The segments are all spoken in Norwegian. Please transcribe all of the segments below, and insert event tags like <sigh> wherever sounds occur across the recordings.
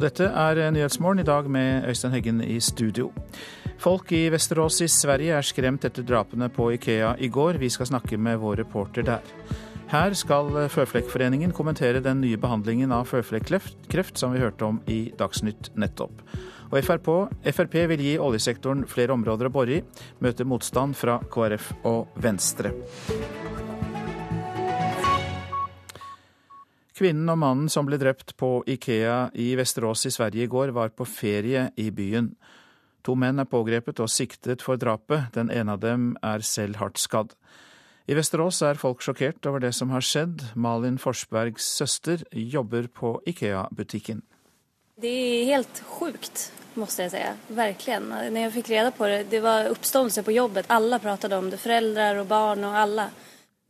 Og dette er Nyhetsmorgen i dag med Øystein Heggen i studio. Folk i Vesterås i Sverige er skremt etter drapene på Ikea i går. Vi skal snakke med vår reporter der. Her skal Føflekkforeningen kommentere den nye behandlingen av føflekkreft som vi hørte om i Dagsnytt nettopp. Og FRP, Frp vil gi oljesektoren flere områder å bore i, møter motstand fra KrF og Venstre. Kvinnen og mannen som ble drept på Ikea i Vesterås i Sverige i går, var på ferie i byen. To menn er pågrepet og siktet for drapet, den ene av dem er selv hardt skadd. I Vesterås er folk sjokkert over det som har skjedd. Malin Forsbergs søster jobber på Ikea-butikken. Det er helt sjukt, må jeg si. Virkelig. Når jeg fikk reda på det, det var oppståelse på jobbet. Alle pratet om det, foreldre og barn og alle.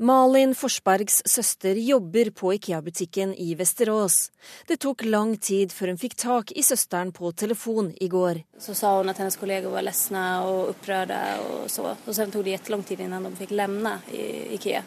Malin Forsbergs søster jobber på Ikea-butikken i Vesterås. Det tok lang tid før hun fikk tak i søsteren på telefon i går. Så sa hun at hennes kolleger var lesne og opprørte og så. Og så tok det kjempelang tid før de fikk levne Ikea.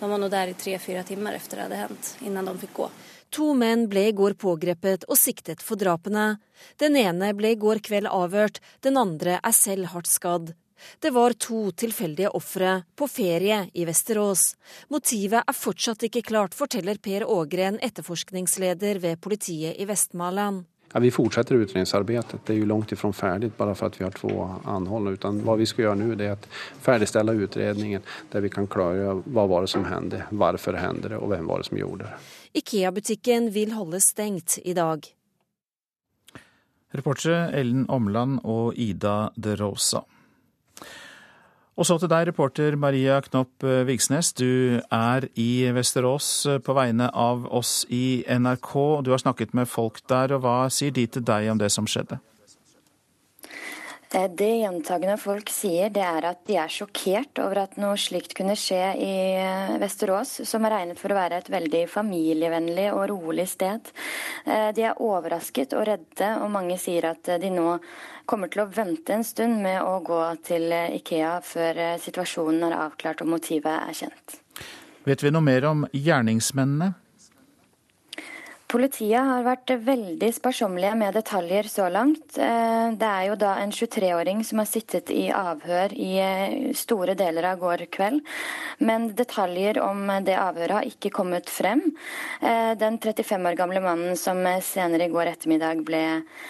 De var nå der i tre-fire timer etter det hadde hendt, før de fikk gå. To menn ble i går pågrepet og siktet for drapene. Den ene ble i går kveld avhørt, den andre er selv hardt skadd. Det var to tilfeldige ofre på ferie i Vesterås. Motivet er fortsatt ikke klart, forteller Per Ågren, etterforskningsleder ved politiet i Vestmaland. Ja, vi fortsetter utredningsarbeidet. Det er jo langt ifra ferdig bare for at vi har to anholdne. Utan hva vi skal gjøre nå, er å ferdigstille utredningen, der vi kan klargjøre hva var det som hendte, hvorfor hendte det, og hvem var det som gjorde det. Ikea-butikken vil holde stengt i dag. Reportere Ellen Omland og Ida De Rosa. Og så til deg, reporter Maria Knopp eh, Vigsnes. Du er i Vesterås eh, på vegne av oss i NRK. Du har snakket med folk der, og hva sier de til deg om det som skjedde? Eh, det gjentagende folk sier, det er at de er sjokkert over at noe slikt kunne skje i Vesterås, som er regnet for å være et veldig familievennlig og rolig sted. De er overrasket og redde, og mange sier at de nå kommer til å vente en stund med å gå til Ikea før eh, situasjonen er avklart og motivet er kjent. Vet vi noe mer om gjerningsmennene? Politiet har vært veldig sparsommelige med detaljer så langt. Eh, det er jo da en 23-åring som har sittet i avhør i eh, store deler av går kveld. Men detaljer om det avhøret har ikke kommet frem. Eh, den 35 år gamle mannen som senere i går ettermiddag ble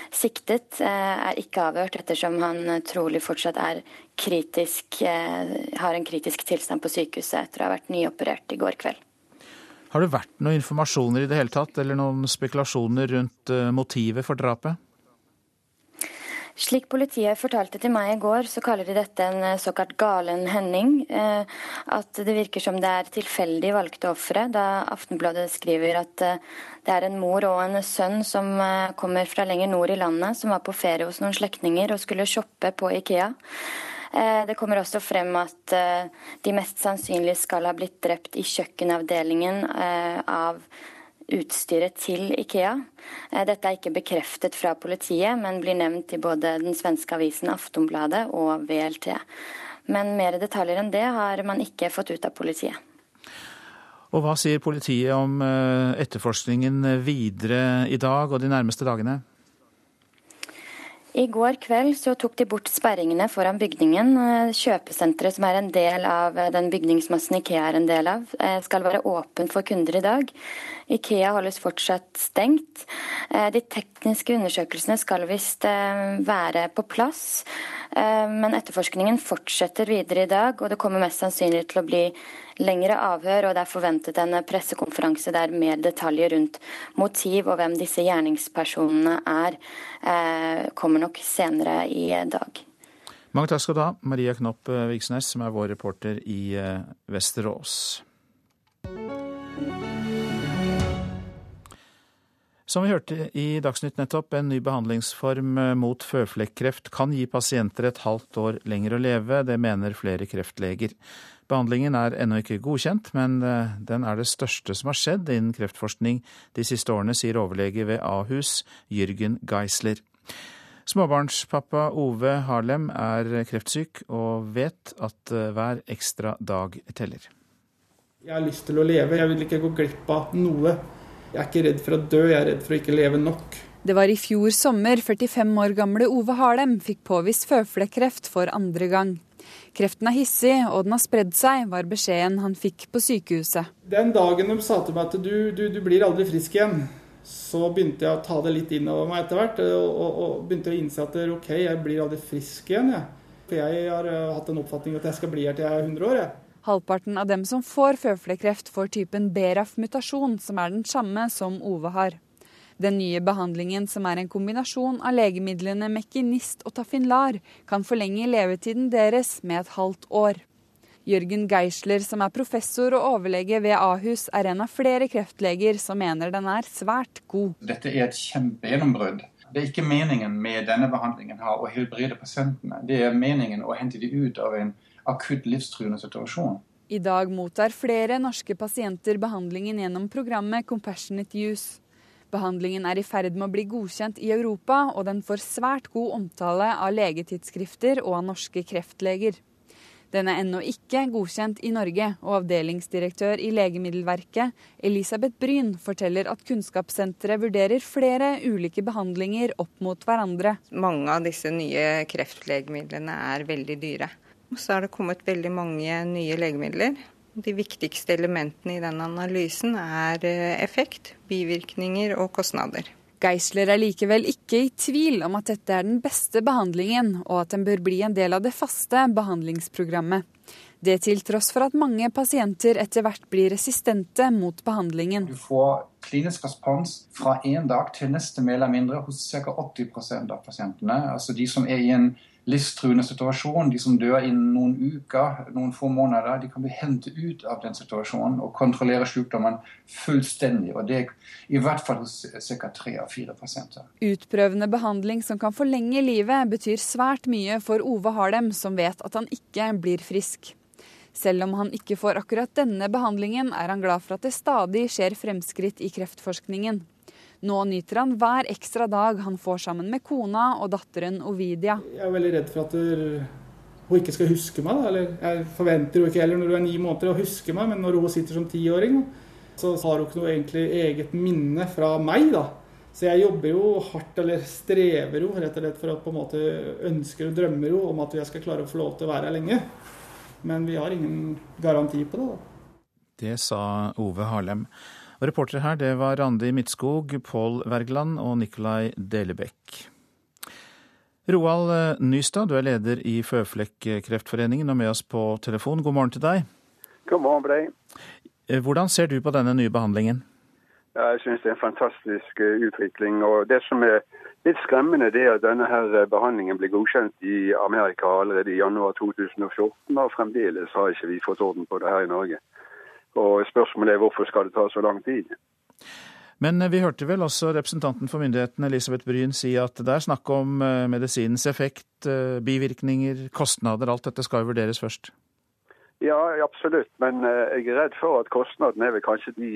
siktet, er ikke avhørt ettersom han trolig fortsatt er kritisk, har en kritisk tilstand på sykehuset etter å ha vært nyoperert i går kveld. Har det vært noen informasjoner i det hele tatt, eller noen spekulasjoner rundt eh, motivet for drapet? Slik politiet fortalte til meg i går, så kaller de dette en eh, såkalt galen hending. Eh, at det virker som det er tilfeldig valgte ofre, da Aftenbladet skriver at det er en mor og en sønn som kommer fra lenger nord i landet, som var på ferie hos noen slektninger og skulle shoppe på Ikea. Eh, det kommer også frem at eh, de mest sannsynlig skal ha blitt drept i kjøkkenavdelingen eh, av utstyret til Ikea. Dette er ikke bekreftet fra politiet, men blir nevnt i både den svenske avisen Aftonbladet og VLT. Men mer detaljer enn det har man ikke fått ut av politiet. Og Hva sier politiet om etterforskningen videre i dag og de nærmeste dagene? I går kveld så tok de bort sperringene foran bygningen. Eh, kjøpesenteret som er en del av eh, den bygningsmassen Ikea er en del av, eh, skal være åpent for kunder i dag. Ikea holdes fortsatt stengt. De tekniske undersøkelsene skal visst være på plass. Men etterforskningen fortsetter videre i dag, og det kommer mest sannsynlig til å bli lengre avhør, og det er forventet en pressekonferanse der mer detaljer rundt motiv og hvem disse gjerningspersonene er, eh, kommer nok senere i dag. Mange takk skal du ha, Maria Knopp Viksnes, som er vår reporter i eh, Vesterås. Som vi hørte i Dagsnytt nettopp, en ny behandlingsform eh, mot føflekkreft kan gi pasienter et halvt år lenger å leve. Det mener flere kreftleger. Behandlingen er ennå ikke godkjent, men eh, den er det største som har skjedd innen kreftforskning de siste årene, sier overlege ved Ahus, Jørgen Geisler. Småbarnspappa Ove Harlem er kreftsyk og vet at eh, hver ekstra dag teller. Jeg har lyst til å leve, jeg vil ikke gå glipp av noe. Jeg er ikke redd for å dø, jeg er redd for å ikke leve nok. Det var i fjor sommer 45 år gamle Ove Harlem fikk påvist føflekkreft for andre gang. Kreften er hissig, og den har spredd seg, var beskjeden han fikk på sykehuset. Den dagen de sa til meg at du, du, du blir aldri frisk igjen, så begynte jeg å ta det litt inn over meg etter hvert. Og, og, og, begynte å innse at OK, jeg blir aldri frisk igjen, jeg. For jeg har uh, hatt en oppfatning at jeg skal bli her til jeg er 100 år, jeg. Halvparten av dem som får føflekkreft, får typen BRAF-mutasjon, som er den samme som Ove har. Den nye behandlingen, som er en kombinasjon av legemidlene Mekinist og Tafinlar, kan forlenge levetiden deres med et halvt år. Jørgen Geisler, som er professor og overlege ved Ahus, er en av flere kreftleger som mener den er svært god. Dette er et kjempegjennombrudd. Det er ikke meningen med denne behandlingen her å helbrede pasientene. Det er meningen å hente dem ut av en akutt livstruende situasjon. I dag mottar flere norske pasienter behandlingen gjennom programmet Compassionate Use. Behandlingen er i ferd med å bli godkjent i Europa, og den får svært god omtale av legetidsskrifter og av norske kreftleger. Den er ennå ikke godkjent i Norge, og avdelingsdirektør i Legemiddelverket, Elisabeth Bryn, forteller at Kunnskapssenteret vurderer flere ulike behandlinger opp mot hverandre. Mange av disse nye kreftlegemidlene er veldig dyre. Og så er det kommet veldig mange nye legemidler de viktigste elementene i den analysen er eh, effekt, bivirkninger og kostnader. Geisler er likevel ikke i tvil om at dette er den beste behandlingen, og at den bør bli en del av det faste behandlingsprogrammet. Det til tross for at mange pasienter etter hvert blir resistente mot behandlingen. Du får klinisk respons fra en dag til neste mer eller mindre hos ca. 80% av pasientene. Altså de som er i en livstruende situasjon. De som dør innen noen uker, noen få måneder, de kan bli hentet ut av den situasjonen og kontrollere sykdommen fullstendig. Og det er i hvert fall hos ca. tre av fire pasienter. Utprøvende behandling som kan forlenge livet, betyr svært mye for Ove Harlem, som vet at han ikke blir frisk. Selv om han ikke får akkurat denne behandlingen, er han glad for at det stadig skjer fremskritt i kreftforskningen. Nå nyter han hver ekstra dag han får sammen med kona og datteren Ovidia. Jeg er veldig redd for at hun ikke skal huske meg. Eller jeg forventer jo ikke heller når hun er ni måneder å huske meg, men når hun sitter som tiåring, så har hun ikke noe egentlig eget minne fra meg. da. Så jeg jobber jo hardt, eller strever jo rett og slett for å på en måte ønsker og drømmer jo om at jeg skal klare å få lov til å være her lenge. Men vi har ingen garanti på det. da. Det sa Ove Harlem. Og reportere her, det var Randi Midtskog, Pål Wergeland og Nikolai Delebekk. Roald eh, Nystad, du er leder i Føflekkreftforeningen og med oss på telefon. God morgen til deg. God morgen på deg. Eh, hvordan ser du på denne nye behandlingen? Jeg synes det er en fantastisk eh, utvikling. og Det som er litt skremmende, det er at denne her behandlingen ble godkjent i Amerika allerede i januar 2014, og fremdeles har ikke vi fått orden på det her i Norge. Og Spørsmålet er hvorfor skal det ta så lang tid? Men eh, vi hørte vel også representanten for myndighetene Elisabeth Bryn si at det er snakk om eh, medisinens effekt, eh, bivirkninger, kostnader. Alt dette skal jo vurderes først. Ja, absolutt. Men jeg er redd for at kostnaden er vel kanskje de,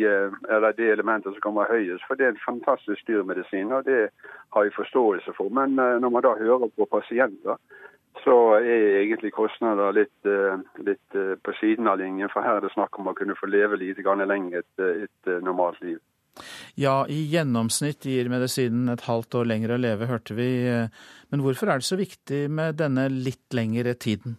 eller det elementet som kommer høyest. For det er en fantastisk dyr medisin, og det har jeg forståelse for. Men når man da hører på pasienter, så er egentlig kostnader litt, eh, litt, eh, på siden av linjen. For her er det snakk om å kunne få leve litt lenger et, et eh, normalt liv. Ja, i gjennomsnitt gir medisinen et halvt år lenger å leve, hørte vi. Men hvorfor er det så viktig med denne litt lengre tiden?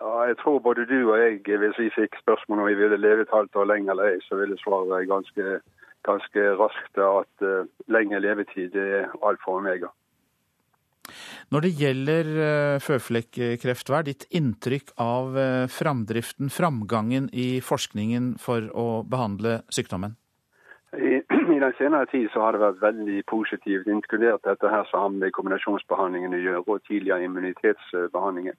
Ja, jeg tror både du og jeg, hvis vi fikk spørsmål om vi ville leve et halvt år lenger eller ei, så ville svaret være ganske, ganske raskt at uh, lengre levetid er alt for omega. Når det gjelder eh, føflekkreft, hva er ditt inntrykk av eh, framdriften, framgangen i forskningen for å behandle sykdommen? <clears throat> I, den senere tid så har det vært veldig positivt, inkludert dette her sammen med kombinasjonsbehandlingen å gjøre, og tidligere immunitetsbehandlingen.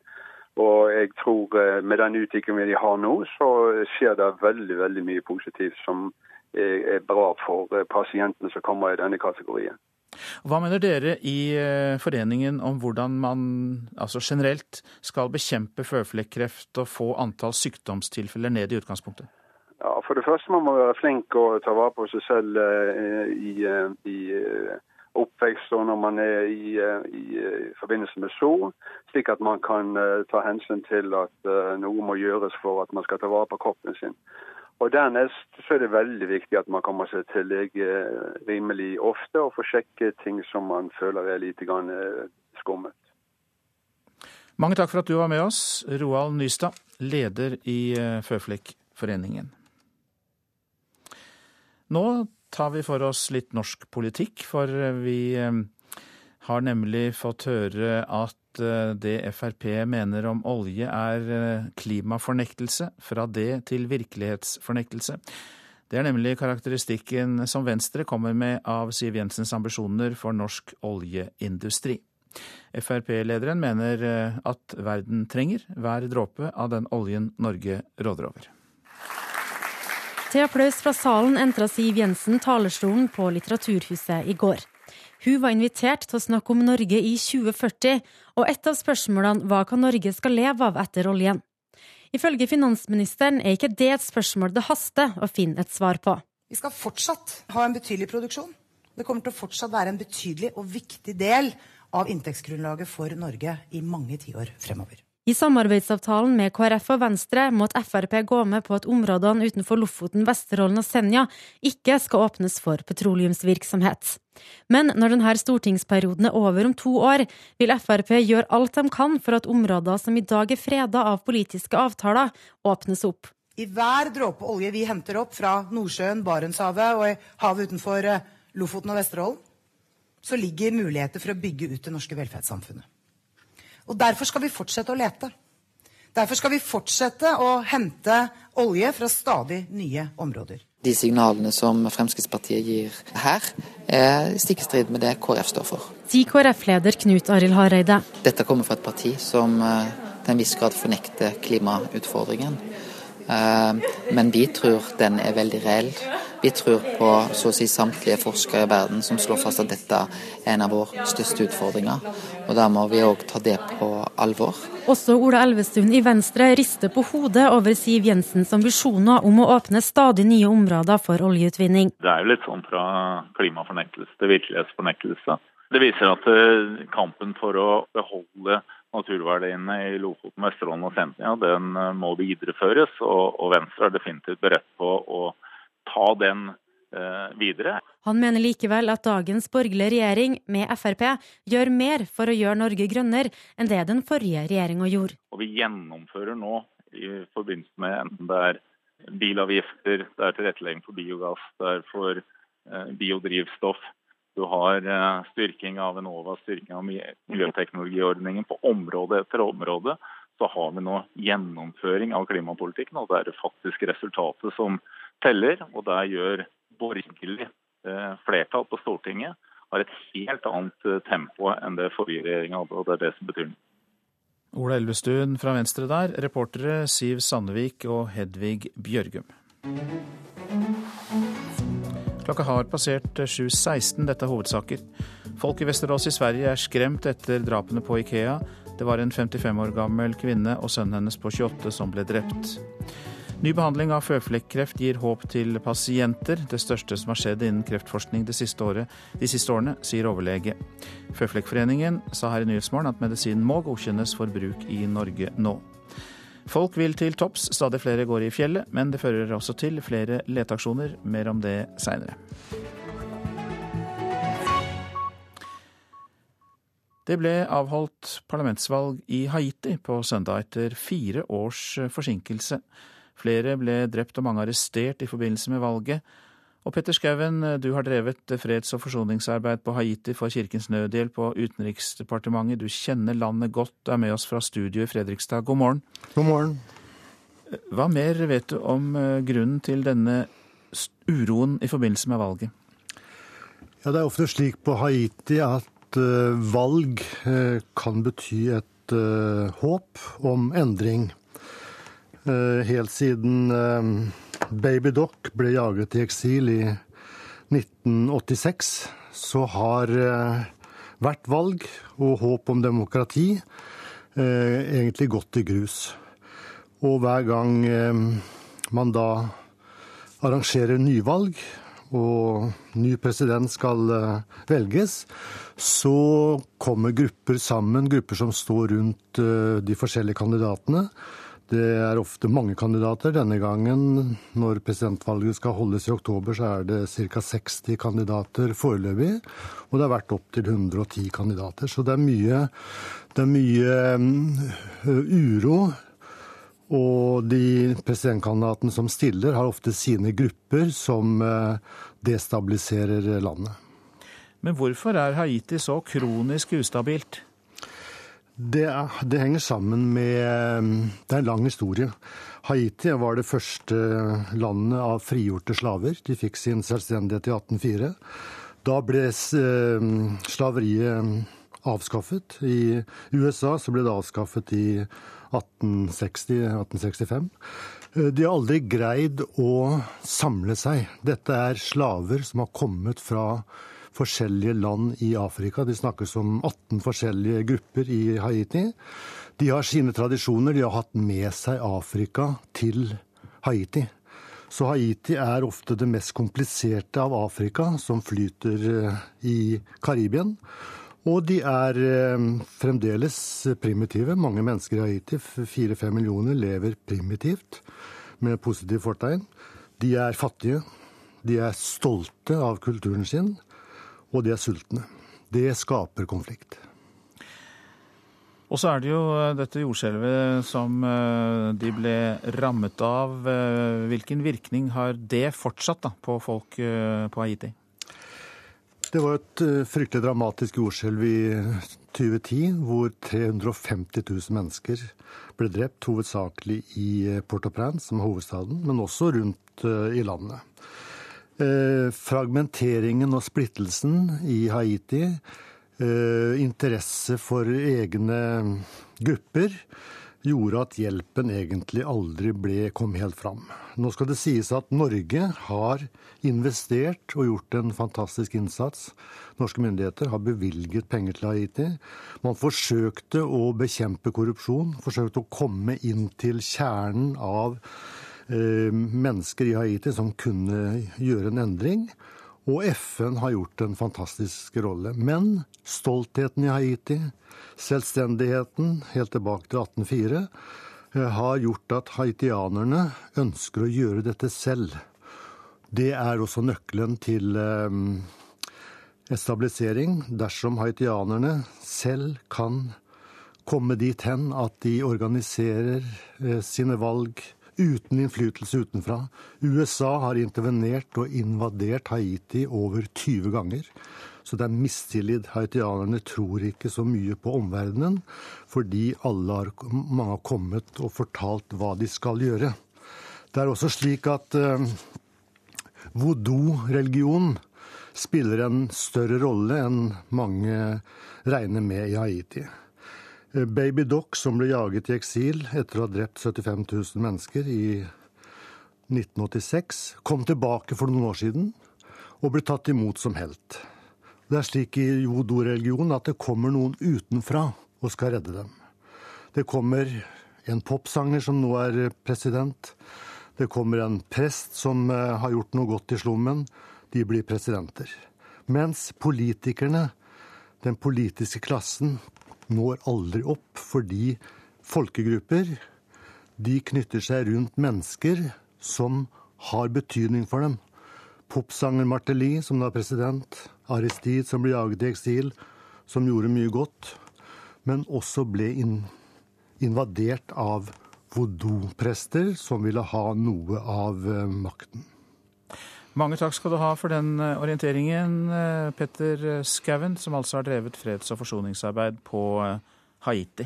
Og jeg tror eh, med den utviklingen vi har nå, så skjer det veldig, veldig mye positivt som er bra for pasientene som kommer i denne kategorien. Hva mener dere i eh, foreningen om hvordan man altså generelt skal bekjempe føflekkreft og få antall sykdomstilfeller ned i utgangspunktet? Ja, For det første må man være flink og ta vare på seg selv eh, i, eh, i oppvekst og når man er i, i, forbindelse med sol, slik at man kan ta hensyn til at noe må gjøres for at man skal ta vare på kroppen sin. Og Dernest så er det veldig viktig at man kommer seg til lege rimelig ofte og får sjekke ting som man føler er litt grann skummet. Mange takk for at du var med oss, Roald Nystad, leder i Føflekkforeningen. Nå tar vi for oss litt norsk politikk, for vi har nemlig fått høre at eh, det Frp mener om olje er eh, klimafornektelse, fra det til virkelighetsfornektelse. Det er nemlig karakteristikken som Venstre kommer med av Siv Jensens ambisjoner for norsk oljeindustri. Frp-lederen mener eh, at verden trenger hver dråpe av den oljen Norge råder over. Til applaus fra salen entra Siv Jensen talerstolen på Litteraturhuset i går. Hun var invitert til å snakke om Norge i 2040, og et av spørsmålene var hva Norge skal leve av etter oljen. Ifølge finansministeren er ikke det et spørsmål det haster å finne et svar på. Vi skal fortsatt ha en betydelig produksjon. Det kommer til å fortsatt være en betydelig og viktig del av inntektsgrunnlaget for Norge i mange tiår fremover. I samarbeidsavtalen med KrF og Venstre måtte Frp gå med på at områdene utenfor Lofoten, Vesterålen og Senja ikke skal åpnes for petroleumsvirksomhet. Men når denne stortingsperioden er over om to år, vil Frp gjøre alt de kan for at områder som i dag er freda av politiske avtaler, åpnes opp. I hver dråpe olje vi henter opp fra Nordsjøen, Barentshavet og havet utenfor eh, Lofoten og Vesterålen, så ligger muligheter for å bygge ut det norske velferdssamfunnet. Og derfor skal vi fortsette å lete. Derfor skal vi fortsette å hente olje fra stadig nye områder. De signalene som Fremskrittspartiet gir her, er stikk i strid med det KrF står for. Sier KrF-leder Knut Arild Hareide. Dette kommer fra et parti som eh, til en viss grad fornekter klimautfordringen. Eh, men vi tror den er veldig reell. Vi tror på så å si samtlige forskere i verden som slår fast at dette er en av våre største utfordringer. Og da må vi òg ta det på alvor. Også Ola Elvestuen i Venstre rister på hodet over Siv Jensens ambisjoner om å åpne stadig nye områder for oljeutvinning. Det er jo litt sånn fra klimafornektelse til virkelighetsfornektelse. Det viser at eh, kampen for å beholde naturverdiene i Lofoten, Vesterålen og Senja, den eh, må videreføres. Og, Venstre er definitivt beredt på å ta den eh, videre. Han mener likevel at dagens borgerlige regjering, med Frp, gjør mer for å gjøre Norge grønnere enn det den forrige regjeringa gjorde. Og vi gjennomfører nå, i forbindelse med enten det er bilavgifter, det er tilrettelegging for biogass, det er for eh, biodrivstoff, du har eh, styrking av Enova, styrking av miljøteknologiordningen på område etter område. Så har vi nå gjennomføring av klimapolitikken, og det er det faktisk resultatet som teller. Og der gjør borgerlig eh, flertall på Stortinget har et helt annet eh, tempo enn det forrige regjering hadde, og det er det som betyr noe. Ola Elvestuen fra Venstre der, reportere Siv Sandvik og Hedvig Bjørgum. Klokka har passert 7.16. Dette er hovedsaker. Folk i Vesterås i Sverige er skremt etter drapene på Ikea. Det var en 55 år gammel kvinne og sønnen hennes på 28 som ble drept. Ny behandling av føflekkreft gir håp til pasienter. Det største som har skjedd innen kreftforskning de siste, året, de siste årene, sier overlege. Føflekkforeningen sa her i Nyhetsmorgen at medisinen må godkjennes for bruk i Norge nå. Folk vil til topps, stadig flere går i fjellet, men det fører også til flere leteaksjoner. Mer om det seinere. Det ble avholdt parlamentsvalg i Haiti på søndag etter fire års forsinkelse. Flere ble drept og mange arrestert i forbindelse med valget. Og Petter Skouen, du har drevet freds- og forsoningsarbeid på Haiti for Kirkens Nødhjelp og Utenriksdepartementet. Du kjenner landet godt, du er med oss fra studio i Fredrikstad. God morgen. God morgen. Hva mer vet du om eh, grunnen til denne uroen i forbindelse med valget? Ja, Det er ofte slik på Haiti at uh, valg kan bety et håp om endring. Eh, helt siden eh, Baby Doc ble jaget i eksil i 1986, så har eh, hvert valg og håp om demokrati egentlig gått i grus. Og hver gang man da arrangerer nyvalg og ny president skal velges, så kommer grupper sammen, grupper som står rundt de forskjellige kandidatene Det er ofte mange kandidater. Denne gangen, når presidentvalget skal holdes i oktober, så er det ca. 60 kandidater foreløpig. Og det har vært opptil 110 kandidater. Så det er mye, det er mye um, uro. Og de presidentkandidatene som stiller, har ofte sine grupper som uh, destabiliserer landet. Men hvorfor er Haiti så kronisk ustabilt? Det, det, henger sammen med Det er en lang historie. Haiti var det første landet av frigjorte slaver. De fikk sin selvstendighet i 1804. Da ble eh, slaveriet avskaffet. I USA så ble det avskaffet i 1860-1865. Eh, de har aldri greid å samle seg. Dette er slaver som har kommet fra forskjellige land i Afrika. De snakkes om 18 forskjellige grupper i Haiti. De har sine tradisjoner. De har hatt med seg Afrika til Haiti. Så Haiti er ofte det mest kompliserte av Afrika, som flyter eh, i Karibien. Og de er eh, fremdeles primitive. Mange mennesker i Haiti, fire-fem millioner, lever primitivt med positiv fortegn. De er fattige. De er stolte av kulturen sin og de er sultne. Det skaper konflikt. Og så er det jo eh, dette jordskjelvet som eh, de ble rammet av. Eh, hvilken virkning har det fortsatt da, på folk på Haiti? Det var et fryktelig dramatisk jordskjelv i 2010, hvor 350 000 mennesker ble drept, hovedsakelig i Port-au-Prince, som er hovedstaden, men også rundt i landet. Eh, fragmenteringen og splittelsen i Haiti, eh, interesse for egne grupper, gjorde at hjelpen egentlig aldri ble, kom helt fram. Nå skal det sies at Norge har investert og gjort en fantastisk innsats. Norske myndigheter har bevilget penger til Haiti. Man forsøkte å bekjempe korrupsjon, forsøkte å komme inn til kjernen av mennesker i Haiti som kunne gjøre en endring. Og FN har gjort en fantastisk rolle. Men stoltheten i Haiti, selvstendigheten helt tilbake til 1804, eh, har gjort at haitianerne ønsker å gjøre dette selv. Det er også nøkkelen til eh. Dersom haitianerne selv kan komme dit hen at de organiserer sine valg uten innflytelse utenfra. USA har intervenert og invadert Haiti over 20 ganger. Så det er mistillit. Haitianerne tror ikke så mye på omverdenen, fordi alle har, mange har kommet og fortalt hva de skal gjøre. Det er også slik at eh, voodoo-religion spiller en større rolle enn mange regner med i Haiti. Eh, Baby Doc, som ble jaget i eksil etter å ha drept 75 000 mennesker i 1986, kom tilbake for noen år siden og ble tatt imot som helt. Det er slik i jodo-religionen at det kommer noen utenfra og skal redde dem. Det kommer en popsanger som nå er president. Det kommer en prest som eh, har gjort noe godt i slummen. De blir presidenter. Mens politikerne, den politiske klassen, når aldri opp, fordi folkegrupper de knytter seg rundt mennesker som har betydning for dem. Popsanger Martelly, som da president, Aristide, som ble jaget i eksil, som gjorde mye godt, men også ble invadert av voodoo-prester som ville ha noe av eh, makten. Mange takk skal du ha for den eh, orienteringen, eh, Petter Skauen, som altså har drevet freds- og forsoningsarbeid på eh, Haiti.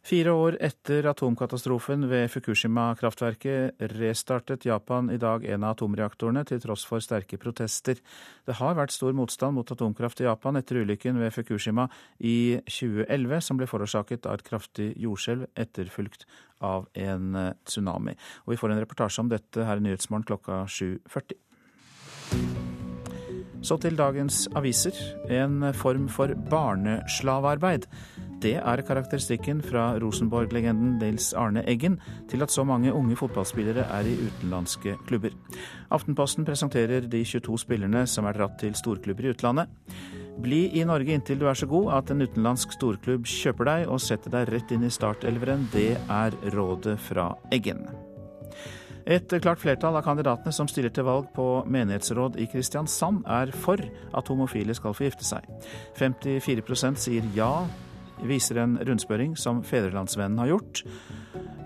Fire år etter atomkatastrofen ved Fukushima-kraftverket restartet Japan i dag en av atomreaktorene, til tross for sterke protester. Det har vært stor motstand mot atomkraft i Japan etter ulykken ved Fukushima i 2011, som ble forårsaket av et kraftig jordskjelv etterfulgt av en eh, tsunami. Og Vi får en reportasje om dette her i Nyhetsmorgen klokka 7.40. Så til dagens aviser. En form for barneslavearbeid. Det er karakteristikken fra Rosenborg-legenden Nils Arne Eggen til at så mange unge fotballspillere er i utenlandske klubber. Aftenposten presenterer de 22 spillerne som er dratt til storklubber i utlandet. Bli i Norge inntil du er så god at en utenlandsk storklubb kjøper deg og setter deg rett inn i startelveren. Det er rådet fra Eggen. Et klart flertall av kandidatene som stiller til valg på menighetsråd i Kristiansand, er for at homofile skal få gifte seg. 54% sier ja, viser en rundspørring som Fedrelandsvennen har gjort.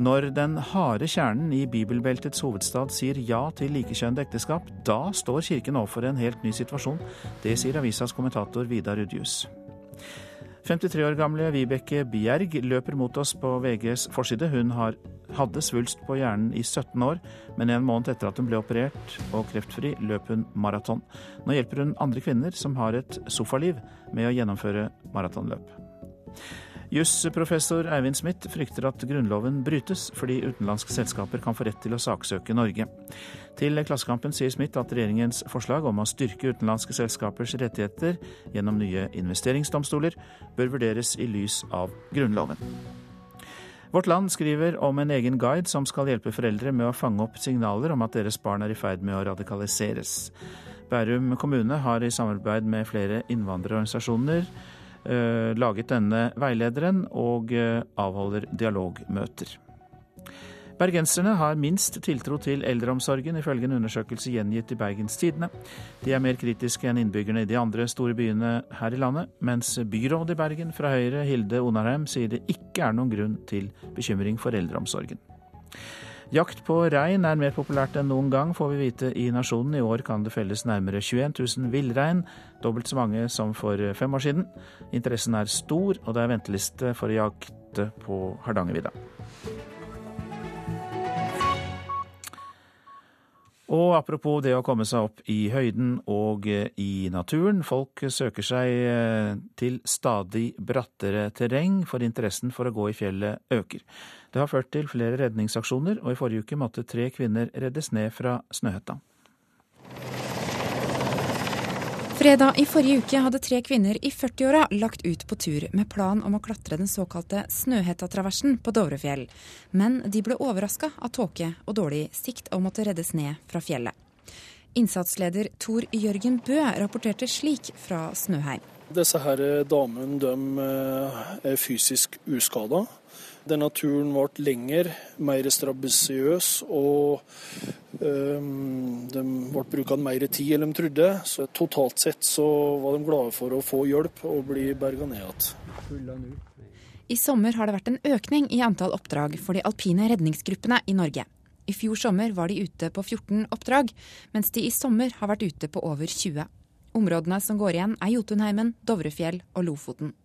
Når den harde kjernen i bibelbeltets hovedstad sier ja til likekjønnede ekteskap, da står kirken overfor en helt ny situasjon. Det sier avisas kommentator Vidar Udjus. 53 år gamle Vibeke Bjerg løper mot oss på VGs forside. Hun har, hadde svulst på hjernen i 17 år, men en måned etter at hun ble operert og kreftfri, løp hun maraton. Nå hjelper hun andre kvinner som har et sofaliv, med å gjennomføre maratonløp. Jusprofessor Eivind Smith frykter at Grunnloven brytes fordi utenlandske selskaper kan få rett til å saksøke Norge. Til Klassekampen sier Smith at regjeringens forslag om å styrke utenlandske selskapers rettigheter gjennom nye investeringsdomstoler bør vurderes i lys av Grunnloven. Vårt Land skriver om en egen guide som skal hjelpe foreldre med å fange opp signaler om at deres barn er i ferd med å radikaliseres. Bærum kommune har i samarbeid med flere innvandrerorganisasjoner laget denne veilederen og eh, avholder dialogmøter. Bergenserne har minst tiltro til eldreomsorgen, ifølge en undersøkelse gjengitt i Bergens Tidende. De er mer kritiske enn innbyggerne i de andre store byene her i landet, mens byrådet i Bergen fra Høyre, Hilde Onarheim, sier det ikke er noen grunn til bekymring for eldreomsorgen. Jakt på rein er mer populært enn noen gang, får vi vite i Nasjonen. I år kan det felles nærmere 21 000 villrein, dobbelt så mange som for fem år siden. Interessen er stor, og det er venteliste for å jakte på Hardangervidda. Og apropos det å komme seg opp i høyden og i naturen. Folk søker seg eh, til stadig brattere terreng, for interessen for å gå i fjellet øker. Det har ført til flere redningsaksjoner, og i forrige uke måtte tre kvinner reddes ned fra Snøhetta. Fredag i forrige uke hadde tre kvinner i 40-åra lagt ut på tur med plan om å klatre den såkalte Snøhetta-traversen på Dovrefjell. Men de ble overraska av tåke og dårlig sikt og måtte reddes ned fra fjellet. Innsatsleder Tor Jørgen Bø rapporterte slik fra Snøheim. Disse her damene eh, er fysisk uskada. Denne turen ble lengre, mer strabasiøs, og um, de ble brukt mer tid enn de trodde. Så totalt sett så var de glade for å få hjelp og bli berga ned igjen. I sommer har det vært en økning i antall oppdrag for de alpine redningsgruppene i Norge. I fjor sommer var de ute på 14 oppdrag, mens de i sommer har vært ute på over 20. Områdene som går igjen er Jotunheimen, Dovrefjell og Lofoten.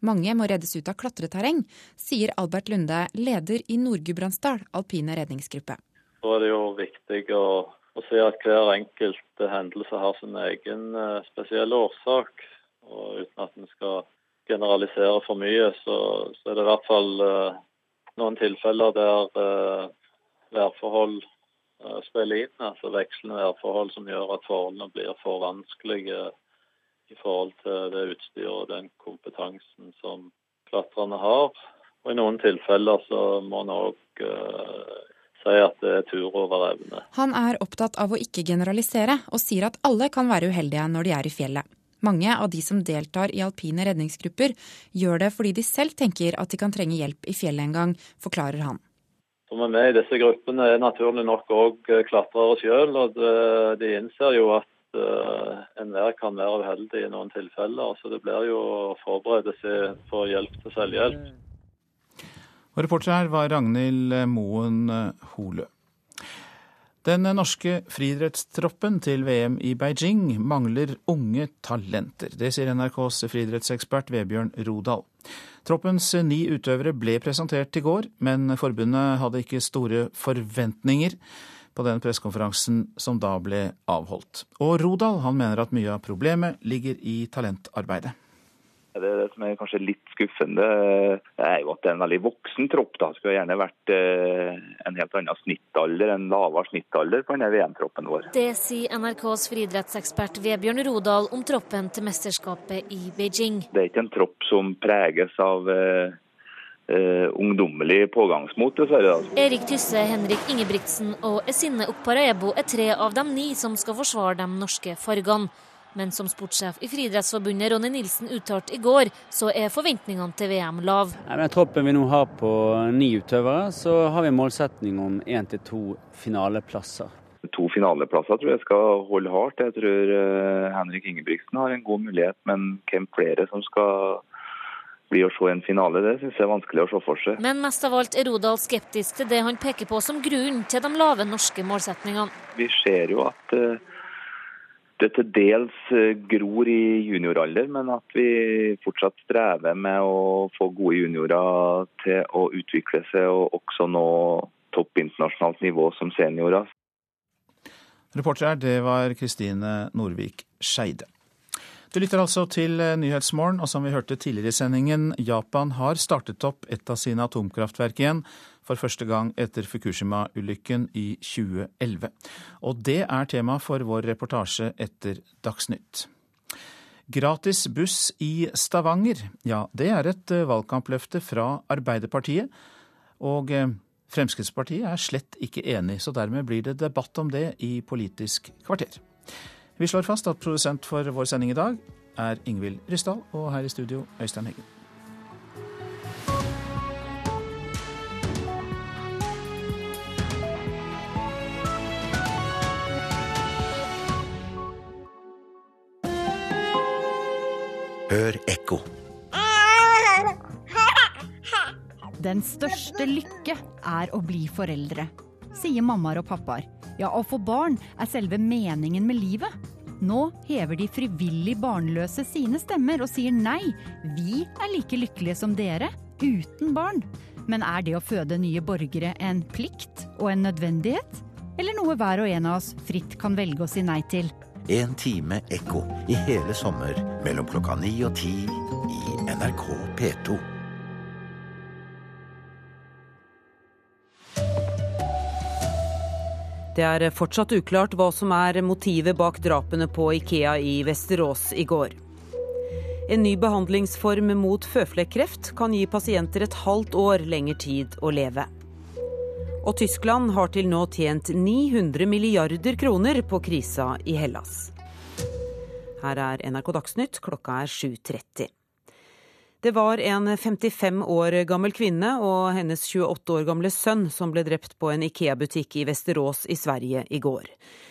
Mange må reddes ut av klatreterreng, sier Albert Lunde, leder i Nord-Gudbrandsdal alpine redningsgruppe. Så er det jo viktig å, å se at hver enkelt hendelse har sin egen uh, spesielle årsak. Og uten at en skal generalisere for mye, så, så, er det i hvert fall uh, noen tilfeller der uh, værforhold spiller inn. Altså vekslende værforhold som gjør at forholdene blir for vanskelige i forhold til det utstyret og den kompetansen som klatrerne har. Og I noen tilfeller så må en òg uh, si at det er tur over evne. Han er opptatt av å ikke generalisere, og sier at alle kan være uheldige når de er i fjellet. Mange av de som deltar i alpine redningsgrupper, gjør det fordi de selv tenker at de kan trenge hjelp i fjellet en gang, forklarer han. Som er med i disse gruppene er naturlig nok òg klatrere sjøl, og de innser jo at uh, enhver kan være uheldig i noen tilfeller. Så det blir jo å forberede seg for hjelp til selvhjelp. Og reporter her var Ragnhild Moen Holø. Den norske friidrettstroppen til VM i Beijing mangler unge talenter. Det sier NRKs friidrettsekspert Vebjørn Rodal. Troppens ni utøvere ble presentert i går, men forbundet hadde ikke store forventninger på den pressekonferansen som da ble avholdt. Og Rodal han mener at mye av problemet ligger i talentarbeidet. Det, det som er kanskje litt skuffende, er jo at det er en veldig voksen tropp. Det skulle gjerne vært eh, en helt annen snittalder, en lavere snittalder på denne VM-troppen vår. Det sier NRKs friidrettsekspert Vebjørn Rodal om troppen til mesterskapet i Beijing. Det er ikke en tropp som preges av eh, ungdommelig pågangsmot, dessverre. Altså. Erik Tysse, Henrik Ingebrigtsen og Esinne Okpareebo er tre av de ni som skal forsvare de norske fargene. Men som sportssjef i Friidrettsforbundet Ronny Nilsen uttalte i går, så er forventningene til VM lav. Med troppen vi nå har på ni utøvere, så har vi målsetning om én til to finaleplasser. To finaleplasser tror jeg skal holde hardt. Jeg tror eh, Henrik Ingebrigtsen har en god mulighet, men hvem flere som skal bli å se en finale, det synes jeg er vanskelig å se for seg. Men mest av alt er Rodal skeptisk til det han peker på som grunnen til de lave norske målsetningene. Vi ser jo at uh, det til dels eh, gror i junioralder, men at vi fortsatt strever med å få gode juniorer til å utvikle seg og også nå topp internasjonalt nivå som seniorer. Reporter her, det var Kristine Norvik Skeide. Du lytter altså til eh, Nyhetsmorgen, og som vi hørte tidligere i sendingen, Japan har startet opp et av sine atomkraftverk igjen for første gang etter Fukushima-ulykken i 2011. Og det er tema for vår reportasje etter Dagsnytt. Gratis buss i Stavanger, ja det er et eh, valgkampløfte fra Arbeiderpartiet. Og eh, Fremskrittspartiet er slett ikke enig, så dermed blir det debatt om det i Politisk kvarter. Vi slår fast at produsent for vår sending i dag er Ingvild Ryssdal, og her i studio Øystein Heggen. Hør ekko. Den største lykke er å bli foreldre, sier mammaer og pappaer. Ja, å få barn er selve meningen med livet. Nå hever de frivillig barnløse sine stemmer og sier nei, vi er like lykkelige som dere, uten barn. Men er det å føde nye borgere en plikt og en nødvendighet? Eller noe hver og en av oss fritt kan velge å si nei til? En time ekko i hele sommer mellom klokka ni og ti i NRK P2. Det er fortsatt uklart hva som er motivet bak drapene på Ikea i Vesterås i går. En ny behandlingsform mot føflekkreft kan gi pasienter et halvt år lengre tid å leve. Og Tyskland har til nå tjent 900 milliarder kroner på krisa i Hellas. Her er NRK Dagsnytt, klokka er 7.30. Det var en 55 år gammel kvinne og hennes 28 år gamle sønn som ble drept på en Ikea-butikk i Vesterås i Sverige i går.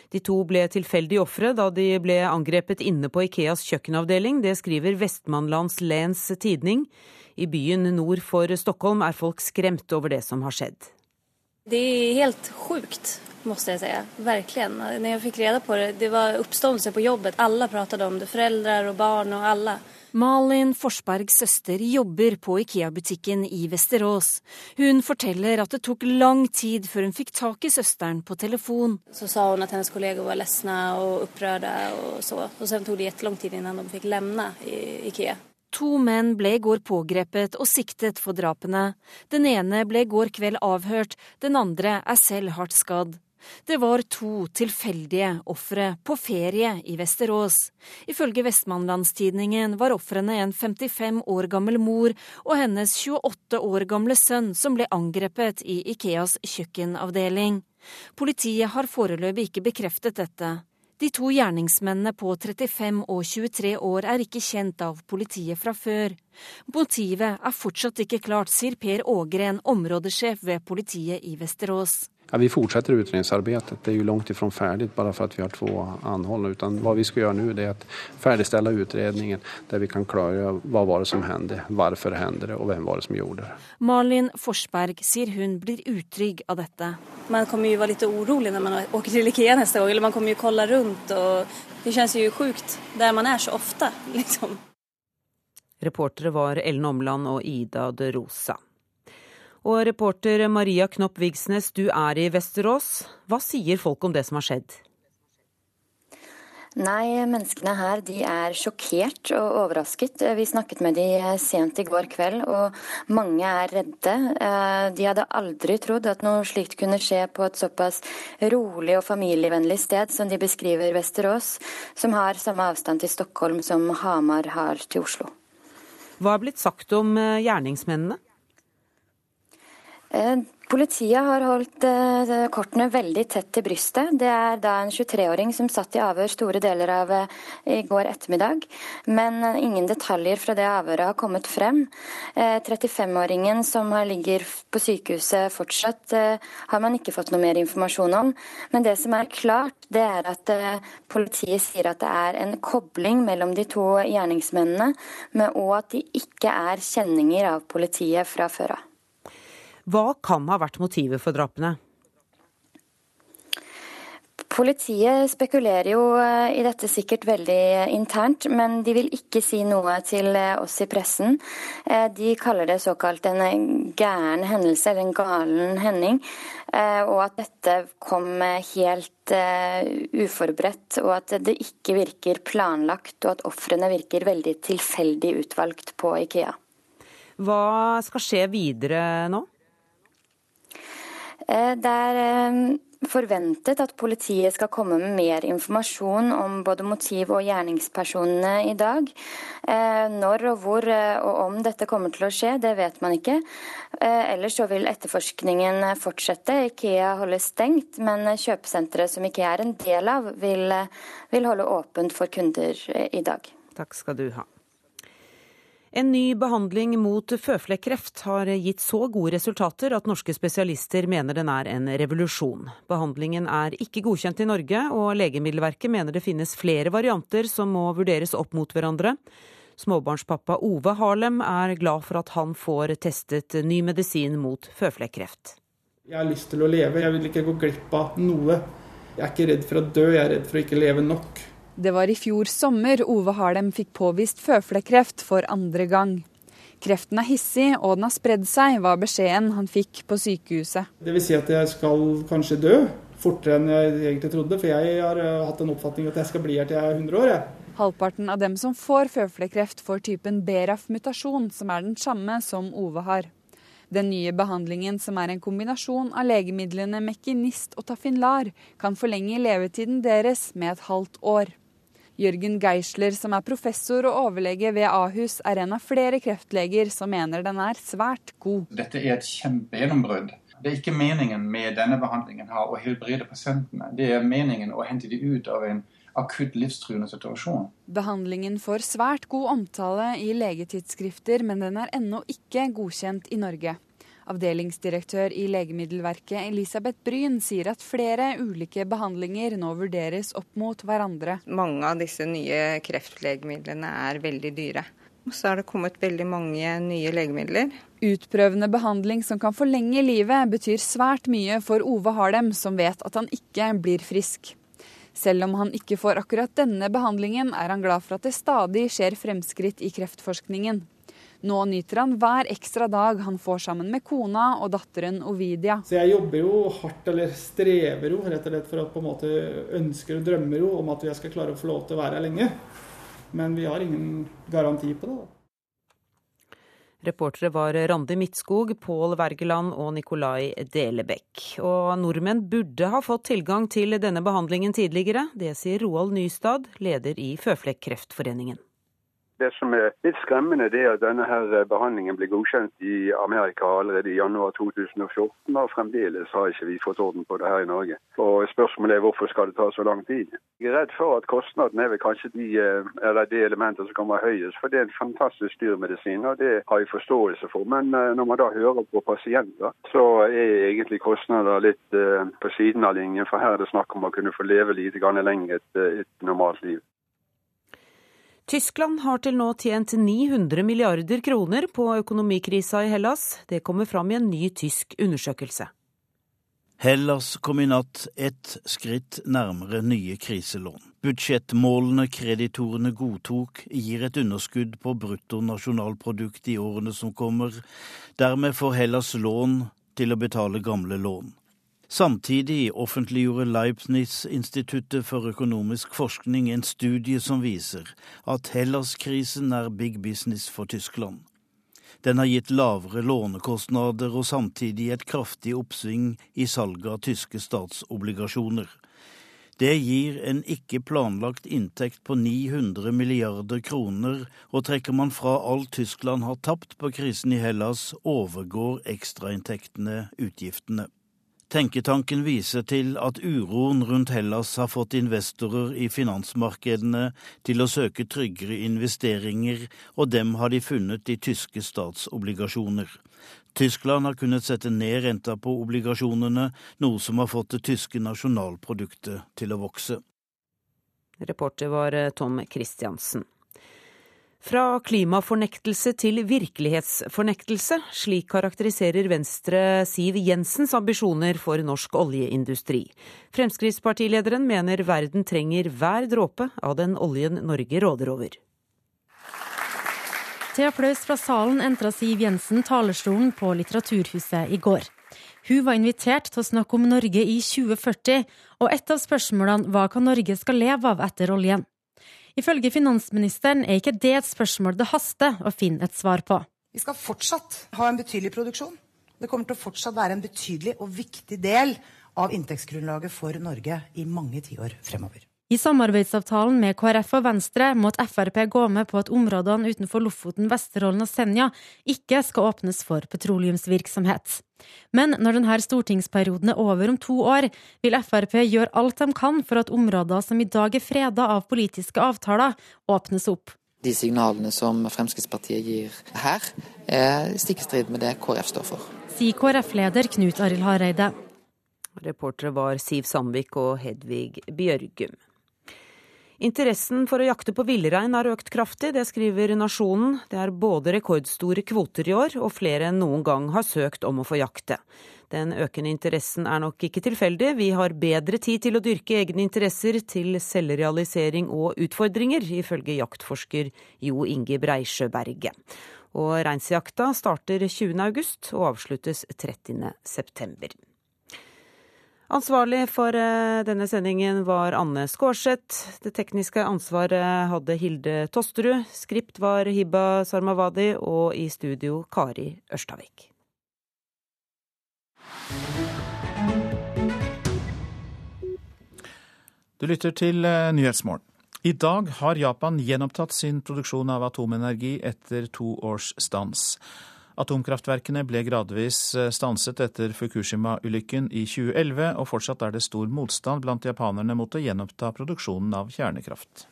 De to ble tilfeldige ofre da de ble angrepet inne på Ikeas kjøkkenavdeling. Det skriver Vestmannlands Lens Tidning. I byen nord for Stockholm er folk skremt over det som har skjedd. Det er helt sjukt, må jeg si. Virkelig. Når jeg fikk reda på det, det var oppståelse på jobbet. Alle pratet om det. Foreldre og barn og alle. Malin Forsbergs søster jobber på Ikea-butikken i Vesterås. Hun forteller at det tok lang tid før hun fikk tak i søsteren på telefon. Så sa hun at hennes kolleger var lesne og opprørte og så. Og så tok det lang tid før de fikk levne Ikea. To menn ble i går pågrepet og siktet for drapene. Den ene ble i går kveld avhørt, den andre er selv hardt skadd. Det var to tilfeldige ofre på ferie i Vesterås. Ifølge Vestmannlandstidningen var ofrene en 55 år gammel mor og hennes 28 år gamle sønn som ble angrepet i Ikeas kjøkkenavdeling. Politiet har foreløpig ikke bekreftet dette. De to gjerningsmennene på 35 og 23 år er ikke kjent av politiet fra før. Motivet er fortsatt ikke klart, sier Per Ågren, områdesjef ved politiet i Vesterås. Ja, vi fortsetter utredningsarbeidet. Det er jo langt ifrån ferdig bare for at vi har to anholdne. Utan hva vi skal gjøre nå, er å ferdigstille utredningen der vi kan klargjøre hva var det som hendte, hvorfor hendte det, og hvem var det som gjorde det. Malin Forsberg sier hun blir utrygg av dette. Man kommer jo være litt urolig når man åker til Ikea neste gang, eller man kommer jo kolla rundt. og Det kjennes jo sjukt der man er så ofte, liksom. Reportere var Ellen Omland og Ida de Rosa. Og reporter Maria Knopp Vigsnes, du er i Vesterås. Hva sier folk om det som har skjedd? Nei, menneskene her de er sjokkert og overrasket. Vi snakket med de sent i går kveld, og mange er redde. Eh, de hadde aldri trodd at noe slikt kunne skje på et såpass rolig og familievennlig sted som de beskriver Vesterås, som har samme avstand til Stockholm som Hamar har til Oslo. Hva er blitt sagt om eh, gjerningsmennene? Eh, Politiet har holdt uh, kortene veldig tett til brystet. Det er da en 23-åring som satt i avhør store deler av uh, i går ettermiddag. Men ingen detaljer fra det avhøret har kommet frem. 35-åringen som ligger på sykehuset fortsatt, har man ikke fått noe mer informasjon om. Men det som er klart, det er at politiet sier at det er en kobling mellom de to gjerningsmennene, og at de ikke er kjenninger av politiet fra før av. Hva kan ha vært motivet for drapene? Politiet spekulerer jo eh, i dette sikkert veldig internt, men de vil ikke si noe til eh, oss i pressen. Eh, de kaller det såkalt en gæren hendelse, eller en galen hending. Og at dette kom helt uforberedt, og at det ikke virker planlagt, og at ofrene virker veldig tilfeldig utvalgt på Ikea. Hva skal skje videre nå? Eh, det er eh, forventet at politiet skal komme med mer informasjon om både motiv og gjerningspersonene i dag. Eh, når og hvor og om dette kommer til å skje, det vet man ikke. Ellers så vil etterforskningen fortsette. Ikea holder stengt, men kjøpesenteret som Ikea er en del av, vil, vil holde åpent for kunder i dag. Takk skal du ha. En ny behandling mot føflekkreft har gitt så gode resultater at norske spesialister mener den er en revolusjon. Behandlingen er ikke godkjent i Norge, og Legemiddelverket mener det finnes flere varianter som må vurderes opp mot hverandre. Småbarnspappa Ove Harlem er glad for at han får testet ny medisin mot føflekkreft. Jeg har lyst til å leve, jeg vil ikke gå glipp av noe. Jeg er ikke redd for å dø, jeg er redd for å ikke leve nok. Det var i fjor sommer Ove Harlem fikk påvist føflekkreft for andre gang. Kreften er hissig, og den har spredd seg, var beskjeden han fikk på sykehuset. Det vil si at jeg skal kanskje dø fortere enn jeg egentlig trodde, for jeg har eh, hatt en oppfatning at jeg skal bli her til jeg er 100 år. Jeg. Halvparten av dem som får føflekkreft, får typen BRAF-mutasjon, som er den samme som Ove har. Den nye behandlingen, som er en kombinasjon av legemidlene Mekinist og Tafinlar, kan forlenge levetiden deres med et halvt år. Jørgen Geisler, som er professor og overlege ved Ahus, er en av flere kreftleger som mener den er svært god. Dette er et kjempegjennombrudd. Det er ikke meningen med denne behandlingen her å helbrede pasientene. Det er meningen å hente de ut av en akutt livstruende situasjon. Behandlingen får svært god omtale i legetidsskrifter, men den er ennå ikke godkjent i Norge. Avdelingsdirektør i Legemiddelverket Elisabeth Bryn sier at flere ulike behandlinger nå vurderes opp mot hverandre. Mange av disse nye kreftlegemidlene er veldig dyre. Og så er det kommet veldig mange nye legemidler. Utprøvende behandling som kan forlenge livet, betyr svært mye for Ove Harlem, som vet at han ikke blir frisk. Selv om han ikke får akkurat denne behandlingen, er han glad for at det stadig skjer fremskritt i kreftforskningen. Nå nyter han hver ekstra dag han får sammen med kona og datteren Ovidia. Så jeg jobber jo hardt, eller strever jo rett og slett for å på en måte ønsker og drømmer jo om at jeg skal klare å få lov til å være her lenge. Men vi har ingen garanti på det. Reportere var Randi Midtskog, Pål Wergeland og Nikolai Delebekk. Og nordmenn burde ha fått tilgang til denne behandlingen tidligere. Det sier Roald Nystad, leder i Føflekkreftforeningen. Det som er litt skremmende, det er at denne her eh, behandlingen ble godkjent i Amerika allerede i januar 2014, og fremdeles har ikke vi fått orden på det her i Norge. Og Spørsmålet er hvorfor skal det ta så lang tid. Jeg er redd for at kostnaden er vel kanskje de, eh, de elementer som kommer høyest, for det er en fantastisk dyr medisin, og det har jeg forståelse for. Men eh, når man da hører på pasienter, så er egentlig kostnader litt på siden av linjen, for her er det snakk om å kunne få leve lite grann lenger et, et normalt liv. Tyskland har til nå tjent 900 milliarder kroner på økonomikrisa i Hellas. Det kommer fram i en ny tysk undersøkelse. Hellas kom i natt ett skritt nærmere nye kriselån. Budsjettmålene kreditorene godtok, gir et underskudd på bruttonasjonalprodukt i årene som kommer. Dermed får Hellas lån til å betale gamle lån. Samtidig offentliggjorde Leibniz-instituttet for økonomisk forskning en studie som viser at Hellas-krisen er big business for Tyskland. Den har gitt lavere lånekostnader og samtidig et kraftig oppsving i salget av tyske statsobligasjoner. Det gir en ikke planlagt inntekt på 900 milliarder kroner, og trekker man fra alt Tyskland har tapt på krisen i Hellas, overgår ekstrainntektene utgiftene. Tenketanken viser til at uroen rundt Hellas har fått investorer i finansmarkedene til å søke tryggere investeringer, og dem har de funnet i tyske statsobligasjoner. Tyskland har kunnet sette ned renta på obligasjonene, noe som har fått det tyske nasjonalproduktet til å vokse. Reporter var eh, Tom Christiansen. Fra klimafornektelse til virkelighetsfornektelse, slik karakteriserer Venstre Siv Jensens ambisjoner for norsk oljeindustri. Fremskrittspartilederen mener verden trenger hver dråpe av den oljen Norge råder over. Til applaus fra salen entra Siv Jensen talerstolen på Litteraturhuset i går. Hun var invitert til å snakke om Norge i 2040, og et av spørsmålene var hva Norge skal leve av etter oljen. Ifølge finansministeren er ikke det et spørsmål det haster å finne et svar på. Vi skal fortsatt ha en betydelig produksjon. Det kommer til å fortsatt være en betydelig og viktig del av inntektsgrunnlaget for Norge i mange tiår fremover. I samarbeidsavtalen med KrF og Venstre måtte Frp gå med på at områdene utenfor Lofoten, Vesterålen og Senja ikke skal åpnes for petroleumsvirksomhet. Men når denne stortingsperioden er over om to år, vil Frp gjøre alt de kan for at områder som i dag er freda av politiske avtaler, åpnes opp. De signalene som Fremskrittspartiet gir her, er stikk i strid med det KrF står for. Sier KrF-leder Knut Arild Hareide. Reportere var Siv Sandvik og Hedvig Bjørgum. Interessen for å jakte på villrein har økt kraftig, det skriver Nasjonen. Det er både rekordstore kvoter i år, og flere enn noen gang har søkt om å få jakte. Den økende interessen er nok ikke tilfeldig. Vi har bedre tid til å dyrke egne interesser til selvrealisering og utfordringer, ifølge jaktforsker Jo Inge Breisjø Berge. Og reinsjakta starter 20. august og avsluttes 30. Ansvarlig for eh, denne sendingen var Anne Skårseth. Det tekniske ansvaret hadde Hilde Tosterud. Skript var Hibba Sarmavadi, og i studio Kari Ørstavik. Du lytter til eh, Nyhetsmorgen. I dag har Japan gjenopptatt sin produksjon av atomenergi etter to års stans. Atomkraftverkene ble gradvis eh, stanset etter Fukushima-ulykken i 2011, og fortsatt er det stor motstand blant japanerne mot å gjenoppta produksjonen av kjernekraft.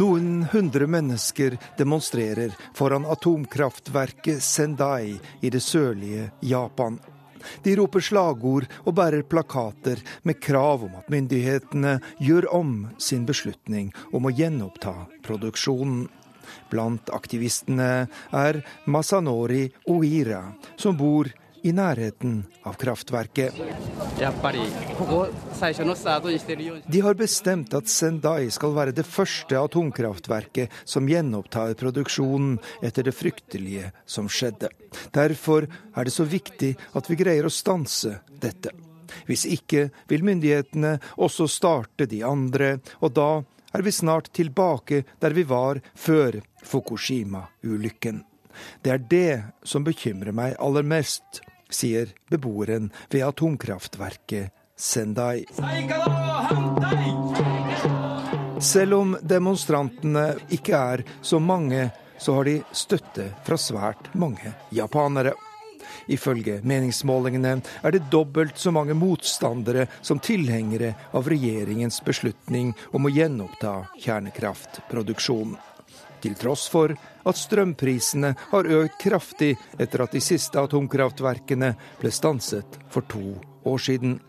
Noen hundre mennesker demonstrerer foran atomkraftverket Sendai i det sørlige Japan. De roper slagord og bærer plakater med krav om at myndighetene gjør om sin beslutning om å gjenoppta produksjonen. Blant aktivistene er Masanori Oira, som bor i nærheten av kraftverket. De har bestemt at Sendai skal være det første atomkraftverket som gjenopptar produksjonen etter det fryktelige som skjedde. Derfor er det så viktig at vi greier å stanse dette. Hvis ikke vil myndighetene også starte de andre, og da er vi snart tilbake der vi var før Fukushima-ulykken. Det er det som bekymrer meg aller mest, sier beboeren ved atomkraftverket Sendai. Selv om demonstrantene ikke er så mange, så har de støtte fra svært mange japanere. Ifølge meningsmålingene er det dobbelt så mange motstandere som tilhengere av regjeringens beslutning om å gjenoppta kjernekraftproduksjonen. Til tross for at strømprisene har økt kraftig etter at de siste atomkraftverkene ble stanset for to år siden.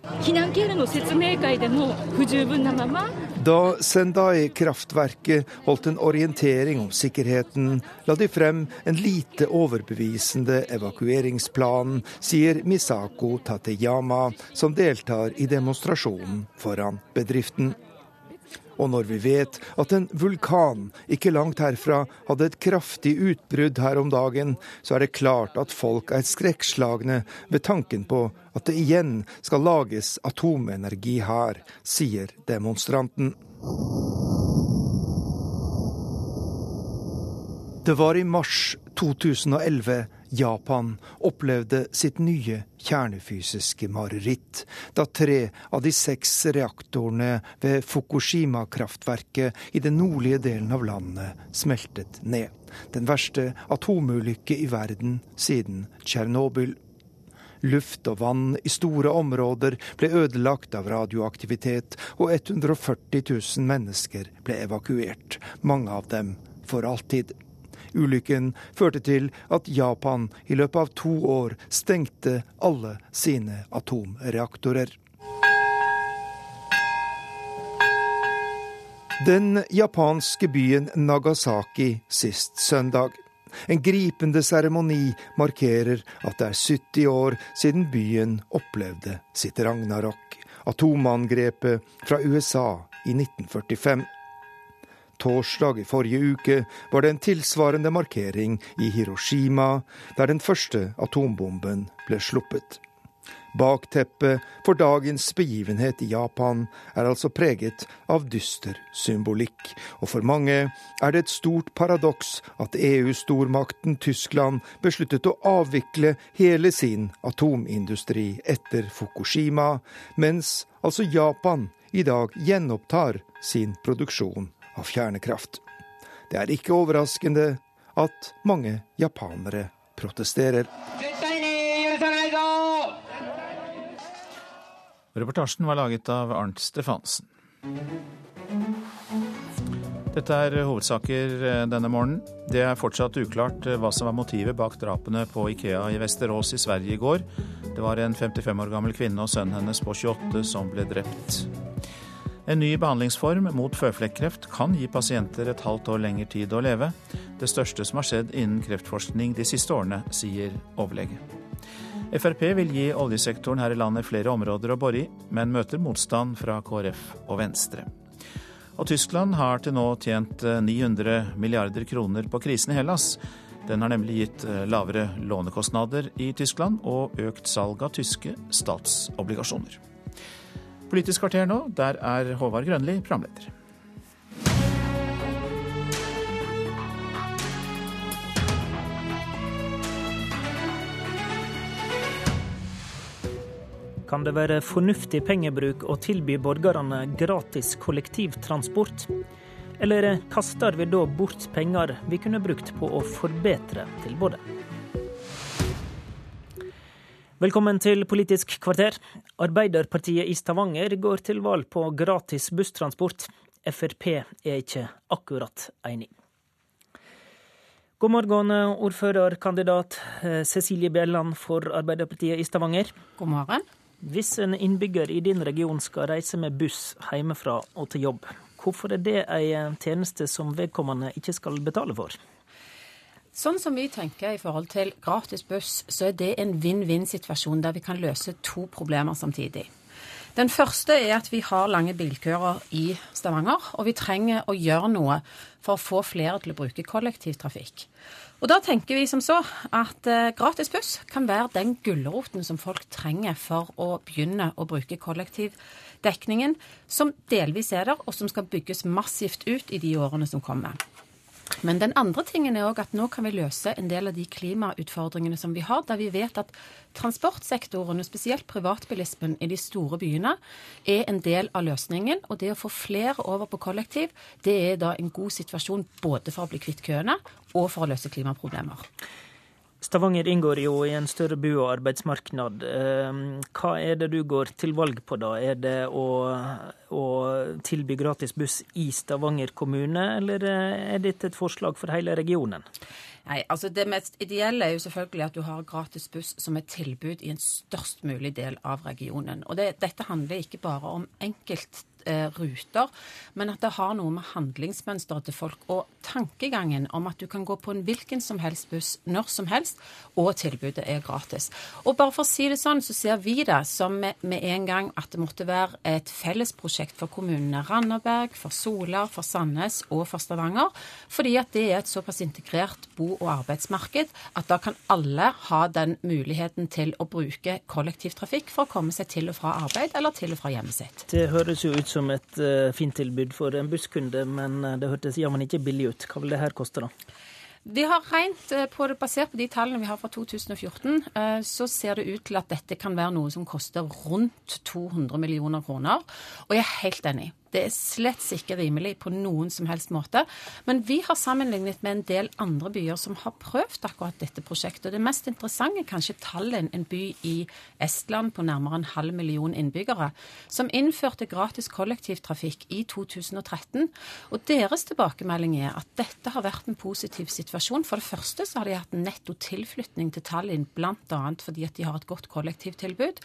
Da Sendai-kraftverket holdt en orientering om sikkerheten, la de frem en lite overbevisende evakueringsplan, sier Misako Tateyama, som deltar i demonstrasjonen foran bedriften. Og når vi vet at en vulkan ikke langt herfra hadde et kraftig utbrudd her om dagen, så er det klart at folk er skrekkslagne ved tanken på at det igjen skal lages atomenergi her, sier demonstranten. Det var i mars 2011 Japan opplevde sitt nye kjernefysiske mareritt da tre av de seks reaktorene ved Fukushima-kraftverket i den nordlige delen av landet smeltet ned. Den verste atomulykke i verden siden Tsjernobyl. Luft og vann i store områder ble ødelagt av radioaktivitet, og 140 000 mennesker ble evakuert, mange av dem for alltid. Ulykken førte til at Japan i løpet av to år stengte alle sine atomreaktorer. Den japanske byen Nagasaki sist søndag. En gripende seremoni markerer at det er 70 år siden byen opplevde sitt ragnarok, atomangrepet fra USA i 1945. Torsdag i forrige uke var det en tilsvarende markering i Hiroshima, der den første atombomben ble sluppet. Bakteppet for dagens begivenhet i Japan er altså preget av dyster symbolikk, og for mange er det et stort paradoks at EU-stormakten Tyskland besluttet å avvikle hele sin atomindustri etter Fukushima, mens altså Japan i dag gjenopptar sin produksjon av kjernekraft. Det er ikke overraskende at mange japanere protesterer. Reportasjen var laget av Arnt Stefansen. Dette er hovedsaker eh, denne morgenen. Det er fortsatt uklart eh, hva som var motivet bak drapene på Ikea i Vesterås i Sverige i går. Det var en 55 år gammel kvinne og sønnen hennes på 28 som ble drept. En ny behandlingsform mot føflekkreft kan gi pasienter et halvt år lengre tid å leve. Det største som har skjedd innen kreftforskning de siste årene, sier overlege. Frp vil gi oljesektoren her i landet flere områder å bore i, men møter motstand fra KrF og Venstre. Og Tyskland har til nå tjent 900 eh, milliarder kroner på krisen i Hellas. Den har nemlig gitt eh, lavere lånekostnader i Tyskland og økt salg av tyske statsobligasjoner. Politisk kvarter nå, der er Håvard Grønli programleder. Kan det være fornuftig pengebruk å tilby borgerne gratis kollektivtransport? Eller kaster vi da bort penger vi kunne brukt på å forbedre tilbudet? Velkommen til Politisk kvarter. Arbeiderpartiet i Stavanger går til valg på gratis busstransport. Frp er ikke akkurat enig. God morgen, ordførerkandidat eh, Cecilie Bjelland for Arbeiderpartiet i Stavanger. God morgen. Hvis en innbygger i din region skal reise med buss hjemmefra og til jobb, hvorfor er det en tjeneste som vedkommende ikke skal betale for? Sånn som vi tenker i forhold til gratis buss, så er det en vinn-vinn-situasjon der vi kan løse to problemer samtidig. Den første er at vi har lange bilkøer i Stavanger, og vi trenger å gjøre noe for å få flere til å bruke kollektivtrafikk. Og da tenker vi som så at eh, gratis buss kan være den gulroten som folk trenger for å begynne å bruke kollektivdekningen, som delvis er der, og som skal bygges massivt ut i de årene som kommer. Men den andre tingen er òg at nå kan vi løse en del av de klimautfordringene som vi har, der vi vet at transportsektoren, og spesielt privatbilismen i de store byene, er en del av løsningen. Og det å få flere over på kollektiv, det er da en god situasjon både for å bli kvitt køene og for å løse klimaproblemer. Stavanger inngår jo i en større bu- og arbeidsmarked. Ehm, hva er det du går til valg på da? Er det å, å tilby gratis buss i Stavanger kommune, eller er dette et forslag for hele regionen? Nei, altså Det mest ideelle er jo selvfølgelig at du har gratis buss som et tilbud i en størst mulig del av regionen. Og det, Dette handler ikke bare om enkelt eh, ruter, men at det har noe med handlingsmønsteret til folk og tankegangen om at du kan gå på en hvilken som helst buss når som helst, og tilbudet er gratis. Og bare for å si det sånn, så ser vi det som med, en gang at det måtte være et fellesprosjekt for kommunene Randaberg, for Sola, for Sandnes og for Stavanger, fordi at det er et såpass integrert bo- og arbeidsmarked at da kan alle ha den muligheten til å bruke kollektivtrafikk for å komme seg til og fra arbeid eller til og fra hjemmet sitt. Det høres jo ut som et uh, fint tilbud for en busskunde, men eh, det hørtes jammen ikke billig ut. Hva vil det her koste, da? Vi har regnet eh, på det, Basert på de tallene vi har fra 2014, eh, så ser det ut til at dette kan være noe som koster rundt 200 millioner kroner. Og jeg er helt enig. Det er slett ikke rimelig på noen som helst måte. Men vi har sammenlignet med en del andre byer som har prøvd akkurat dette prosjektet. Det mest interessante er kanskje Tallinn, en by i Estland på nærmere en halv million innbyggere, som innførte gratis kollektivtrafikk i 2013. Og deres tilbakemelding er at dette har vært en positiv situasjon. For det første så har de hatt netto tilflytning til Tallinn, bl.a. fordi at de har et godt kollektivtilbud.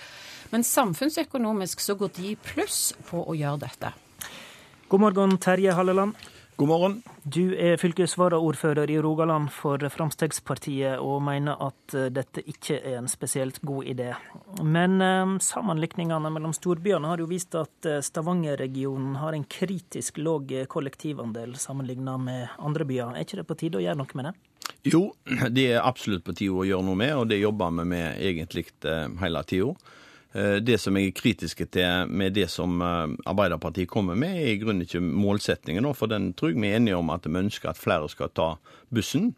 Men samfunnsøkonomisk så går de pluss på å gjøre dette. God morgen, Terje Halleland. God morgen. Du er fylkesvaraordfører i Rogaland for Fremskrittspartiet og mener at eh, dette ikke er en spesielt god idé. Men eh, sammenlikningene mellom storbyene har jo vist at eh, Stavanger-regionen har en kritisk lav kollektivandel sammenlignet med andre byer. Er ikke det på tide å gjøre noe med det? Jo, <clears throat> det er absolutt på tide å gjøre noe med, og det jobber vi med egentlig hele tida. Eh, det som jeg er kritiske til med det som eh, Arbeiderpartiet kommer med, er i grunnen ikke målsettingen. For den tror jeg vi er enige om at vi ønsker at flere skal ta bussen.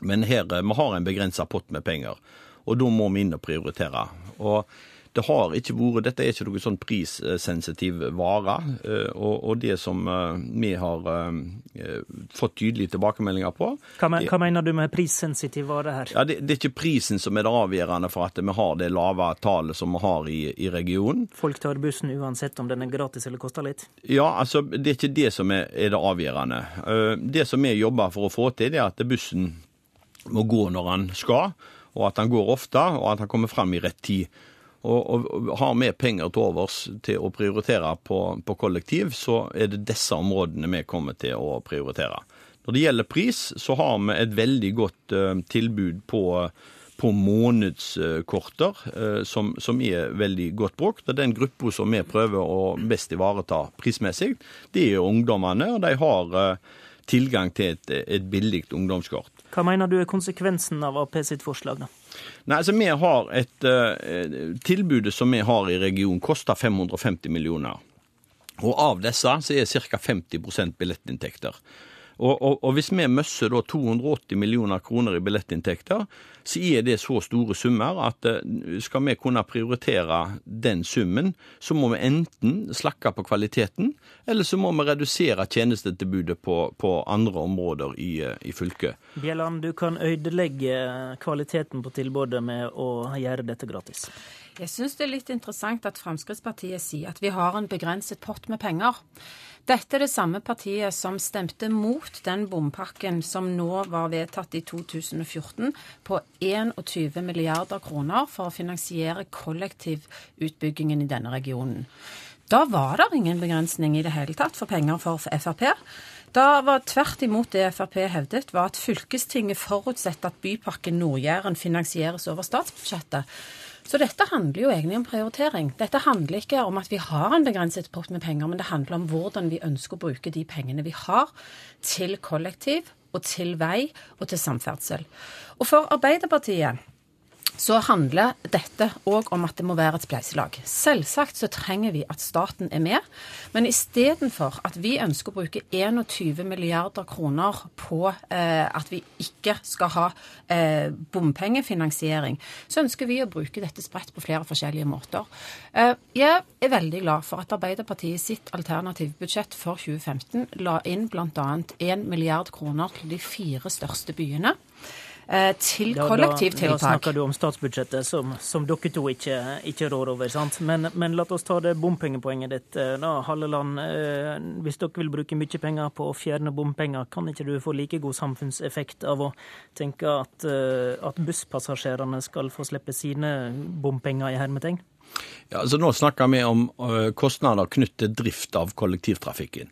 Men her eh, vi har en begrensa pott med penger, og da må vi inn og prioritere. Og det har ikke vært, Dette er ikke noen sånn prissensitiv vare. Eh, og, og det som eh, vi har eh, fått tydelige tilbakemeldinger på Hva, men, hva mener du med prissensitiv vare her? Ja, det, det, er ikke prisen som er det avgjørende for at vi har det lave tallet som vi har i, i regionen. Folk tar bussen uansett om den er gratis eller koster litt? Ja, altså det er ikke det som er, er det avgjørende. Det som vi jobber for å få til, det er at bussen må gå når han skal, og at han går ofte, og at han kommer fram i rett tid. Og, og, har vi penger til overs til å prioritere på, på, kollektiv, så er det disse områdene vi kommer til å prioritere. Når det gjelder pris, så har vi et veldig godt uh, tilbud på, på månedskorter, uh, som, som, er veldig godt brukt. Og Den gruppa som vi prøver å best ivareta prismessig, det er ungdommene. og de har uh, tilgang til et, et billig ungdomskort. Hva mener du er konsekvensen av Ap sitt forslag, da? Nei, altså vi har et uh, Tilbudet som vi har i regionen, koster 550 millioner. Og av disse så er ca. 50% billettinntekter. Og, og, og, hvis vi møsser da 280 millioner kroner i billettinntekter, så er det så store summer at eh, skal vi kunne prioritere den summen, så må vi enten slakke på kvaliteten, eller så må vi redusere tjenestetilbudet på, på andre områder i, eh, i fylket. Bjelland, du kan ødelegge kvaliteten på tilbudet med å gjøre dette gratis. Jeg syns det er litt interessant at Fremskrittspartiet sier at vi har en begrenset pott med penger. Dette er det samme partiet som stemte mot den bompakken som nå var vedtatt i 2014 på 21 milliarder kroner for å finansiere kollektivutbyggingen i denne regionen. Da var det ingen begrensning i det hele tatt for penger for Frp. Da var tvert imot det Frp hevdet, var at fylkestinget forutsetter at Bypakke Nord-Jæren finansieres over statsbudsjettet. Så dette handler jo egentlig om prioritering. Dette handler ikke om at vi har en begrenset pott med penger, men det handler om hvordan vi ønsker å bruke de pengene vi har, til kollektiv og til vei og til samferdsel. Og for Arbeiderpartiet så handler dette òg om at det må være et spleiselag. Selvsagt så trenger vi at staten er med, men istedenfor at vi ønsker å bruke 21 milliarder kroner på eh, at vi ikke skal ha eh, bompengefinansiering, så ønsker vi å bruke dette spredt på flere forskjellige måter. Eh, jeg er veldig glad for at Arbeiderpartiet sitt alternative budsjett for 2015 la inn bl.a. 1 milliard kroner til de fire største byene. Eh, til kollektivtiltak. Da, da, snakker du om statsbudsjettet, som, som dere to ikke, ikke rår over. sant? Men, men la oss ta det bompengepoenget ditt. Eh, da, Halleland, eh, hvis dere vil bruke mye penger på å fjerne bompenger, kan ikke du få like god samfunnseffekt av å tenke at, at busspassasjerene skal få slippe sine bompenger i hermetegn? Ja, altså Nå snakker vi om kostnader knyttet til drift av kollektivtrafikken.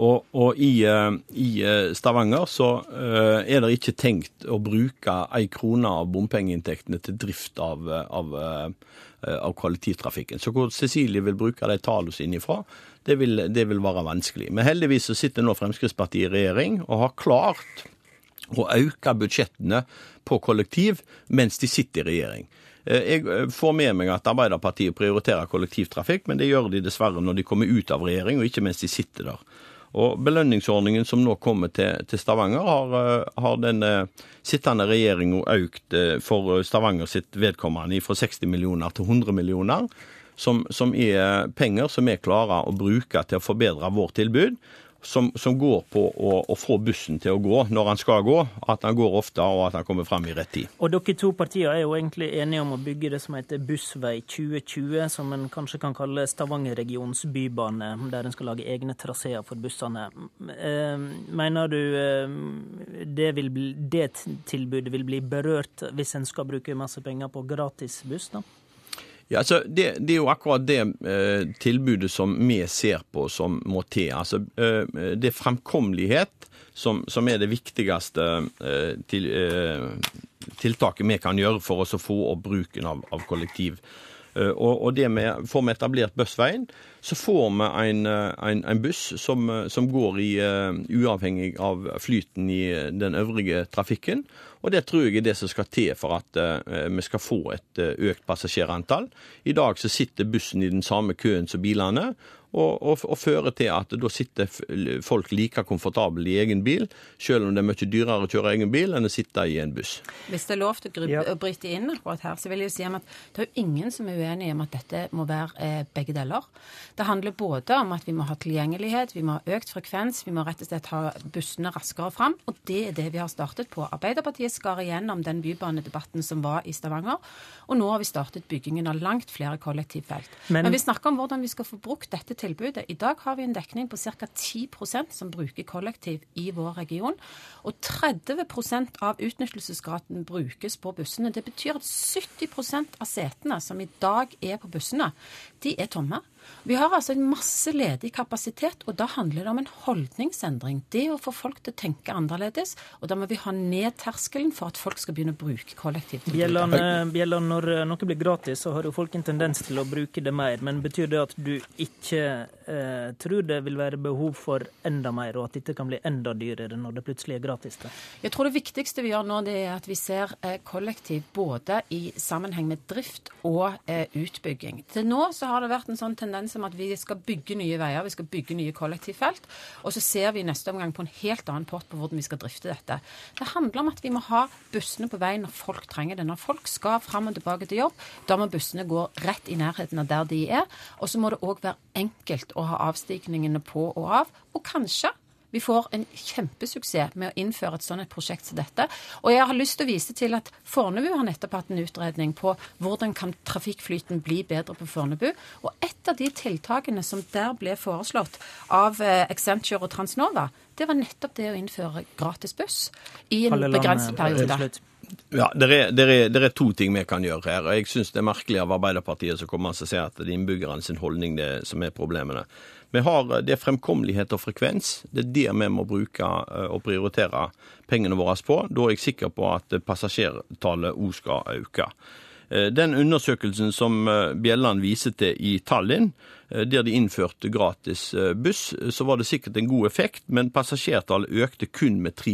Og, og i, eh, i, eh, Stavanger så uh, er det ikke tenkt å bruke ei krone av bompengeinntektene til drift av, av, av, kollektivtrafikken. Så hvor Cecilie vil bruke de tallene sine ifra, det vil, det vil være vanskelig. Men heldigvis så sitter nå Fremskrittspartiet i regjering og har klart å øke budsjettene på kollektiv mens de sitter i regjering. Jeg får med meg at Arbeiderpartiet prioriterer kollektivtrafikk, men det gjør de dessverre når de kommer ut av regjering, og ikke mens de sitter der. Og Belønningsordningen som nå kommer til, til Stavanger, har, har den sittende regjeringa økt for Stavanger sitt vedkommende fra 60 millioner til 100 millioner. Som, som er penger som vi klarer å bruke til å forbedre vårt tilbud som, som går på å, å, få bussen til å gå når han skal gå. At han går ofte, og at han kommer frem i rett tid. Og Dere to partier er jo egentlig enige om å bygge det som heter Bussvei 2020, som en kanskje kan kalle Stavanger-regionens bybane, der en skal lage egne traseer for bussene. Eh, mener du eh, det, bli, det tilbudet vil bli berørt hvis en skal bruke masse penger på gratis buss? da? Ja, altså, det, det, er jo akkurat det eh, tilbudet som vi ser på som må til. Altså, eh, det er fremkommelighet som, som, er det viktigste eh, til, eh, tiltaket vi kan gjøre for oss å få opp bruken av, av kollektiv. Eh, og, og, det med, Får vi etablert Bussveien, så får vi en, eh, en, en buss som, som, går i, uavhengig av flyten i den øvrige trafikken. Og det tror jeg er det som skal til for at uh, vi skal få et uh, økt passasjerantall. I dag så sitter bussen i den samme køen som bilene, og, og, og fører til at da sitter folk like komfortable i egen bil, selv om det er mye dyrere å kjøre egen bil enn å sitte i en buss. Hvis det er lov til å ja. bryte inn akkurat her, så vil jeg jo si at det er jo ingen som er uenig om at dette må være eh, begge deler. Det handler både om at vi må ha tilgjengelighet, vi må ha økt frekvens, vi må rett og slett ha bussene raskere fram, og det er det vi har startet på. Arbeiderpartiet skar igjennom den bybanedebatten som var i Stavanger, og nå har vi startet byggingen av langt flere kollektivfelt. Men, Men vi snakker om hvordan vi skal få brukt dette tilbudet. I dag har vi en dekning på ca. 10% som bruker kollektiv i vår region. Og 30% av utnyttelsesgraden brukes på bussene. Det betyr at 70% av setene som i dag er på bussene, de er tomme. Vi har altså en masse ledig kapasitet, og da handler det om en holdningsendring. Det å få folk til å tenke annerledes. Og da må vi ha ned terskelen for at folk skal begynne å bruke kollektivt. Bjelland, Bjelland, når noe blir gratis, så har jo folk en tendens til å bruke det mer. Men betyr det at du ikke eh, tror det vil være behov for enda mer, og at dette kan bli enda dyrere når det plutselig er gratis? Da? Jeg tror det viktigste vi gjør nå, det er at vi ser eh, kollektiv både i sammenheng med drift og eh, utbygging. Til nå så har det vært en sånn tendens om at vi skal bygge nye veier, vi skal bygge nye kollektivfelt. Og så ser vi i neste omgang på en helt annen pott på hvordan vi skal drifte dette. Det handler om at vi må ha bussene på vei når folk trenger det. Når folk skal fram og tilbake til jobb, da må bussene gå rett i nærheten av der de er. Og så må det òg være enkelt å ha avstigningene på og av. Og kanskje vi får en kjempesuksess med å innføre et sånt prosjekt som dette. Og jeg har lyst til å vise til at Fornebu har nettopp hatt en utredning på hvordan kan trafikkflyten bli bedre på Fornebu. Og et av de tiltakene som der ble foreslått av eh, Accenture og Transnova, det var nettopp det å innføre gratis buss i en begrenset periode. Ja, det er, er, er, to ting vi kan gjøre her. og Jeg syns det er merkelig av Arbeiderpartiet som kommer og sier at det er innbyggerne sin holdning det, som er problemene. Vi har eh, det fremkommelighet og frekvens. Det er det vi må bruke eh, og prioritere pengene våre på. Da er jeg sikker på at passasjertallet òg skal øke. Eh, den undersøkelsen som Bjelland viser til i Tallinn, der de innførte gratis buss, så var det sikkert en god effekt, men passasjertallet økte kun med 3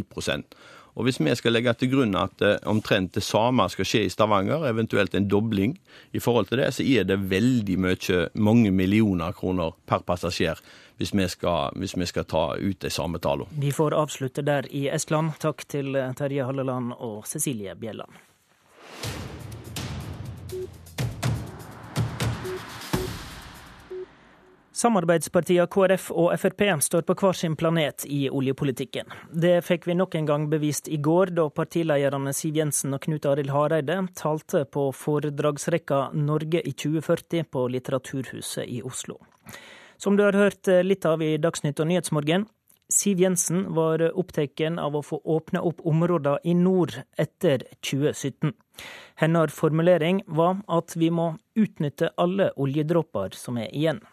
og Hvis vi skal legge til grunn at eh, omtrent det samme skal skje i Stavanger, eventuelt en dobling i forhold til det, så er det veldig mye, mange millioner kroner per passasjer hvis vi skal, hvis vi skal ta ut de samme tallene. Vi får avslutte der i Estland. Takk til Terje Halleland og Cecilie Bjelland. Samarbeidspartiene KrF og Frp står på hver sin planet i oljepolitikken. Det fikk vi nok en gang bevist i går, da partilederne Siv Jensen og Knut Arild Hareide talte på foredragsrekka 'Norge i 2040' på Litteraturhuset i Oslo. Som du har hørt litt av i Dagsnytt og Nyhetsmorgen, Siv Jensen var opptatt av å få åpne opp områder i nord etter 2017. Hennes formulering var at vi må utnytte alle oljedråper som er igjen.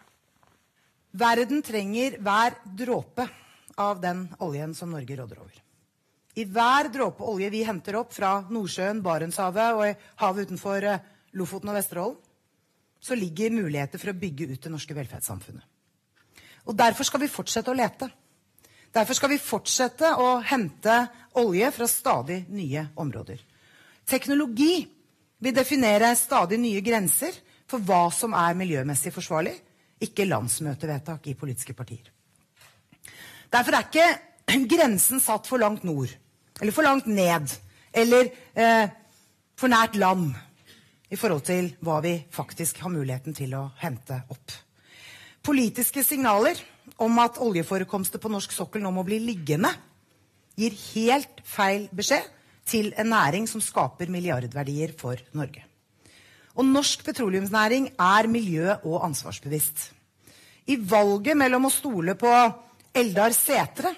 Verden trenger hver dråpe av den oljen som Norge råder over. I hver dråpe olje vi henter opp fra Nordsjøen, Barentshavet og havet utenfor eh, Lofoten og Vesterålen, så ligger muligheter for å bygge ut det norske velferdssamfunnet. Og Derfor skal vi fortsette å lete. Derfor skal vi fortsette å hente olje fra stadig nye områder. Teknologi vil definere stadig nye grenser for hva som er miljømessig forsvarlig, ikke landsmøtevedtak i politiske partier. Derfor er ikke grensen satt for langt nord, eller for langt ned, eller eh, for nært land i forhold til hva vi faktisk har muligheten til å hente opp. Politiske signaler om at oljeforekomster på norsk sokkel nå må bli liggende, gir helt feil beskjed til en næring som skaper milliardverdier for Norge. Og norsk petroleumsnæring er miljø- og ansvarsbevisst. I valget mellom å stole på Eldar Setre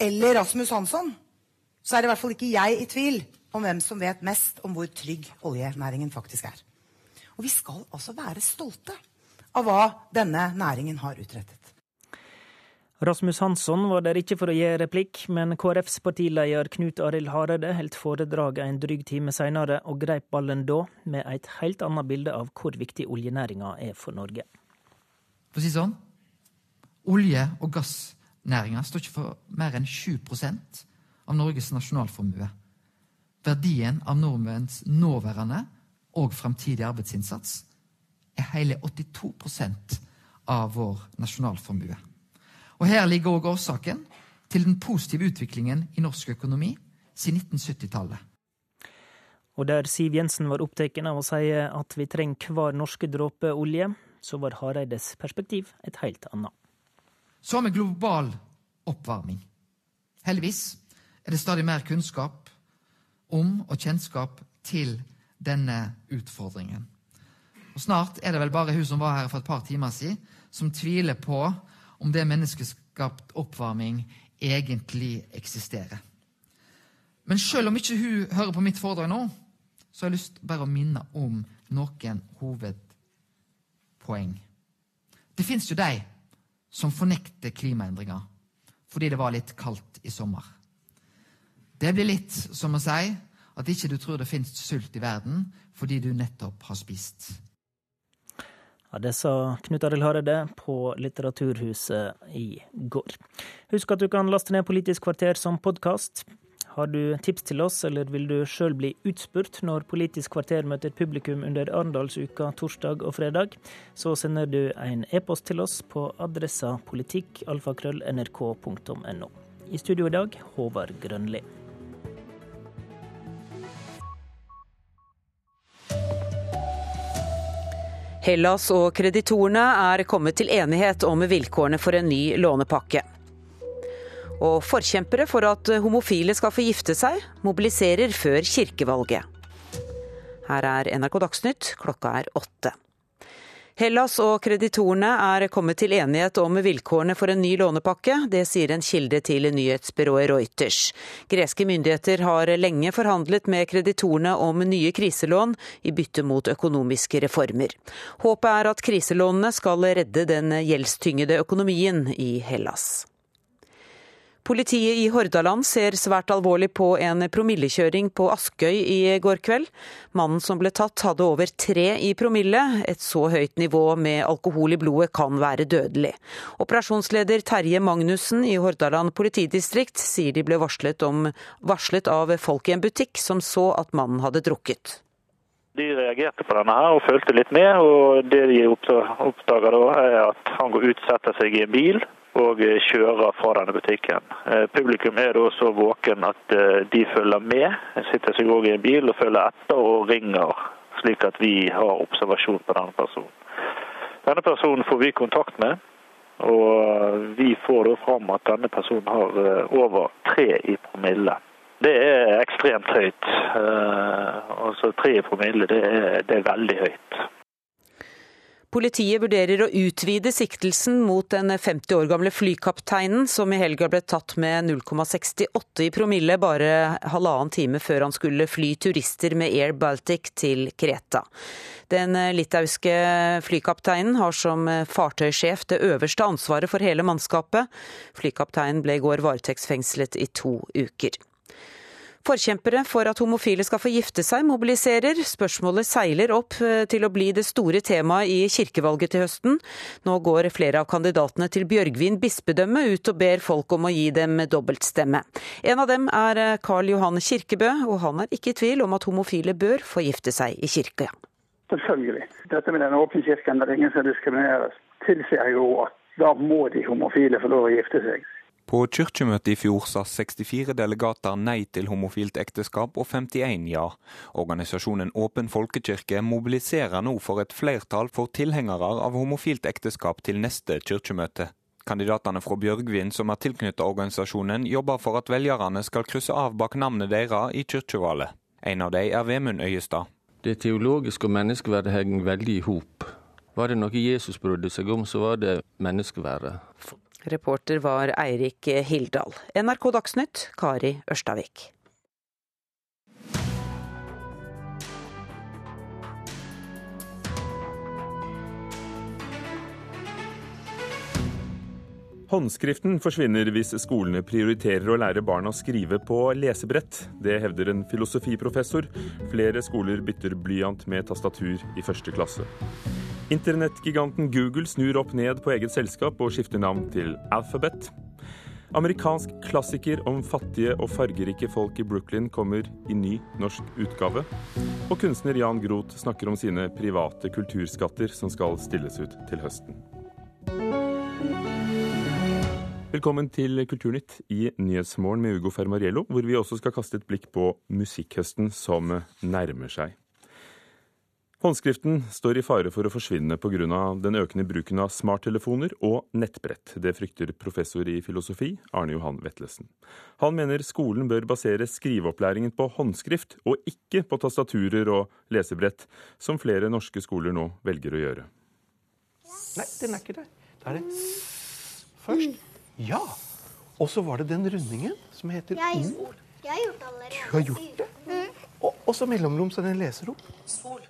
eller Rasmus Hansson, så er i hvert fall ikke jeg i tvil om hvem som vet mest om hvor trygg oljenæringen faktisk er. Og vi skal altså være stolte av hva denne næringen har utrettet. Rasmus Hansson var der ikke for å gi replikk, men KrFs partileder Knut Arild Hareide holdt foredraget en dryg time senere, og greip ballen da med et helt annet bilde av hvor viktig oljenæringa er for Norge. For å si sånn, olje- og gassnæringa står ikke for mer enn 7% av Norges nasjonalformue. Verdien av nordmenns nåværende og framtidig arbeidsinnsats er hele 82% av vår nasjonalformue. Og Her ligger òg årsaken til den positive utviklingen i norsk økonomi siden 1970-tallet. Og der Siv Jensen var opptatt av å si at vi trenger hver norske dråpe olje, så var Hareides perspektiv et helt annet. Så vi global oppvarming. Heldigvis er det stadig mer kunnskap om og kjennskap til denne utfordringen. Og Snart er det vel bare hun som var her for et par timer siden, som tviler på om det menneskeskapt oppvarming egentlig eksisterer. Men selv om ikke hun hører på mitt foredrag nå, så har jeg lyst bare å minne om noen hovedpoeng. Det fins jo de som fornekter klimaendringer fordi det var litt kaldt i sommer. Det blir litt som å si at ikke du tror det fins sult i verden fordi du nettopp har spist. Ja, Det sa Knut Arild Hareide på Litteraturhuset i går. Husk at du kan laste ned Politisk kvarter som podkast. Har du tips til oss, eller vil du sjøl bli utspurt når Politisk kvarter møter publikum under Arendalsuka torsdag og fredag, så sender du en e-post til oss på adressa politikkalfakrøll.nrk.no. I studio i dag, Håvard Grønli. Hellas og kreditorene er kommet til enighet om vilkårene for en ny lånepakke. Og forkjempere for at homofile skal få gifte seg, mobiliserer før kirkevalget. Her er NRK Dagsnytt, klokka er åtte. Hellas og kreditorene er kommet til enighet om vilkårene for en ny lånepakke. Det sier en kilde til nyhetsbyrået Reuters. Greske myndigheter har lenge forhandlet med kreditorene om nye kriselån i bytte mot økonomiske reformer. Håpet er at kriselånene skal redde den gjeldstyngede økonomien i Hellas. Politiet i Hordaland ser svært alvorlig på en promillekjøring på Askøy i går kveld. Mannen som ble tatt hadde over tre i promille. Et så høyt nivå med alkohol i blodet kan være dødelig. Operasjonsleder Terje Magnussen i Hordaland politidistrikt sier de ble varslet, om, varslet av folk i en butikk som så at mannen hadde drukket. De reagerte på denne her og fulgte litt med. og Det de oppdaga da, er at han går ut, setter seg i en bil og kjører fra denne butikken. Eh, publikum er da så våken at eh, de følger med, sitter seg òg i en bil og følger etter og ringer, slik at vi har observasjon på denne personen. Denne personen får vi kontakt med, og vi får da fram at denne personen har eh, over tre i promille. Det er ekstremt høyt. Altså Tre i promille, det er, det er veldig høyt. Politiet vurderer å utvide siktelsen mot den 50 år gamle flykapteinen som i helga ble tatt med 0,68 i promille bare halvannen time før han skulle fly turister med Air Baltic til Kreta. Den litauiske flykapteinen har som fartøysjef det øverste ansvaret for hele mannskapet. Flykapteinen ble i går varetektsfengslet i to uker. Forkjempere for at homofile skal få gifte seg, mobiliserer. Spørsmålet seiler opp eh, til å bli det store temaet i kirkevalget til høsten. Nå går flere av kandidatene til Bjørgvin bispedømme ut og ber folk om å gi dem dobbeltstemme. En av dem er eh, Karl Johan Kirkebø, og han er ikke i tvil om at homofile bør få gifte seg i kirka. Selvfølgelig. Dette med den åpne kirken der ingen skal diskrimineres, tilsier jo at da må de homofile få lov å gifte seg. På kirkemøtet i fjor sa 64 delegater nei til homofilt ekteskap og 51 ja. Organisasjonen Åpen folkekirke mobiliserer nå for et flertall for tilhengere av homofilt ekteskap til neste kirkemøte. Kandidatene fra Bjørgvin som er tilknyttet organisasjonen, jobber for at velgerne skal krysse av bak navnet deres i kirkevalget. En av dem er Vemund Øyestad. Det teologiske og menneskeverdet henger veldig i hop. Var det noe Jesus brydde seg om, så var det menneskeverdet. Reporter var Eirik Hildal. NRK Dagsnytt, Kari Ørstavik. Håndskriften forsvinner hvis skolene prioriterer å lære barna å skrive på lesebrett. Det hevder en filosofiprofessor. Flere skoler bytter blyant med tastatur i første klasse. Internettgiganten Google snur opp ned på eget selskap og skifter navn til Alphabet. Amerikansk klassiker om fattige og fargerike folk i Brooklyn kommer i ny norsk utgave. Og kunstner Jan Groth snakker om sine private kulturskatter som skal stilles ut til høsten. Velkommen til Kulturnytt i Nyhetsmorgen med Ugo Fermariello, hvor vi også skal kaste et blikk på musikkhøsten som nærmer seg. Håndskriften står i fare for å forsvinne pga. den økende bruken av smarttelefoner og nettbrett. Det frykter professor i filosofi Arne Johan Vetlesen. Han mener skolen bør basere skriveopplæringen på håndskrift, og ikke på tastaturer og lesebrett, som flere norske skoler nå velger å gjøre. Nei, den er ikke der. Da er det først. Ja. Og så var det den rundingen som heter Jeg, ord. jeg har gjort det allerede. Du har gjort det? Og, og så mellomrom, så den leser opp. Sol.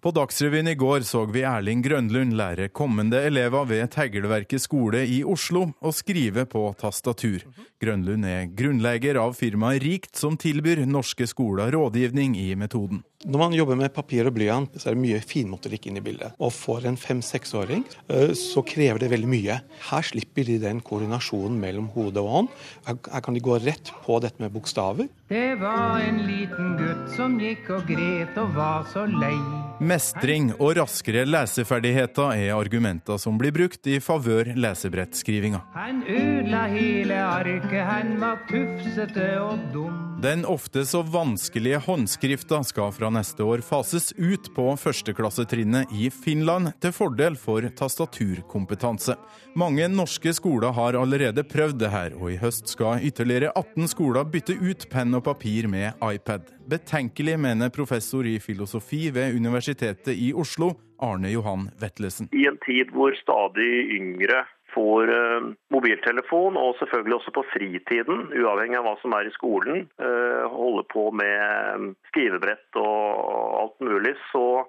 På Dagsrevyen i går så vi Erling Grønlund lære kommende elever ved Teglverket skole i Oslo å skrive på tastatur. Grønlund er grunnlegger av firmaet Rikt, som tilbyr norske skoler rådgivning i metoden. Når man jobber med papir og blyant, så er det mye finmotorikk inne i bildet. Og for en fem-seksåring eh, så krever det veldig mye. Her slipper de den koordinasjonen mellom hode og hånd. Her her kan de gå rett på dette med bokstaver. Det var en liten gutt som gikk og gret og var så lei. Mestring og raskere leseferdigheter er argumenter som blir brukt i favør lesebrettskrivinga. Han ødela hele arket, han var tufsete og dum. Den ofte så vanskelige håndskrifta skal fra neste år fases ut på førsteklassetrinnet i Finland, til fordel for tastaturkompetanse. Mange norske skoler har allerede prøvd det her, og i høst skal ytterligere 18 skoler bytte ut penn og papir med iPad. Betenkelig, mener professor i filosofi ved Universitetet i Oslo, Arne Johan Vetlesen. I en tid hvor stadig yngre får eh, mobiltelefon, og selvfølgelig også på fritiden, uavhengig av hva som er i skolen, holde holder på med skrivebrett og alt mulig, så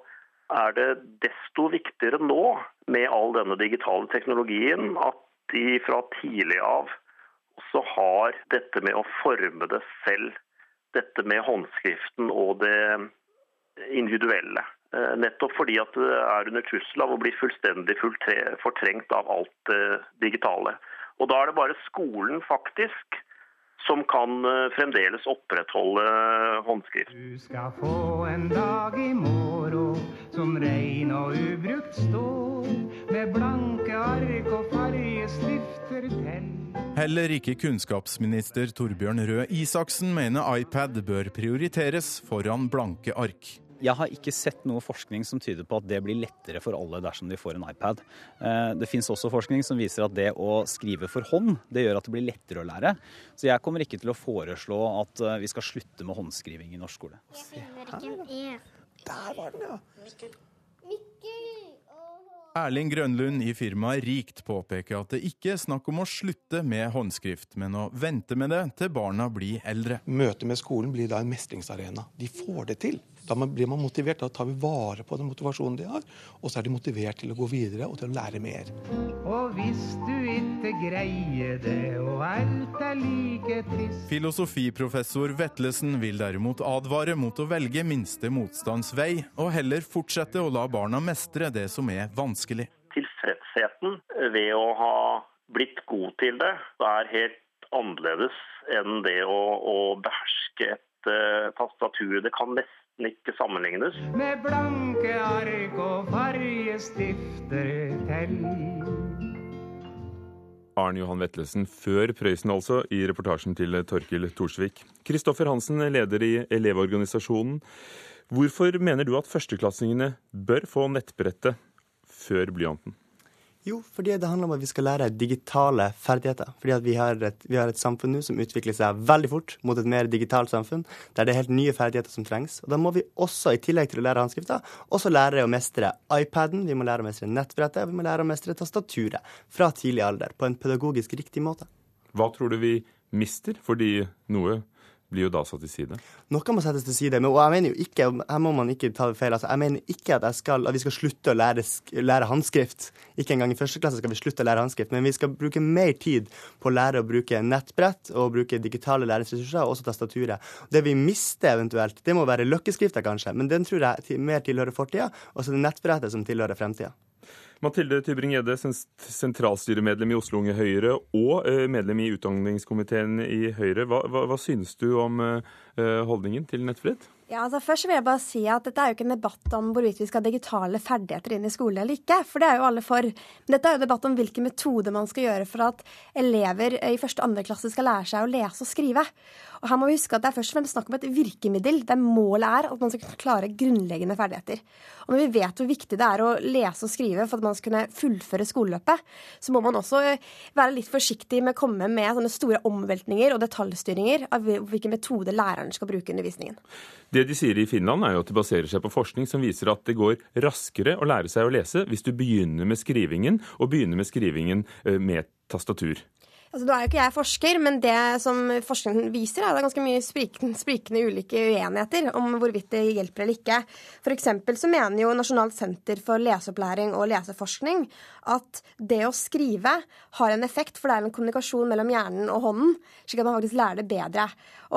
er det desto viktigere nå med all denne digitale teknologien at de fra tidlig av også har dette med å forme det selv. Dette med håndskriften og det individuelle. Eh, Nettopp fordi at det er under trussel av å bli fullstendig fortrengt av alt det digitale. Og Da er det bare skolen faktisk som kan eh, fremdeles opprettholde håndskrift. Du skal få en dag i morgen som rein og ubrukt står, med blanke ark og fargestifter til. Heller ikke kunnskapsminister Torbjørn Røe Isaksen mener iPad bør prioriteres foran blanke ark. Jeg har ikke sett noe forskning som tyder på at det blir lettere for alle dersom de får en iPad. Eh, Det finnes også forskning som viser at det å skrive for hånd, det gjør at det blir lettere å lære. Så jeg kommer ikke til å foreslå at eh, vi skal slutte med håndskriving i norsk skole. Der var den, ja. Erling Grønlund i firmaet Rikt påpeker at det ikke er snakk om å slutte med håndskrift, men å vente med det til barna blir eldre. Møtet med skolen blir da en mestringsarena. De får det til. Da blir man motivert. Da tar vi vare på den motivasjonen de har, og så er de motivert til å gå videre og til å lære mer. Og hvis du ikke greier det, og alt er like trist Filosofiprofessor Vetlesen vil derimot advare mot å velge minste motstands vei, og heller fortsette å la barna mestre det som er vanskelig. Tilfredsheten ved å ha blitt god til det er helt annerledes enn det å, å beherske et uh, tastatur. Det kan nesten ikke sammenlignes. med blanke ark og fargestifter til. Arne Johan Vetlesen, før Prøysen altså, i reportasjen til Torkil Thorsvik. Kristoffer Hansen, leder i Elevorganisasjonen. Hvorfor mener du at førsteklassingene bør få nettbrettet før blyanten? Jo, fordi det handler om at vi skal lære digitale ferdigheter. Fordi vi har, et, vi har et samfunn nå som utvikler seg veldig fort mot et mer digitalt samfunn, der det er helt nye ferdigheter som trengs. Og da må vi også, i tillegg til å lære håndskrifta, også lære å mestre iPaden, vi må lære å mestre nettbrettet, og vi må lære å mestre tastaturet fra tidlig alder på en pedagogisk riktig måte. Hva tror du vi mister? Fordi noe blir jo da satt til side? Noe må settes til side. Men, og jeg mener jo ikke, her må man ikke ta det feil, altså, jeg mener ikke at, skal, at vi skal slutte å lære, lære, håndskrift. Ikke engang i første klasse skal vi slutte å lære håndskrift, men vi skal bruke mer tid på å lære å bruke nettbrett og bruke digitale læringsressurser, og også tastaturet. Det vi mister eventuelt, det må være løkkeskrifta kanskje, men den tror jeg mer tilhører fortida, og så er det nettbrettet som tilhører fremtida. Mathilde Tybring-Gjedde, sentralstyremedlem i Oslo Unge Høyre og eh, medlem i utdanningskomiteen i Høyre. Hva, hva, hva synes du om eh, holdningen til nettfritt? Ja, altså Først vil jeg bare si at dette er jo ikke en debatt om hvorvidt vi skal ha digitale ferdigheter inn i skolen eller ikke, for det er jo alle for. Men dette er jo debatt om hvilke metoder man skal gjøre for at elever i første og andre klasse skal lære seg å lese og skrive. Og her må vi huske at Det er først og fremst snakk om et virkemiddel, der målet er at man skal klare grunnleggende ferdigheter. Og Når vi vet hvor viktig det er å lese og skrive for at man skal kunne fullføre skoleløpet, så må man også være litt forsiktig med å komme med sånne store omveltninger og detaljstyringer av hvilke metoder læreren skal bruke i undervisningen. Det de sier i Finland, er jo at de baserer seg på forskning som viser at det går raskere å lære seg å lese hvis du begynner med skrivingen, og begynner med skrivingen eh, med tastatur. Altså, Nå er jo ikke jeg forsker, men det som forskningen viser, er at det er ganske mye sprikende, sprikende ulike uenigheter om hvorvidt det hjelper eller ikke. F.eks. så mener jo Nasjonalt senter for leseopplæring og leseforskning at det å skrive har en effekt, for det er en kommunikasjon mellom hjernen og hånden, slik at man faktisk lærer det bedre.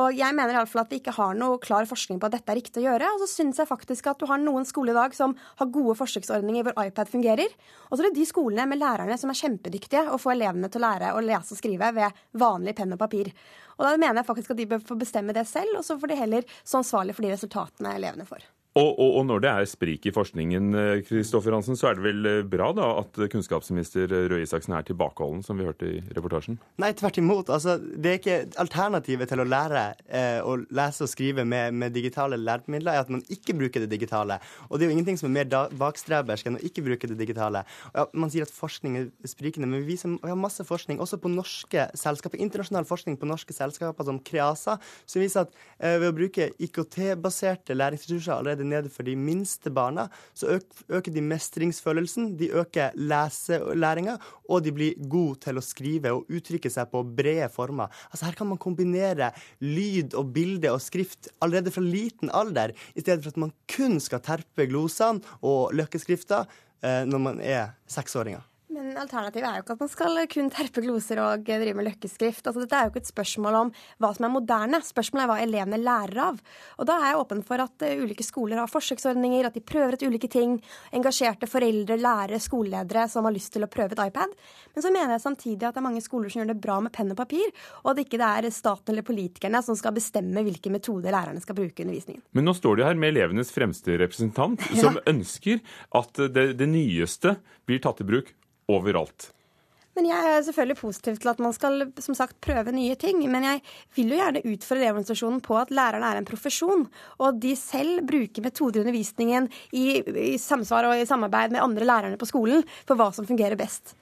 Og jeg mener iallfall at vi ikke har noe klar forskning på at dette er riktig å gjøre. Og så syns jeg faktisk at du har noen skoler i dag som har gode forsøksordninger hvor iPad fungerer. Og så er det de skolene med lærerne som er kjempedyktige og får elevene til å lære å lese og skrive ved vanlig penn og papir. Og da mener jeg faktisk at de bør få bestemme det selv, og så får de heller stå ansvarlig for de resultatene elevene får. Og, og, og, når det er sprik i forskningen, Kristoffer eh, Hansen, så er det vel eh, bra da at kunnskapsminister Røe Isaksen er tilbakeholden, som vi hørte i reportasjen? Nei, tvert imot. Altså, det er ikke Alternativet til å lære eh, å lese og skrive med, med, digitale læremidler er at man ikke bruker det digitale. Og det er jo ingenting som er mer bakstrebersk enn å ikke bruke det digitale. Ja, man sier at forskning er sprikende, men vi, viser, vi har masse forskning også på norske selskaper, internasjonal forskning på norske selskaper som Kreasa, som viser at eh, ved å bruke IKT-baserte læringsressurser allerede nede for de minste barna, så øker de mestringsfølelsen, de øker leselæringa, og de blir gode til å skrive og uttrykke seg på brede former. Altså Her kan man kombinere lyd og bilde og skrift allerede fra liten alder, i stedet for at man kun skal terpe glosene og løkkeskrifta eh, når man er seksåringer. Men alternativet er jo ikke at man skal kun terpe gloser og drive med løkkeskrift. Altså, dette er jo ikke et spørsmål om hva som er moderne. Spørsmålet er hva elevene lærer av. Og da er jeg åpen for at uh, ulike skoler har forsøksordninger, at de prøver ut ulike ting. Engasjerte foreldre, lærere, skoleledere som har lyst til å prøve et iPad. Men så mener jeg samtidig at det er mange skoler som gjør det bra med penn og papir, og at ikke det er staten eller politikerne som skal bestemme hvilke metoder lærerne skal bruke i undervisningen. Men nå står du her med elevenes fremste representant, som <laughs> ja. ønsker at det, det nyeste blir tatt i bruk overalt. Men Jeg er selvfølgelig positiv til at man skal som sagt, prøve nye ting. Men jeg vil jo gjerne utfordre Elevorganisasjonen på at lærerne er en profesjon, og at de selv bruker metoder i undervisningen i, i samsvar og i samarbeid med andre lærerne på skolen for hva som fungerer best.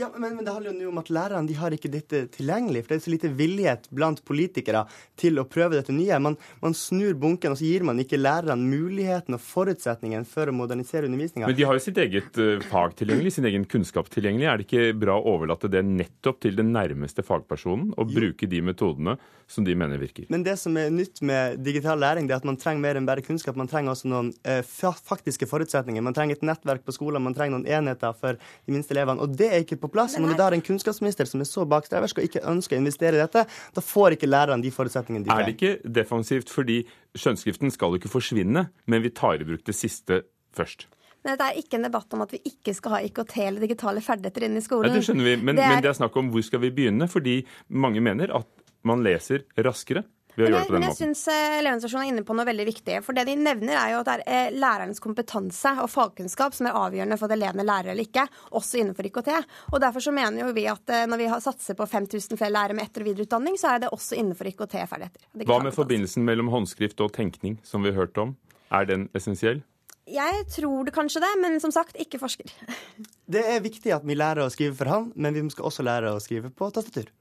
Ja, men, men, det handler jo om at lærerne de har ikke dette tilgjengelig. For det er så lite villighet blant politikere til å prøve dette nye. Man, man snur bunken, og så gir man ikke lærerne muligheten og forutsetningen for å modernisere undervisninga. Men de har jo sitt eget uh, fag tilgjengelig, sin egen kunnskap tilgjengelig. Er det ikke bra å overlate det nettopp til den nærmeste fagpersonen, og jo. bruke de metodene som de mener virker? Men det som er nytt med digital læring, det er at man trenger mer enn bare kunnskap. Man trenger også noen uh, faktiske forutsetninger. Man trenger et nettverk på skolen, man trenger noen enheter for de minste elevene. Og det er ikke på plass. Når vi da har en kunnskapsminister som er så bakstreversk og ikke ønsker å investere i dette, da får ikke lærerne de forutsetningene de trenger. Er det ikke defensivt fordi skjønnskriften skal jo ikke forsvinne, men vi tar i bruk det siste først? Men Det er ikke en debatt om at vi ikke skal ha IKT eller digitale ferdigheter inn i skolen. Ja, det skjønner vi, men det, er... men det er snakk om hvor skal vi begynne? Fordi mange mener at man leser raskere ved å Men gjøre det på den måten. jeg syns eh, Elevorganisasjonen er inne på noe veldig viktig. For det de nevner, er jo at det er eh, lærernes kompetanse og fagkunnskap som er avgjørende for at elevene lærer eller ikke, også innenfor IKT. Og derfor så mener jo vi at eh, når vi satser på 5000 flere lærere med etter- og videreutdanning, så er det også innenfor IKT-ferdigheter. Hva med forbindelsen mellom håndskrift og tenkning, som vi har hørt om? Er den essensiell? Jeg tror det kanskje det, men som sagt, ikke forsker. <laughs> Det er viktig at vi lærer å skrive for hånd, men vi skal også lære å skrive på tastatur.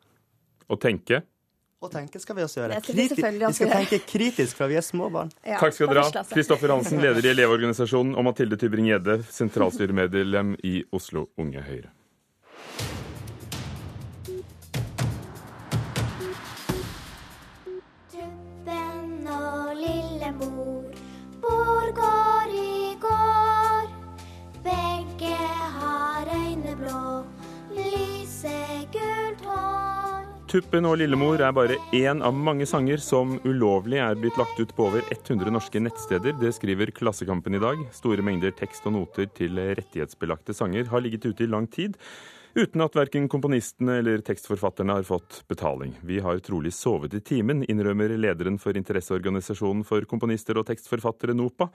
Å tenke? Og tenke skal vi også gjøre. Vi Kriti- vi skal tenke kritisk fra vi er små barn. Takk skal dere ha. Kristoffer Hansen, leder i Elevorganisasjonen, og Mathilde Tybring-Gjedde, sentralstyremedlem i Oslo Unge Høyre. Tuppen og Lillemor er bare én av mange sanger som ulovlig er blitt lagt ut på over 100 norske nettsteder. Det skriver Klassekampen i dag. Store mengder tekst og noter til rettighetsbelagte sanger har ligget ute i lang tid. Uten at verken komponistene eller tekstforfatterne har fått betaling. Vi har trolig sovet i timen, innrømmer lederen for interesseorganisasjonen for komponister og tekstforfattere, NOPA.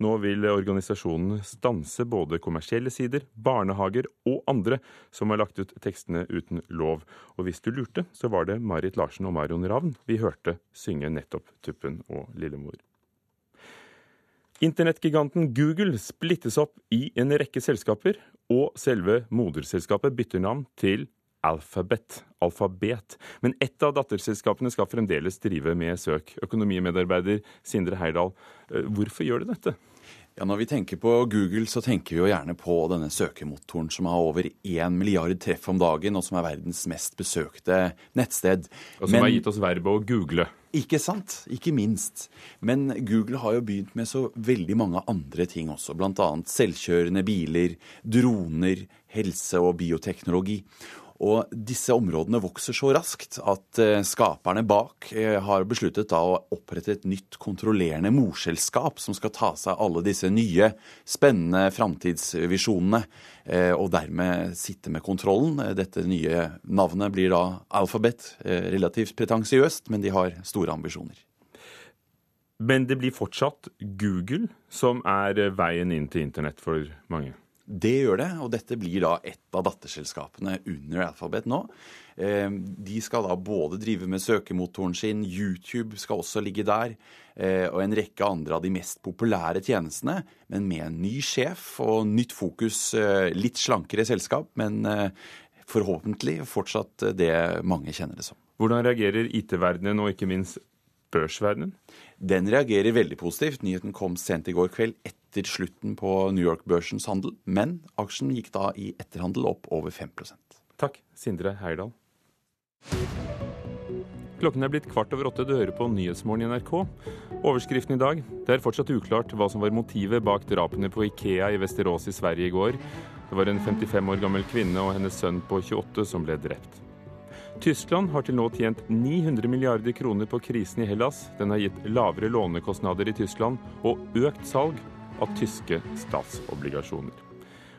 Nå vil organisasjonen stanse både kommersielle sider, barnehager og andre som har lagt ut tekstene uten lov. Og hvis du lurte, så var det Marit Larsen og Marion Ravn vi hørte synge nettopp Tuppen og Lillemor. Internettgiganten Google splittes opp i en rekke selskaper, og selve moderselskapet bytter navn til Alphabet. Alphabet. Men ett av datterselskapene skal fremdeles drive med søk. Økonomimedarbeider Sindre Heyerdahl, eh, hvorfor gjør de dette? Ja, Når vi tenker på Google, så tenker vi jo gjerne på denne søkemotoren som har over én milliard treff om dagen, og som er verdens mest besøkte nettsted. Og som har gitt oss verbet å google. Ikke sant? Ikke minst. Men Google har jo begynt med så veldig mange andre ting også, bl.a. selvkjørende biler, droner, helse og bioteknologi. Og disse områdene vokser så raskt at eh, skaperne bak eh, har besluttet da å opprette et nytt kontrollerende morselskap som skal ta seg av alle disse nye, spennende framtidsvisjonene, eh, og dermed sitte med kontrollen. Dette nye navnet blir da Alphabet. Relativt pretensiøst, men de har store ambisjoner. Men det blir fortsatt Google som er veien inn til internett for mange. Det gjør det, og dette blir da et av datterselskapene under Alphabet nå. Eh, De skal da både drive med søkemotoren sin, YouTube skal også ligge der, eh, og en rekke andre av de mest populære tjenestene, men med en ny sjef og nytt fokus. eh, Litt slankere selskap, men eh, forhåpentlig fortsatt det mange kjenner det som. Hvordan reagerer IT-verdenen og ikke minst børsverdenen? Den reagerer veldig positivt. Nyheten kom sent i går kveld etter slutten på New York-børsens handel, men aksjen gikk da i etterhandel opp over 5% Takk, Sindre Heyerdahl. Klokken er blitt kvart over åtte. Du hører på Nyhetsmorgen i NRK. Overskriften i dag det er fortsatt uklart hva som var motivet bak drapene på Ikea i Vesterås i Sverige i går. Det var en 55 år gammel kvinne og hennes sønn på 28 som ble drept. Tyskland har til nå tjent 900 milliarder kroner på krisen i Hellas. Den har gitt lavere lånekostnader i Tyskland og økt salg av tyske statsobligasjoner.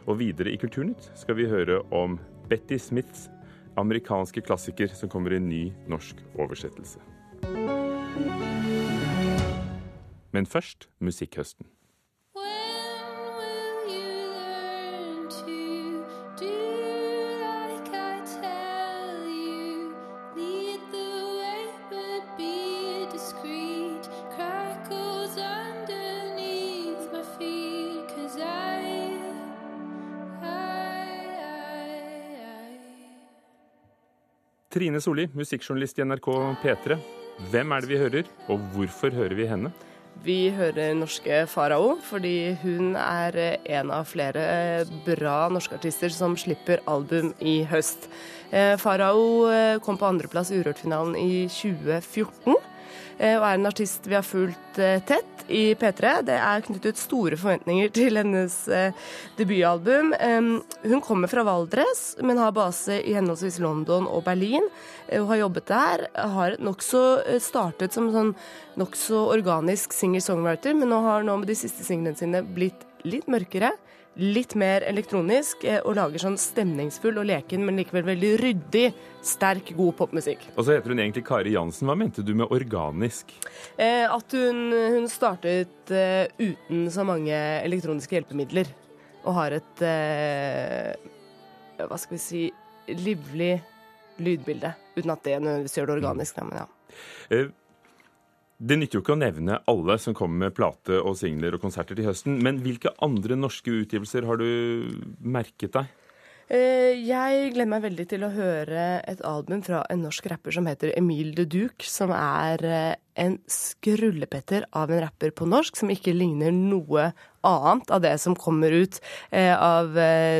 Og videre i Kulturnytt skal vi høre om Betty Smiths amerikanske klassiker som kommer i ny norsk oversettelse. Men først musikkhøsten. Trine Solli, musikkjournalist i NRK P3. Hvem er det vi hører, og hvorfor hører vi henne? Vi hører norske Farao fordi hun er en av flere bra norske artister som slipper album i høst. Eh, Farao eh, kom på andreplass i Urørt-finalen i 2014. eh, Og er en artist vi har fulgt eh, tett i P3. Det er knyttet store forventninger <laughs> til hennes eh, debutalbum. Hun kommer fra Valdres, men har base i henholdsvis London og Berlin. Hun har jobbet der. Har nokså startet som sånn nokså organisk singer-songwriter, men nå har nå med de siste singlene sine blitt litt mørkere, litt mer elektronisk, eh, og lager sånn stemningsfull og leken, men likevel veldig ryddig, sterk, god popmusikk. Og så heter hun egentlig Kari Jansen. Hva mente du med organisk? Eh, at hun, hun startet eh, uten så mange elektroniske hjelpemidler, og har et eh, Hva skal vi si livlig lydbilde. Uten at det nødvendigvis gjør det organisk, men ja. Det nytter jo ikke å nevne alle som kommer med plate og singler og konserter til høsten, men hvilke andre norske utgivelser har du merket deg? Eh, Jeg gleder meg veldig til å høre et album fra en norsk rapper som heter Emil de Duc, som er eh, en skrullepetter av en rapper på norsk som ikke ligner noe annet av det som kommer ut eh, av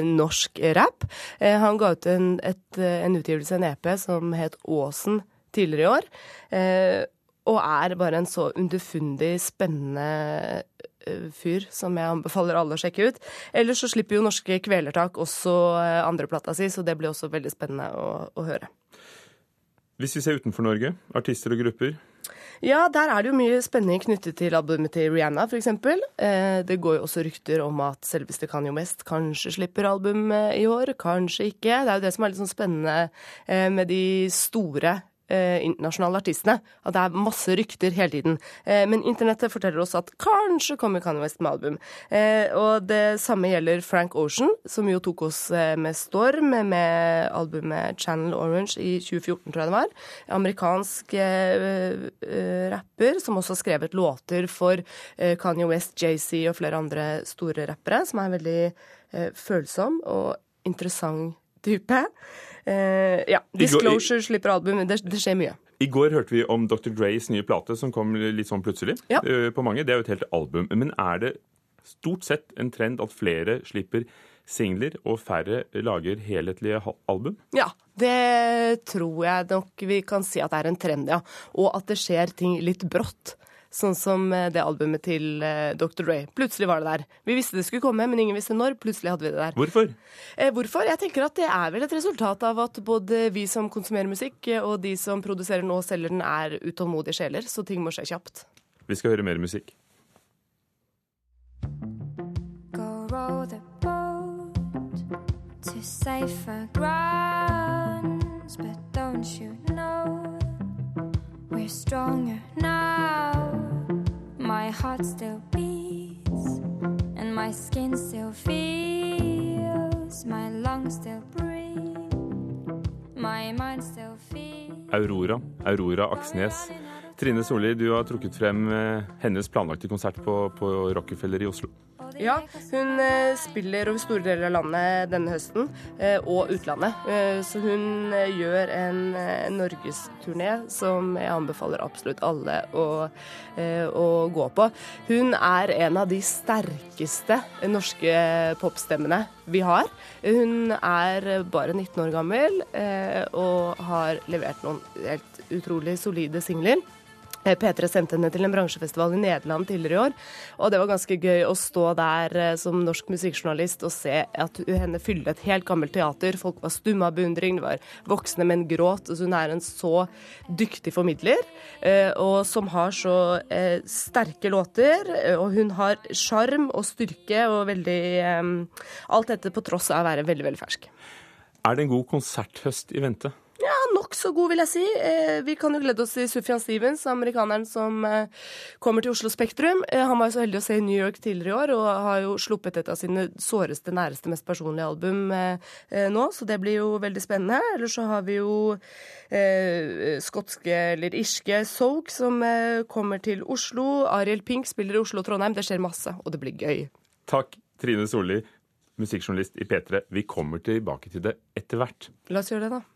norsk rap. Han ga ut en, et, en utgivelse, en EP, som het Åsen tidligere i år. Og er bare en så underfundig, spennende eh, fyr som jeg anbefaler alle å sjekke ut. Ellers så slipper jo Norske Kvelertak også eh, andreplata si, så det blir også veldig spennende å, å høre. Hvis vi ser utenfor Norge, artister og grupper. Ja, der er det jo mye spenning knyttet til albumet til Rihanna, f.eks. Eh, det går jo også rykter om at selveste Kanye West kanskje slipper album i år, kanskje ikke. Det er jo det som er litt sånn spennende med de store eh, internasjonale artistene. At det er masse rykter hele tiden. Eh, men internettet forteller oss at kanskje kommer Kanye West med album. Eh, og det samme gjelder Frank Ocean, som jo tok oss eh, med storm med albumet Channel Orange i 2014, tror jeg det var. Amerikansk eh, eh, rapper som også har skrevet låter for Kanye West, JC og flere andre store rappere, som er veldig følsom og interessant type. Eh, ja. Disclosure slipper album. Det, det skjer mye. I går hørte vi om Dr. Grays nye plate, som kom litt sånn plutselig Ja. eh, på mange. Det er jo et helt album. Men er det stort sett en trend at flere slipper singler, og færre lager helhetlige album? Ja, det tror jeg nok vi kan si at det er en trend, ja. Og at det skjer ting litt brått. Sånn som eh, det albumet til eh, Dr. Dre. Plutselig var det der. Vi visste det skulle komme, men ingen visste når. Plutselig hadde vi det der. Hvorfor? Eh, hvorfor? Jeg tenker at det er vel et resultat av at både vi som konsumerer musikk, eh, og de som produserer den og selger den, er utålmodige sjeler, så ting må skje kjapt. Vi skal høre mer musikk. Go row the boat to safer grounds, but don't you know we're stronger now? My heart still beats, and my skin still feels, my lungs still breathe, my mind still feels. Aurora. Aurora Aksnes. Trine Solli, du har trukket frem eh, hennes planlagte konsert på, på Rockefeller i Oslo. Ja, hun eh, spiller over store deler av landet denne høsten, eh, og utlandet. Så hun gjør en norgesturné som jeg anbefaler absolutt alle å, å gå på. Hun er en av de sterkeste norske popstemmene vi har. Hun er bare 19 år gammel og har levert noen helt utrolig solide singler. Eh, P3 sendte henne til en bransjefestival i Nederland tidligere i år. Og det var ganske gøy å stå der eh, som norsk musikkjournalist og se at henne fylle et helt gammelt teater. Folk var stumme av beundring, det var voksne menn gråt. Altså hun er en så dyktig formidler, eh, og som har så sterke låter. Og hun har sjarm og styrke og veldig Alt dette på tross av å være veldig, veldig fersk. Er det en god konserthøst i vente? Ja, nokså god, vil jeg si. Eh, vi kan jo glede oss til Sufjan Stevens, amerikaneren som eh, kommer til Oslo Spektrum. Eh, han var jo så heldig å se i New York tidligere i år, og har jo sluppet et av sine såreste, næreste, mest personlige album eh, eh, nå, så det blir jo veldig spennende. Ellers så har vi jo eh, skotske, eller irske, Soak, som kommer til Oslo. Ariel Pink spiller i Oslo og Trondheim. Det skjer masse, og det blir gøy. Takk, Trine Solli, musikkjournalist i P3. Vi kommer tilbake til det etter hvert. La oss gjøre det, da.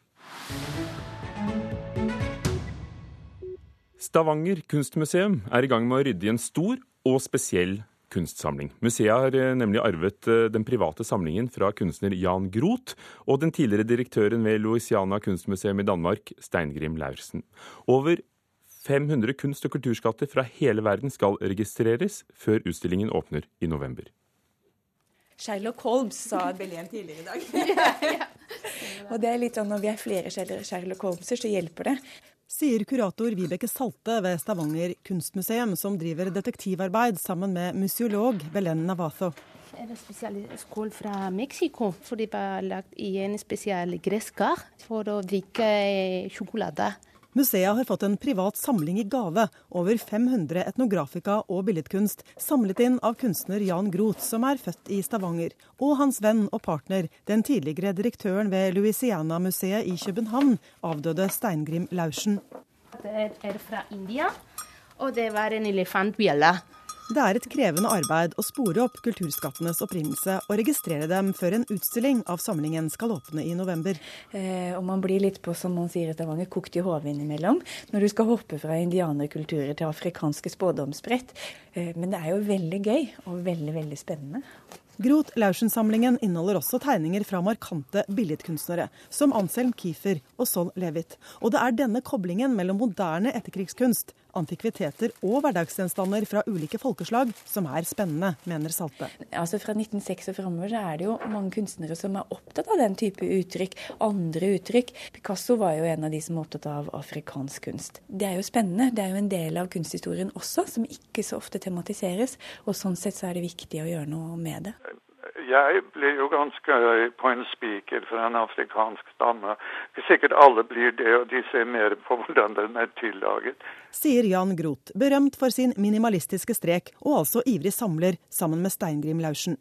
Stavanger kunstmuseum er i gang med å rydde i en stor og spesiell kunstsamling. Museet har eh, nemlig arvet eh, den private samlingen fra kunstner Jan Groth og den tidligere direktøren ved Louisiana kunstmuseum i Danmark, Steingrim Laursen. Over 500 kunst- og kulturskatter fra hele verden skal registreres før utstillingen åpner i november. Sherlock Holmes, sa <laughs> Belén tidligere i dag. <laughs> Og det er litt sånn når vi er flere Sherlock Holmeser, så hjelper det. Sier kurator Vibeke Salte ved Stavanger kunstmuseum, som driver detektivarbeid sammen med museolog Belén Navazo. er en spesiell skål fra Mexico, for det var lagd i en spesiell gresskar for å drikke sjokolade. Museet har fått en privat samling i gave. Over 500 etnografika og billedkunst samlet inn av kunstner Jan Groth, som er født i Stavanger, og hans venn og partner, den tidligere direktøren ved Louisiana-museet i København, avdøde Steingrim Laursen. Det er fra India, og det var en elefantbjelle. Det er et krevende arbeid å spore opp kulturskattenes opprinnelse og registrere dem før en utstilling av samlingen skal åpne i november. Eh, og man blir litt på, som man sier i Stavanger, kokt i hodet innimellom. Når du skal hoppe fra indianerkulturer til afrikanske spådomsbrett. Eh, men det er jo veldig gøy og veldig, veldig spennende. Groth Laursen-samlingen inneholder også tegninger fra markante billedkunstnere, som Anselm Kiefer og Sol Levit. Og det er denne koblingen mellom moderne etterkrigskunst, antikviteter og hverdagsgjenstander fra ulike folkeslag som er spennende, mener Salte. Altså Fra 1906 og framover er det jo mange kunstnere som er opptatt av den type uttrykk. Andre uttrykk. Picasso var jo en av de som var opptatt av afrikansk kunst. Det er jo spennende. Det er jo en del av kunsthistorien også, som ikke så ofte tematiseres. Og sånn sett så er det viktig å gjøre noe med det. Jeg blir jo ganske høy på en spiker fra en afrikansk stamme. Sikkert alle blir det, og de ser mer på hvordan den er tillaget. Sier Jan Groth, berømt for sin minimalistiske strek, og altså ivrig samler sammen med Steingrim Laursen.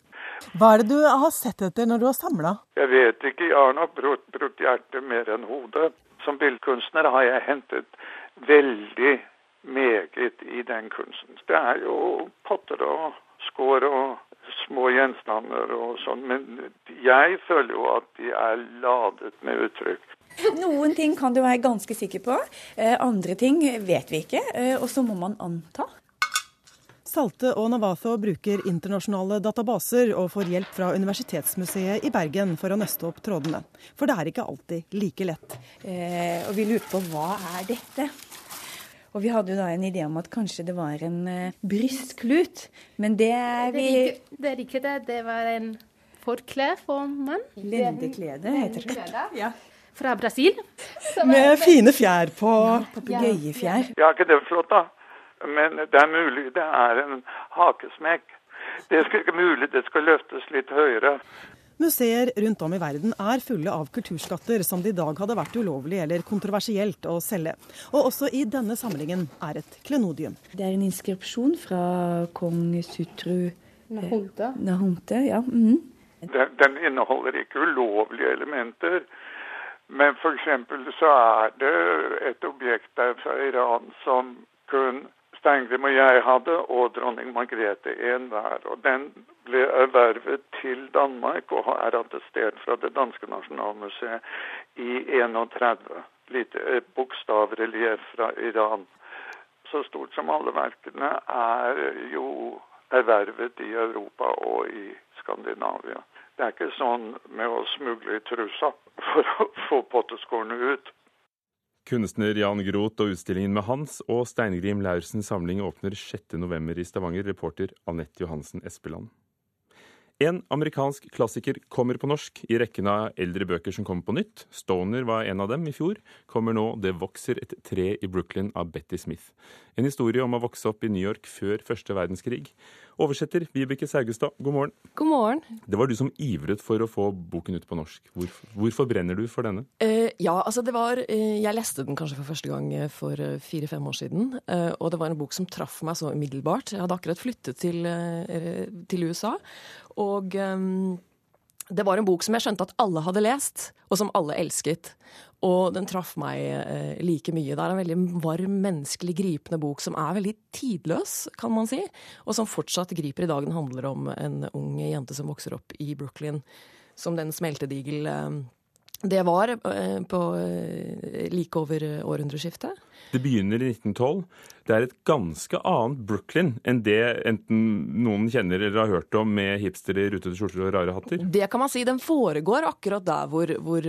Hva er det du har sett etter når du har samla? Jeg vet ikke, jeg har nok brutt, brutt hjertet mer enn hodet. Som billedkunstner har jeg hentet veldig meget i den kunsten. Det er jo potter og skår og små gjenstander og sånn, men jeg føler jo at de er ladet med uttrykk. Noen ting kan du være ganske sikker på, eh, andre ting vet vi ikke, eh, og så må man anta. Salte og Navatho bruker internasjonale databaser og får hjelp fra Universitetsmuseet i Bergen for å nøste opp trådene. For det er ikke alltid like lett. Eh, og vi lurer på hva er dette? Og vi hadde jo da en idé om at kanskje det var en uh, brystklut, men det er vi Det er ikke det. Det. det var en forkle for mann. Lendeklede heter det. Ja. Fra Brasil. Med fine fjær på. Papegøyefjær. Ja, ikke det flott, da? Men det er mulig det er en hakesmekk. Det er ikke mulig det skal løftes litt høyere. Museer rundt om i verden er fulle av kulturskatter som det i dag hadde vært ulovlig eller kontroversielt å selge. Og også i denne samlingen er et klenodium. Det er en inskripsjon fra kong Sutru Nahonte. Nahonte ja. Mm. Den, den, inneholder ikke ulovlige elementer. Men f.eks. så er det et objekt der fra Iran som kun Steingrim og jeg hadde, og dronning Margrethe enhver. Og den ble ervervet til Danmark og er attestert fra det danske nasjonalmuseet i 31. Lite bokstavrelief fra Iran. Så stort som alle verkene er jo ervervet i Europa og i Skandinavia. Det er ikke sånn med å smugle i trusa for å få potteskårene ut. Kunstner Jan Groth og utstillingen med hans og Steingrim Laursens samling åpner 6.11. i Stavanger. Reporter Anette Johansen Espeland. En amerikansk klassiker kommer på norsk i rekken av eldre bøker som kommer på nytt. Stoner var en av dem i fjor. Kommer nå 'Det vokser et tre i Brooklyn' av Betty Smith. En historie om å vokse opp i New York før første verdenskrig. Oversetter Vibeke Saugestad, god morgen. God morgen. Det var du som ivret for å få boken ut på norsk. Hvorfor, hvorfor brenner du for denne? Uh, ja, altså det var uh, Jeg leste den kanskje for første gang for uh, fire-fem år siden. og det var en bok som traff meg så umiddelbart. Jeg hadde akkurat flyttet til, til USA. Og det var en bok som jeg skjønte at alle hadde lest, og som alle elsket. Og den traff meg eh, like mye. Det er en veldig varm, menneskelig, gripende bok som er veldig tidløs, kan man si. Og som fortsatt griper i dag. Den handler om en ung jente som vokser opp i Brooklyn som den smeltedigel eh, det var eh, på like over århundreskiftet. Det begynner i 1912. Det er et ganske annet Brooklyn enn det enten noen kjenner eller har hørt om med hipstere i rutete skjorter og rare hatter? Det kan man si. Den foregår akkurat der hvor, hvor,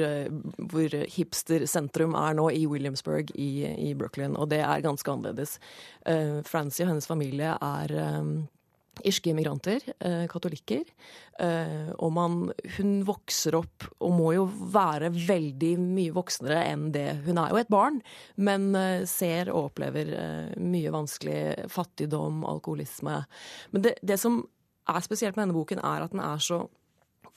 hvor hipstersentrum er nå, i Williamsburg i, i, Brooklyn. Og det er ganske annerledes. Francie og hennes familie er irske immigranter, eh, katolikker. Eh, og man, hun vokser opp og må jo være veldig mye voksnere enn det. Hun er jo et barn, men eh, ser og opplever mye vanskelig fattigdom, alkoholisme. Men det, det som er spesielt med denne boken, er at den er så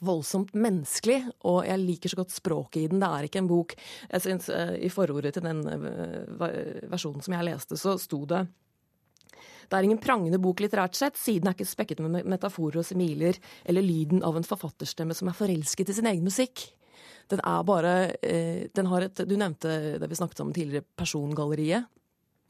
voldsomt menneskelig, og jeg liker så godt språket i den. Det er ikke en bok jeg synes, I forordet til den versjonen som jeg leste, så sto det det er ingen prangende bok litterært sett, siden er ikke spekket med metaforer og similer eller lyden av en forfatterstemme som er forelsket i sin egen musikk. Den er bare eh, den har et, Du nevnte det vi snakket om tidligere, persongalleriet.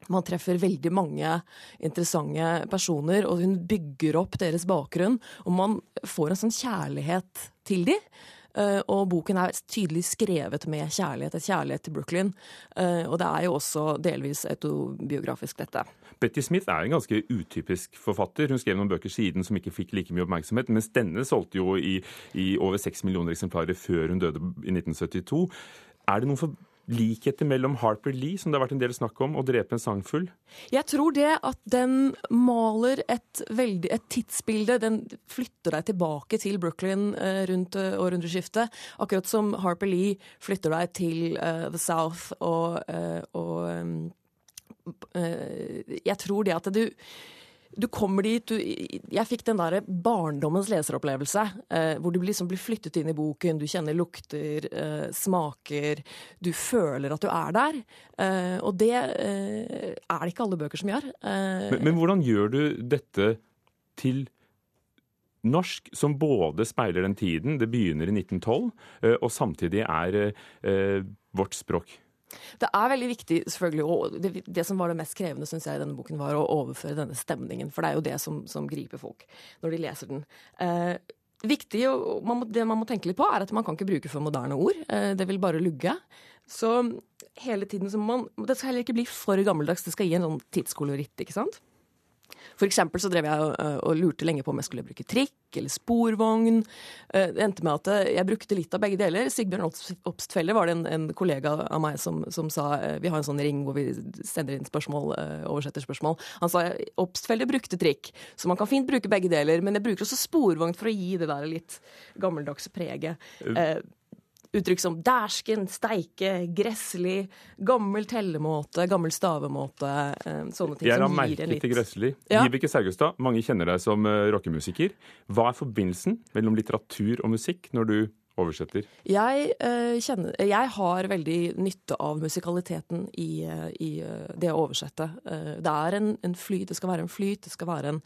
Man treffer veldig mange interessante personer, og hun bygger opp deres bakgrunn. Og man får en sånn kjærlighet til dem. Uh, og boken er tydelig skrevet med kjærlighet, et kjærlighet til Brooklyn. Uh, og det er jo også delvis autobiografisk, dette. Betty Smith er en ganske utypisk forfatter. Hun skrev noen bøker siden som ikke fikk like mye oppmerksomhet, mens denne solgte jo i, i over seks millioner eksemplarer før hun døde i 1972. Er det noen for likheter mellom Harper Lee, som det har vært en del snakk om, og Drepe en sangfugl? Jeg tror det at den maler et, veldig, et tidsbilde. Den flytter deg tilbake til Brooklyn uh, rundt uh, århundreskiftet. Akkurat som Harper Lee flytter deg til uh, The South og, og um, Jeg tror det at du du kommer dit du, Jeg fikk den der barndommens leseropplevelse, eh, hvor du liksom blir flyttet inn i boken, du kjenner lukter, eh, smaker, du føler at du er der. Eh, og det eh, er det ikke alle bøker som gjør. Eh. Men, men, hvordan gjør du dette til norsk, som både speiler den tiden, det begynner i 1912, eh, og samtidig er vårt språk? Det er veldig viktig, selvfølgelig, og det, det som var det mest krevende synes jeg i denne boken, var å overføre denne stemningen. For det er jo det som, som griper folk når de leser den. Eh, viktig, og man må, Det man må tenke litt på, er at man kan ikke bruke for moderne ord. Eh, det vil bare lugge. Så hele tiden så må man Det skal heller ikke bli for gammeldags. Det skal gi en sånn tidskoloritt, ikke sant? For eksempel så drev jeg og, og lurte lenge på om jeg skulle bruke trikk eller sporvogn. Eh, det endte med at eh, jeg brukte litt av begge deler. Sigbjørn Obstfelle var det en, en, kollega av meg som, som, sa eh, Vi har en sånn ring hvor vi sender inn spørsmål, oversetter spørsmål. Han sa Obstfelle brukte trikk, så man kan fint bruke begge deler. Men jeg bruker også sporvogn for å gi det der litt gammeldagse preget. Uttrykk som dæsken, steike, gresslig, gammel tellemåte, gammel stavemåte. Eh, sånne ting Jeg gir en litt... til gresslig. Ja. Vibeke Saugestad, mange kjenner deg som eh, rockemusiker. Hva er forbindelsen mellom litteratur og musikk når du oversetter? Jeg, uh, kjenner, jeg har veldig nytte av musikaliteten i, i det å oversette. Det er en, en, flyt, det skal være en flyt, det skal være en,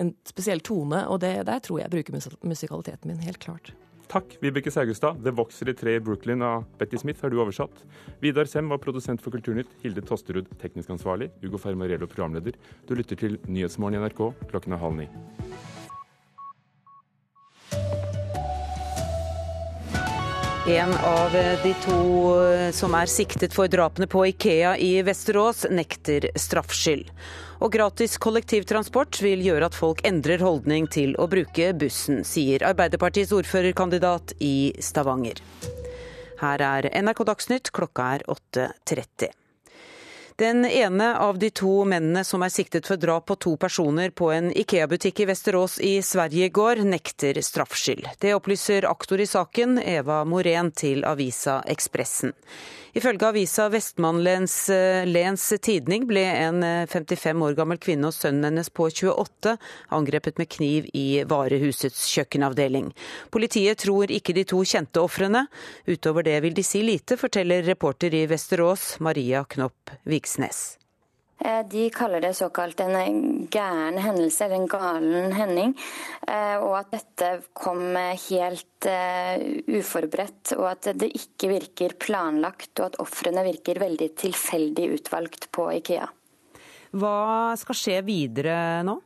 en spesiell tone, og det, der tror jeg bruker musikaliteten min, helt klart. Takk, Vibeke Saugestad. 'Det vokser i tre i Brooklyn' av Betty Smith har du oversatt. Vidar Sem var produsent for Kulturnytt. Hilde Tosterud teknisk ansvarlig. Ugo Fermarello programleder. Du lytter til Nyhetsmorgen i NRK. Klokken er halv ni. En av de to som er siktet for drapene på Ikea i Vesterås, nekter straffskyld. Og gratis kollektivtransport vil gjøre at folk endrer holdning til å bruke bussen, sier Arbeiderpartiets ordførerkandidat i Stavanger. Her er NRK Dagsnytt, klokka er 8.30. Den ene av de to mennene som er siktet for drap på to personer på en Ikea-butikk i Vesterås i Sverige i går, nekter straffskyld. Det opplyser aktor i saken, Eva Morén, til avisa Ekspressen. Ifølge avisa Vestmannlens Lens Tidning ble en 55 eh, år gammel kvinne og sønnen hennes på 28 angrepet med kniv i varehusets kjøkkenavdeling. Politiet tror ikke de to kjente ofrene. Utover det vil de si lite, forteller reporter i Vesterås, Maria Knopp Viksnes. Eh, de kaller det såkalt en gæren hendelse, eller en galen hending. Eh, og at dette kom helt eh, uforberedt, og at det ikke virker planlagt, og at ofrene virker veldig tilfeldig utvalgt på Ikea. Hva skal skje videre nå?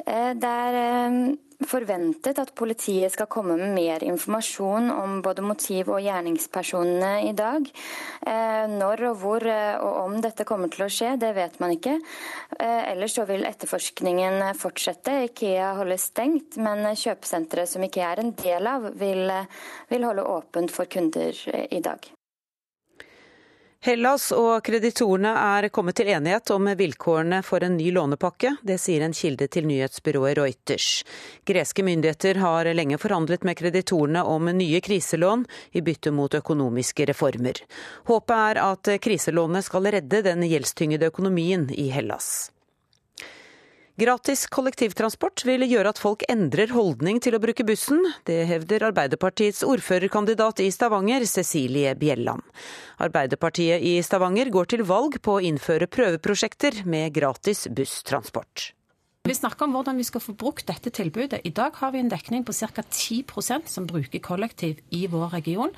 Det er forventet at politiet skal komme med mer informasjon om både motiv og gjerningspersonene i dag. Eh, når og hvor eh, og om dette kommer til å skje, det vet man ikke. Eh, ellers så vil etterforskningen fortsette. Ikea holder stengt, men kjøpesenteret som Ikea er en del av, vil, vil holde åpent for kunder i dag. Hellas og kreditorene er kommet til enighet om vilkårene for en ny lånepakke. Det sier en kilde til nyhetsbyrået Reuters. Greske myndigheter har lenge forhandlet med kreditorene om nye kriselån i bytte mot økonomiske reformer. Håpet er at kriselånene skal redde den gjeldstyngede økonomien i Hellas. Gratis kollektivtransport vil gjøre at folk endrer holdning til å bruke bussen. Det hevder Arbeiderpartiets ordførerkandidat i Stavanger, Cecilie Bjelland. Arbeiderpartiet i Stavanger går til valg på å innføre prøveprosjekter med gratis busstransport. Vi snakker om hvordan vi skal få brukt dette tilbudet. I dag har vi en dekning på ca. 10% som bruker kollektiv i vår region.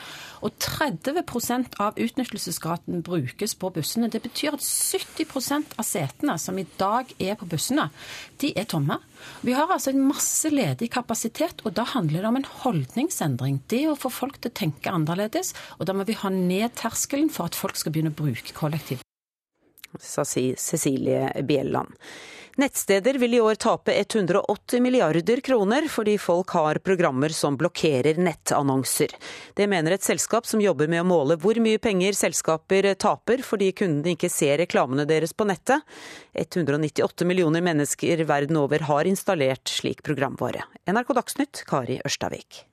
Og 30% av utnyttelsesgraden brukes på bussene. Det betyr at 70% av setene som i dag er på bussene, de er tomme. Vi har altså en masse ledig kapasitet, og da handler det om en holdningsendring. Det å få folk til å tenke annerledes. Og da må vi ha ned terskelen for at folk skal begynne å bruke kollektiv. Sa Cecilie Bjelland. Nettsteder vil i år tape 180 milliarder kroner fordi folk har programmer som blokkerer nettannonser. Det mener et selskap som jobber med å måle hvor mye penger selskaper taper fordi kundene ikke ser reklamene deres på nettet. 198 millioner mennesker verden over har installert slik programvare. NRK Dagsnytt, Kari Ørstavik.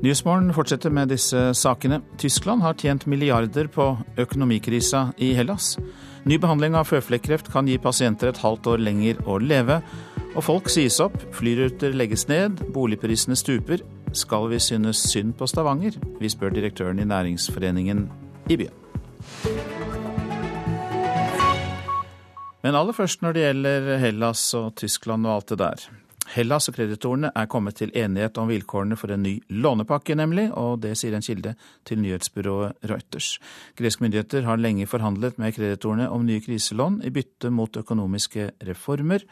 Nyhetsmorgen fortsetter med disse sakene. Tyskland har tjent milliarder på økonomikrisa i Hellas. Ny behandling av føflekkreft kan gi pasienter et halvt år lenger å leve. Og folk sies opp, flyruter legges ned, boligprisene stuper. Skal vi synes synd på Stavanger? Vi spør direktøren i Næringsforeningen i byen. Men aller først når det gjelder Hellas og Tyskland og alt det der. Hellas og kreditorene er kommet til enighet om vilkårene for en ny lånepakke, nemlig, og det sier en kilde til nyhetsbyrået Reuters. Greske myndigheter har lenge forhandlet med kreditorene om nye kriselån i bytte mot økonomiske reformer.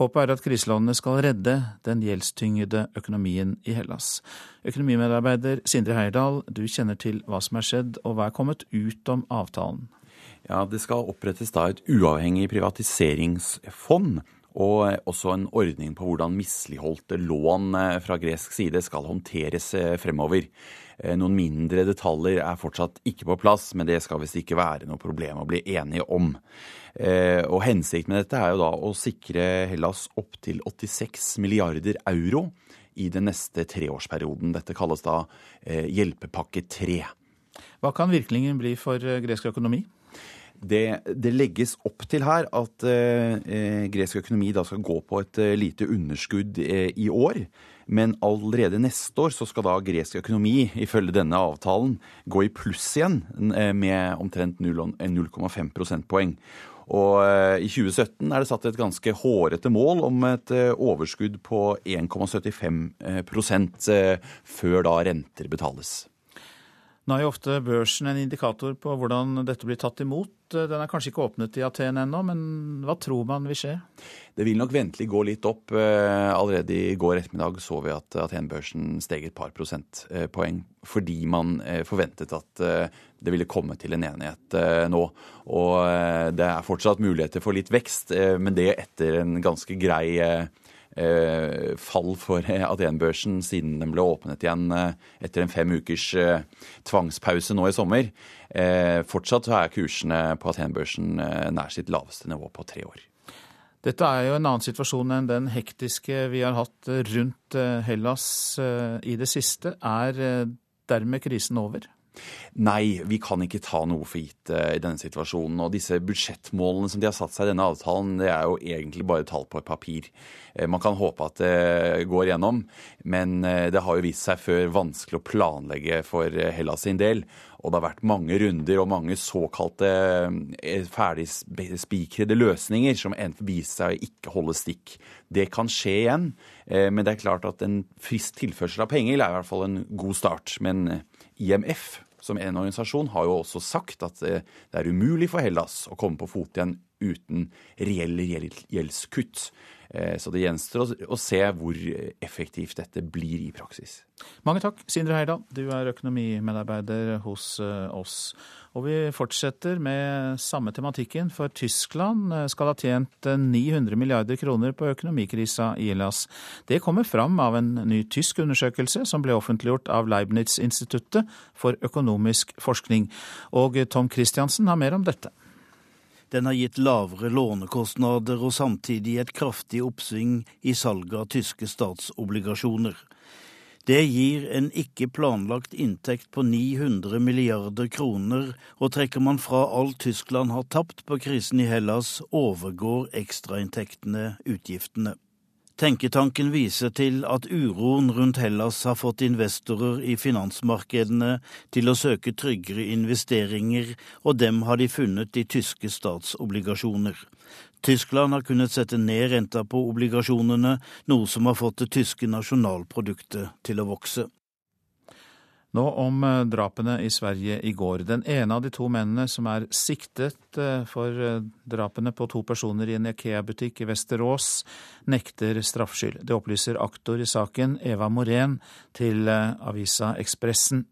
Håpet er at kriselånene skal redde den gjeldstyngede økonomien i Hellas. Økonomimedarbeider Sindre Heierdal, du kjenner til hva som er skjedd, og hva er kommet ut om avtalen? Ja, Det skal opprettes da et uavhengig privatiseringsfond og også en ordning på hvordan misligholdte lån eh, fra gresk side skal håndteres eh, fremover. Eh, noen mindre detaljer er fortsatt ikke på plass, men det skal visst ikke være noe problem å bli enige om. Og Hensikten med dette er jo da å sikre Hellas opptil 86 milliarder euro i den neste treårsperioden. Dette kalles da hjelpepakke tre. Hva kan virkningen bli for gresk økonomi? Det, det, legges opp til her at eh, eh, gresk økonomi da skal gå på et eh, lite underskudd eh, i år. Men allerede neste år så skal da gresk økonomi, ifølge denne avtalen, gå i pluss igjen eh, med omtrent 0,5 prosentpoeng. Og eh, i 2017 er det satt et ganske hårete mål om et overskudd på 1,75% før da renter betales. Nå er jo ofte børsen en indikator på hvordan dette blir tatt imot. Den er kanskje ikke åpnet i Aten ennå, men hva tror man vil skje? Det vil nok ventelig gå litt opp. Eh, allerede i går ettermiddag så vi at Aten-børsen steg et par prosentpoeng fordi man eh, forventet at eh, det ville komme til en enighet nå. Og det er fortsatt muligheter for litt vekst, men det etter en ganske grei fall for Aten-børsen siden den ble åpnet igjen eh, etter en fem ukers eh, tvangspause nå i sommer. Fortsatt er kursene på Aten-børsen nær sitt laveste nivå på tre år. Dette er jo en annen situasjon enn den hektiske vi har hatt rundt Hellas i det siste. Er dermed krisen over? Nei, vi kan ikke ta noe for gitt uh, i denne situasjonen. Og disse budsjettmålene som de har satt seg i denne avtalen, det er jo egentlig bare tall på et papir. Uh, man kan håpe at det går gjennom, men uh, det har jo vist seg før vanskelig å planlegge for Hellas sin del. Og det har vært mange runder og mange såkalte ferdigspikrede løsninger som viser seg å ikke holde stikk. Det kan skje igjen, men det er klart at en frisk tilførsel av penger er i hvert fall en god start. Men IMF som en organisasjon har jo også sagt at eh, det er umulig for Hellas å komme på fot igjen uten reelle gjeldskutt. Eh, så det gjenstår å se hvor effektivt dette blir i praksis. Mange takk, Sindre Heirdal. Du er økonomimedarbeider hos eh, oss. Og vi fortsetter med samme tematikken, for Tyskland skal ha tjent 900 milliarder kroner på økonomikrisa i Hellas. Det kommer fram av en ny tysk undersøkelse som ble offentliggjort av Leibniz-instituttet for økonomisk forskning. Og Tom Christiansen har mer om dette. Den har gitt lavere lånekostnader og samtidig et kraftig oppsving i salget av tyske statsobligasjoner. Det gir en ikke planlagt inntekt på 900 milliarder kroner, og trekker man fra alt Tyskland har tapt på krisen i Hellas, overgår ekstrainntektene utgiftene. Tenketanken viser til at uroen rundt Hellas har fått investorer i finansmarkedene til å søke tryggere investeringer, og dem har de funnet i tyske statsobligasjoner. Tyskland har kunnet sette ned renta på obligasjonene, noe som har fått det tyske nasjonalproduktet til å vokse. Nå om eh, drapene i Sverige i går. Den ene av de to mennene som er siktet eh, for eh, drapene på to personer i en Ikea-butikk i Vesterås, nekter straffskyld. Det opplyser aktor i saken, Eva Morén, til avisa Ekspressen.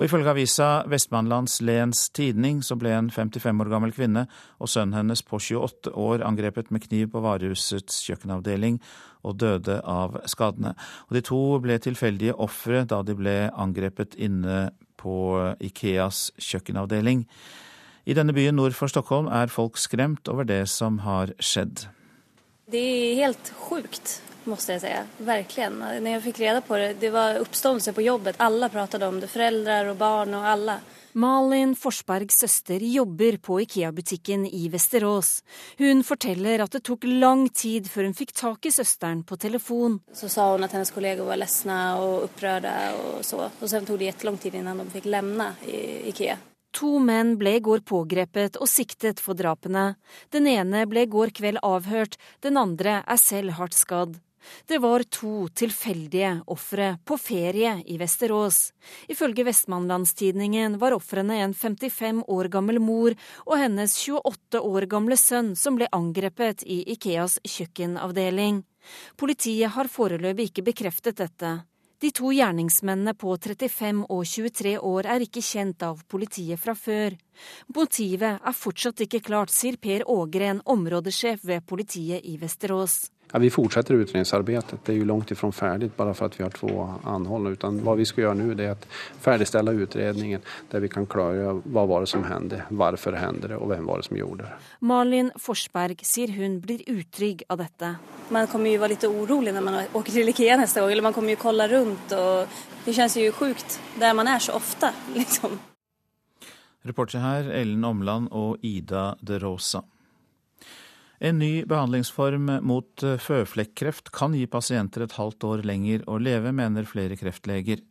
Og ifølge avisa Vestmannlands Lens Tidning så ble en 55 år gammel kvinne og sønnen hennes på 28 år angrepet med kniv på varehusets kjøkkenavdeling og døde av skadene. Og de to ble tilfeldige ofre da de ble angrepet inne på Ikeas kjøkkenavdeling. I denne byen nord for Stockholm er folk skremt over det som har skjedd. Det er helt sjukt måste jeg si. Verkligen. Når jeg fikk reda på det, det var oppståelse på jobbet. Alle pratet om det. Foreldre og barn og alla. Malin Forsbergs søster jobber på Ikea-butikken i Vesterås. Hun forteller at det tok lang tid før hun fikk tak i søsteren på telefon. Så sa hun at hennes kolleger var lesne og opprørte og så. Og så tok det lang tid før de fikk lemne Ikea. To menn ble i går pågrepet og siktet for drapene. Den ene ble i går kveld avhørt, den andre er selv hardt skadd. Det var to tilfeldige ofre på ferie i Vesterås. Ifølge Vestmannlandstidningen var ofrene en 55 år gammel mor og hennes 28 år gamle sønn som ble angrepet i Ikeas kjøkkenavdeling. Politiet har foreløpig ikke bekreftet dette. De to gjerningsmennene på 35 og 23 år er ikke kjent av politiet fra før. Motivet er fortsatt ikke klart, sier Per Ågren, områdesjef ved politiet i Vesterås. Ja, vi fortsetter utredningsarbeidet. Det er jo langt ifrån ferdig bare for at vi har to anholdne. Utan hva vi skal gjøre nå, er å ferdigstille utredningen der vi kan klargjøre hva var det som hendte, hvorfor hendte det, og hvem var det som gjorde det. Malin Forsberg sier hun blir utrygg av dette. Man kommer jo være litt urolig når man åker til Ikea neste gang, eller man kommer jo kolla rundt. og Det kjennes jo sjukt der man er så ofte, liksom. Reportere her Ellen Omland og Ida De Rosa. En ny behandlingsform mot eh, føflekkreft kan gi pasienter et halvt år lenger å leve, mener flere kreftleger.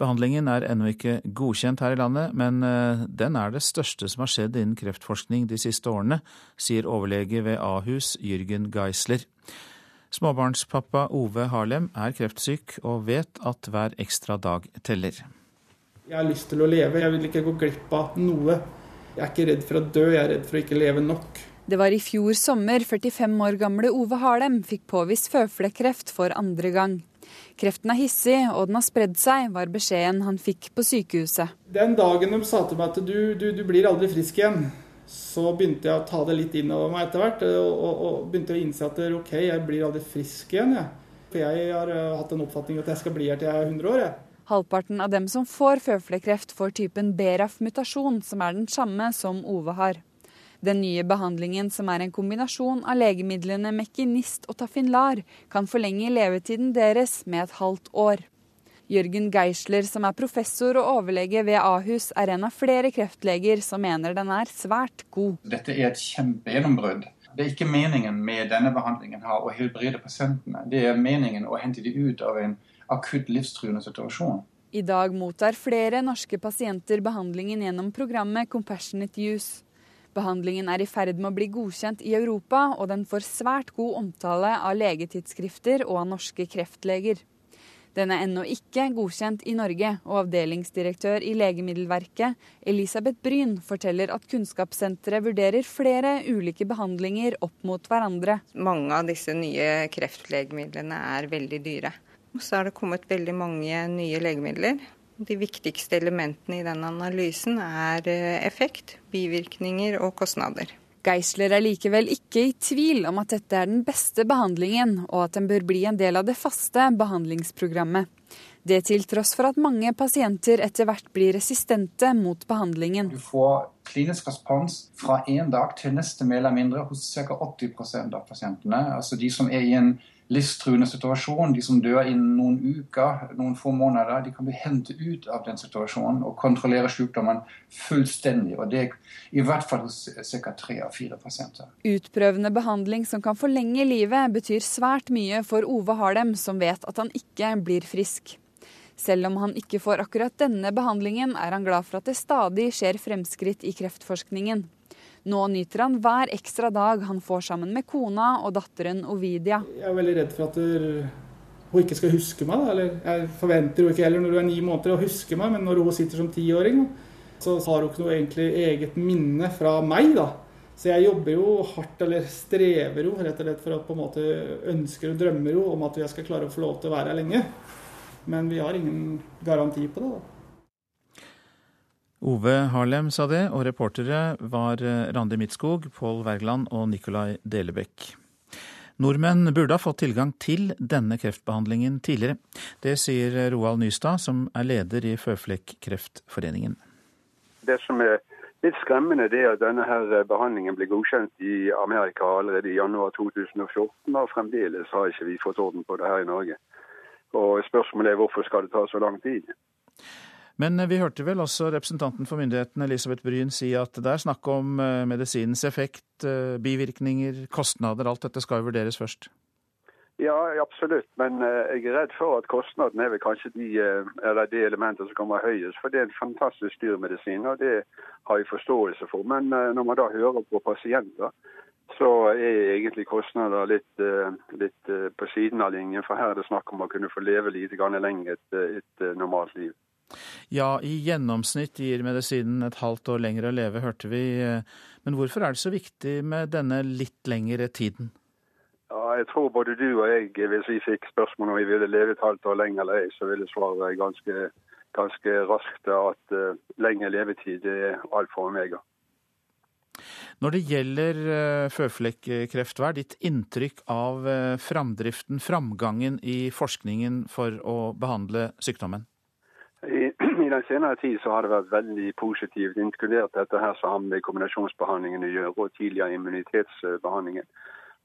Behandlingen er ennå ikke godkjent her i landet, men eh, den er det største som har skjedd innen kreftforskning de siste årene, sier overlege ved Ahus Jürgen Geisler. Småbarnspappa Ove Harlem er kreftsyk og vet at hver ekstra dag teller. Jeg har lyst til å leve, jeg vil ikke gå glipp av noe. Jeg er ikke redd for å dø, jeg er redd for å ikke leve nok. Det var i fjor sommer 45 år gamle Ove Harlem fikk påvist føflekkreft for andre gang. Kreften er hissig, og den har spredd seg, var beskjeden han fikk på sykehuset. Den dagen de sa til meg at du, du, du blir aldri frisk igjen, så begynte jeg å ta det litt innover meg etter hvert. Og, og, og, begynte å innse at OK, jeg blir aldri frisk igjen, jeg. For jeg har uh, hatt en oppfatning at jeg skal bli her til jeg er 100 år, jeg. Halvparten av dem som får føflekkreft, får typen BRAF-mutasjon, som er den samme som Ove har. Den nye behandlingen, som er en kombinasjon av legemidlene Mekinist og Tafinlar, kan forlenge levetiden deres med et halvt år. Jørgen Geisler, som er professor og overlege ved Ahus, er en av flere kreftleger som mener den er svært god. Dette er et kjempegjennombrudd. Det er ikke meningen med denne behandlingen her å helbrede pasientene. Det er meningen å hente dem ut av en akutt livstruende situasjon. I dag mottar flere norske pasienter behandlingen gjennom programmet Compassionate Use. Behandlingen er i ferd med å bli godkjent i Europa, og den får svært god omtale av legetidsskrifter og av norske kreftleger. Den er ennå ikke godkjent i Norge, og avdelingsdirektør i Legemiddelverket, Elisabeth Bryn, forteller at Kunnskapssenteret vurderer flere ulike behandlinger opp mot hverandre. Mange av disse nye kreftlegemidlene er veldig dyre. Og så er det kommet veldig mange nye legemidler de viktigste elementene i den analysen er eh, effekt, bivirkninger og kostnader. Geisler er likevel ikke i tvil om at dette er den beste behandlingen, og at den bør bli en del av det faste behandlingsprogrammet. Det til tross for at mange pasienter etter hvert blir resistente mot behandlingen. Du får klinisk respons fra én dag til neste mer eller mindre hos ca. 80% av pasientene. Altså de som er i en livstruende situasjon. De som dør innen noen uker, noen få måneder, de kan bli hentet ut av den situasjonen og kontrollere sykdommen fullstendig. Og det er i hvert fall hos ca. tre av fire pasienter. Utprøvende behandling som kan forlenge livet, betyr svært mye for Ove Harlem, som vet at han ikke blir frisk. Selv om han ikke får akkurat denne behandlingen, er han glad for at det stadig skjer fremskritt i kreftforskningen. Nå nyter han hver ekstra dag han får sammen med kona og datteren Ovidia. Jeg er veldig redd for at hun ikke skal huske meg. Eller jeg forventer jo ikke heller når hun er ni måneder å huske meg, men når hun sitter som tiåring, så har hun ikke noe egentlig eget minne fra meg. da. Så jeg jobber jo hardt, eller strever jo rett og slett for å på en måte ønsker og drømmer jo om at jeg skal klare å få lov til å være her lenge. Men vi har ingen garanti på det. da. Ove Harlem sa det, og reportere var eh, Randi Midtskog, Pål Wergeland og Nikolai Delebekk. Nordmenn burde ha fått tilgang til denne kreftbehandlingen tidligere. Det sier Roald Nystad, som er leder i Føflekkreftforeningen. Det som er litt skremmende, er at denne her behandlingen ble godkjent i Amerika allerede i januar 2014, og fremdeles har ikke vi fått orden på det her i Norge. Og Spørsmålet er hvorfor skal det ta så lang tid? Men eh, vi hørte vel også representanten for myndighetene Elisabeth Bryn si at det er snakk om eh, medisinens effekt, eh, bivirkninger, kostnader. Alt dette skal jo vurderes først. Ja, absolutt. Men jeg er redd for at kostnaden er vel kanskje de, eller de elementene som kommer høyest. For det er en fantastisk dyr medisin, og det har jeg forståelse for. Men når man da hører på pasienter, så er egentlig kostnader litt, litt på siden av linjen. For her er det snakk om å kunne få leve lite grann lenger et, et normalt liv. Ja, i gjennomsnitt gir medisinen et halvt år lenger å leve, hørte vi. Men hvorfor er det så viktig med denne litt lengre tiden? Ja, jeg tror både du og jeg, hvis vi fikk spørsmål om vi ville leve et halvt år lenger eller ei, så ville svaret ganske, ganske raskt at uh, lengre levetid er alt for omega. Når det gjelder uh, føflekkreft, hva er ditt inntrykk av uh, framdriften, framgangen i forskningen for å behandle sykdommen? I, <clears throat> I, den senere tid så har det vært veldig positivt, inkludert dette her som har med kombinasjonsbehandlingen å gjøre, og tidligere immunitetsbehandlingen.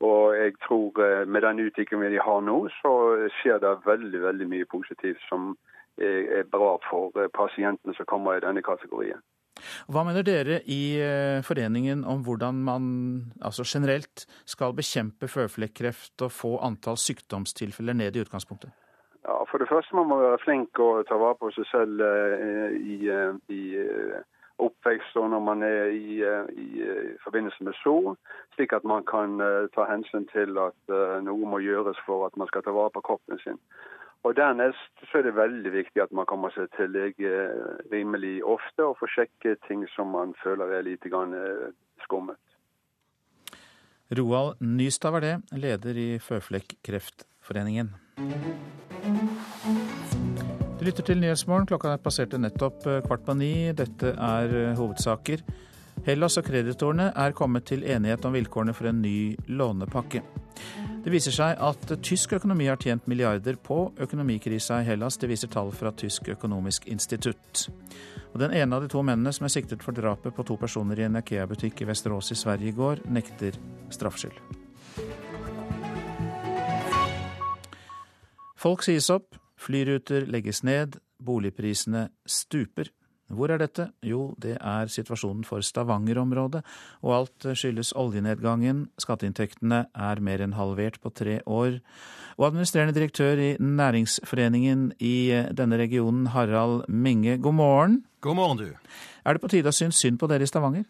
Og jeg tror eh, med den utviklingen vi har nå, så skjer det veldig veldig mye positivt som er bra for eh, pasientene som kommer i denne kategorien. Hva mener dere i eh, foreningen om hvordan man altså generelt skal bekjempe føflekkreft og få antall sykdomstilfeller ned i utgangspunktet? Ja, For det første må man være flink og ta vare på seg selv eh, i, eh, i eh, oppvekst og når man er i, i, forbindelse med så, slik at man kan ta hensyn til at noe må gjøres for at man skal ta vare på kroppen sin. Og Dernest så er det veldig viktig at man kommer seg til lege rimelig ofte og får sjekke ting som man føler er lite grann skummet. Roald Nystad var det, leder i Føflekkreftforeningen. Du lytter til Nyhetsmorgen. Klokka er passerte nettopp eh, kvart på ni. Dette er eh, hovedsaker. Hellas og kreditorene er kommet til enighet om vilkårene for en ny lånepakke. Det viser seg at tysk økonomi har tjent milliarder på økonomikrisa i Hellas. Det viser tall fra Tysk økonomisk institutt. Og Den ene av de to mennene som er siktet for drapet på to personer i en Ikea-butikk i Vesterås i Sverige i går, nekter straffskyld. Folk sies opp, flyruter legges ned, boligprisene stuper. Hvor er dette? Jo, det er situasjonen for Stavanger-området, og alt skyldes oljenedgangen. Skatteinntektene er mer enn halvert på tre år. Og administrerende direktør i Næringsforeningen i denne regionen, Harald Minge, god morgen. God morgen, du. Er det på tide å synes synd på dere i Stavanger?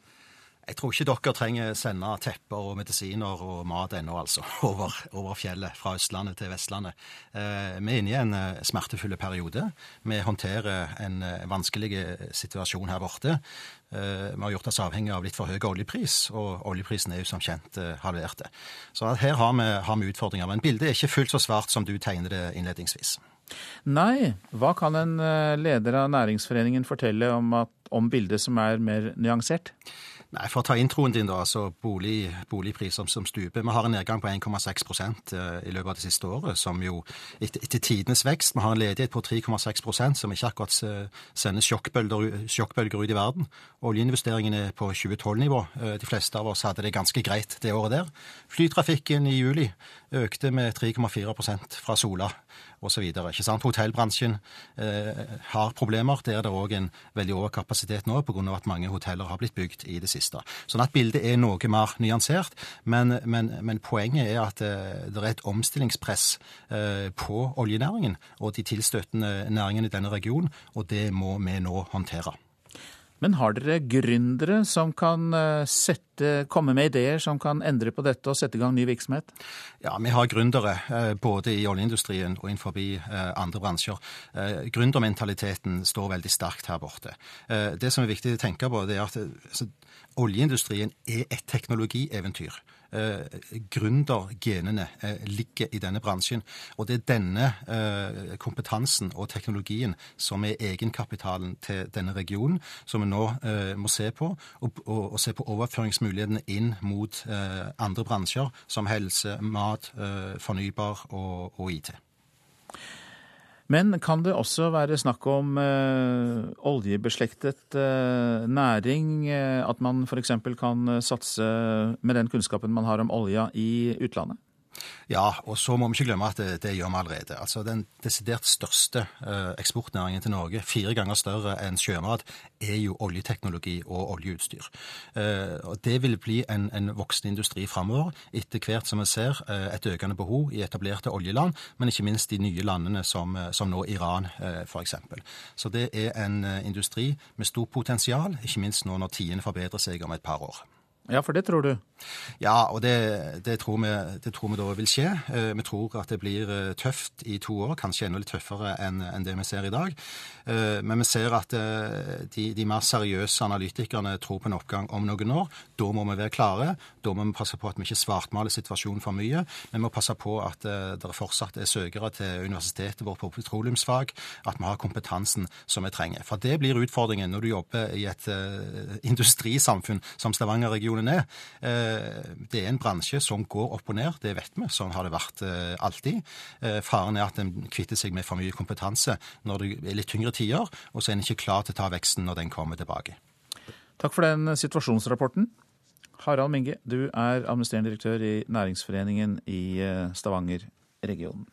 Jeg tror ikke dere trenger sende tepper og medisiner og mat ennå, altså, <laughs> over, over, fjellet fra Østlandet til Vestlandet. Eh, vi er inne i en eh, smertefull periode. Vi håndterer en eh, vanskelig situasjon her borte. Eh, vi har gjort oss avhengig av litt for høy oljepris, og oljeprisen er jo som kjent halvert. Så her har vi, har vi utfordringer. Men bildet er ikke fullt så svart som du tegner det innledningsvis. Nei, hva kan en eh, leder av Næringsforeningen fortelle om, at, om bildet som er mer nyansert? Nei, For å ta introen din, da. altså bolig, Boligpriser som stuper. Vi har en nedgang på 1,6 eh, i løpet av det siste året, som jo etter, etter tidenes vekst. Vi har en ledighet på 3,6% som ikke akkurat sender sjokkbølger, sjokkbølger ut i verden. Oljeinvesteringene er på 2012-nivå. Eh, de fleste av oss hadde det ganske greit det året der. Flytrafikken i juli økte med 3,4% fra Sola osv. Hotellbransjen eh, har problemer. Der er det òg en veldig overkapasitet nå pga. at mange hoteller har blitt bygd i det siste. Sånn at bildet er noe mer nyansert. Men, men, men poenget er at eh, det er et omstillingspress eh, på oljenæringen og de tilstøtende næringene i denne regionen, og det må vi nå håndtere. Men har dere gründere som kan eh, sette, komme med ideer som kan endre på dette og sette i gang ny virksomhet? Ja, vi har gründere eh, både i oljeindustrien og innenfor eh, andre bransjer. Gründermentaliteten står veldig sterkt her borte. Det som er viktig å tenke på, det er at altså, oljeindustrien er et teknologieventyr gründergenene eh, ligger i denne bransjen. Og det er denne eh, kompetansen og teknologien som er egenkapitalen til denne regionen, som vi nå eh, må se på, og, og, og, se på overføringsmulighetene inn mot eh, andre bransjer, som helse, mat, eh, fornybar og, og IT. Men kan det også være snakk om eh, oljebeslektet eh, næring? Eh, at man f.eks. kan satse med den kunnskapen man har om olja i utlandet? Ja, og så må vi ikke glemme at det, det gjør vi allerede. Altså Den desidert største eh, eksportnæringen til Norge, fire ganger større enn sjømat, er jo oljeteknologi og oljeutstyr. Eh, og Det vil bli en, en voksende industri framover, etter hvert som vi ser eh, et økende behov i etablerte oljeland, men ikke minst de nye landene som, som nå Iran, f.eks. Så det er en industri med stort potensial, ikke minst nå når tidene forbedrer seg om et par år. Ja, for det tror du? Ja, og det, det, tror, vi, det tror, vi, da vil skje. Eh, vi tror at det blir eh, tøft i to år, kanskje enda litt tøffere enn, enn det vi ser i dag. Eh, men vi ser at de, de, mer seriøse analytikerne tror på en oppgang om noen år. Da må vi være klare. Da må vi passe på at vi ikke svartmaler situasjonen for mye. Vi må passe på at det fortsatt er søkere til universitetet vårt på petroleumsfag, at vi har kompetansen som vi trenger. For det blir utfordringen når du jobber i et <laughs> industrisamfunn som Stavanger-regionen er. Eh, det er en bransje som går opp og ned, det vet vi. Sånn har det vært eh, alltid. Eh, faren er at en kvitter seg med for mye kompetanse når det er litt tyngre tider, og så er en ikke klar til å ta veksten når den kommer tilbake. Takk for den situasjonsrapporten. Harald Minge, du er administrerende direktør i Næringsforeningen i Stavanger-regionen.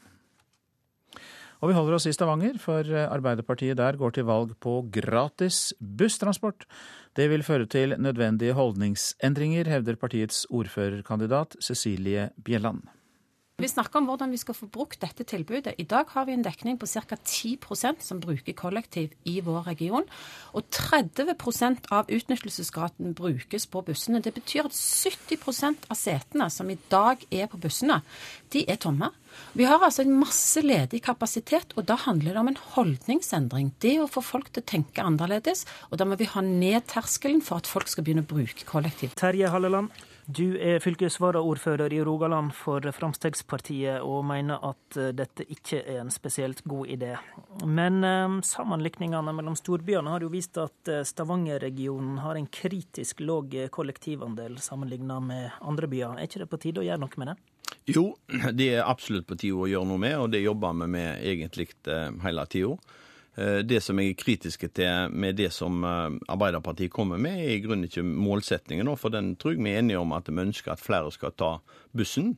Og vi holder oss i Stavanger, for Arbeiderpartiet der går til valg på gratis busstransport. Det vil føre til nødvendige holdningsendringer, hevder partiets ordførerkandidat Cecilie Bjelland. Vi snakker om hvordan vi skal få brukt dette tilbudet. I dag har vi en dekning på ca. 10% som bruker kollektiv i vår region. Og 30% av utnyttelsesgraden brukes på bussene. Det betyr at 70% av setene som i dag er på bussene, de er tomme. Vi har altså en masse ledig kapasitet, og da handler det om en holdningsendring. Det å få folk til å tenke annerledes, og da må vi ha ned terskelen for at folk skal begynne å bruke kollektiv. Terje Halleland. Du er fylkesvaraordfører i Rogaland for Fremskrittspartiet og mener at eh, dette ikke er en spesielt god idé. Men eh, sammenlikningene mellom storbyene har jo vist at eh, Stavanger-regionen har en kritisk lav kollektivandel sammenlignet med andre byer. Er ikke det på tide å gjøre noe med det? Jo, <clears throat> det er absolutt på tide å gjøre noe med, og det jobber vi med egentlig hele tida. Eh, det som jeg er kritiske til med det som eh, Arbeiderpartiet kommer med, er i grunnen ikke målsettingen. For den tror jeg vi er enige om at vi ønsker at flere skal ta bussen.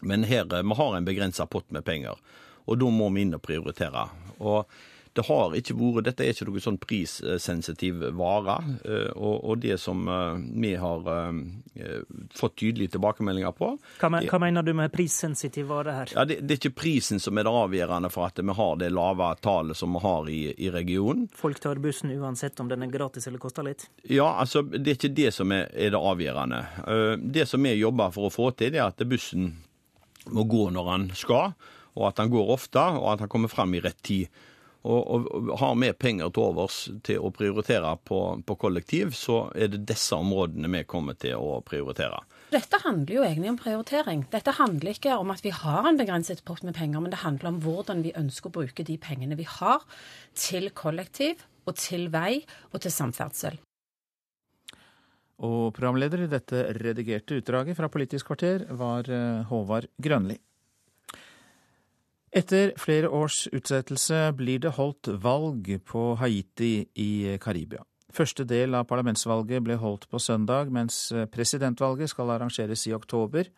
Men her eh, vi har en begrensa pott med penger, og da må vi inn og prioritere. Og det har ikke vært, Dette er ikke noe sånn prissensitiv vare. Eh, og, og, det som eh, vi har eh, fått tydelige tilbakemeldinger på Hva, men, hva mener du med prissensitiv vare her? Ja, det, det, er ikke prisen som er det avgjørende for at vi har det lave tallet som vi har i, i regionen. Folk tar bussen uansett om den er gratis eller koster litt? Ja, altså det er ikke det som er, er det avgjørende. Det som vi jobber for å få til, er at bussen må gå når han skal, og at han går ofte, og at han kommer frem i rett tid. Og, og, har vi penger til overs til å prioritere på, på, kollektiv, så er det disse områdene vi kommer til å prioritere. Dette handler jo egentlig om prioritering. Dette handler ikke om at vi har en begrenset pott med penger, men det handler om hvordan vi ønsker å bruke de pengene vi har, til kollektiv og til vei og til samferdsel. Og programleder i dette redigerte utdraget fra Politisk kvarter var eh, Håvard Grønli. Etter flere års utsettelse blir det holdt valg på Haiti i Karibia. Første del av parlamentsvalget ble holdt på søndag, mens presidentvalget skal arrangeres i oktober.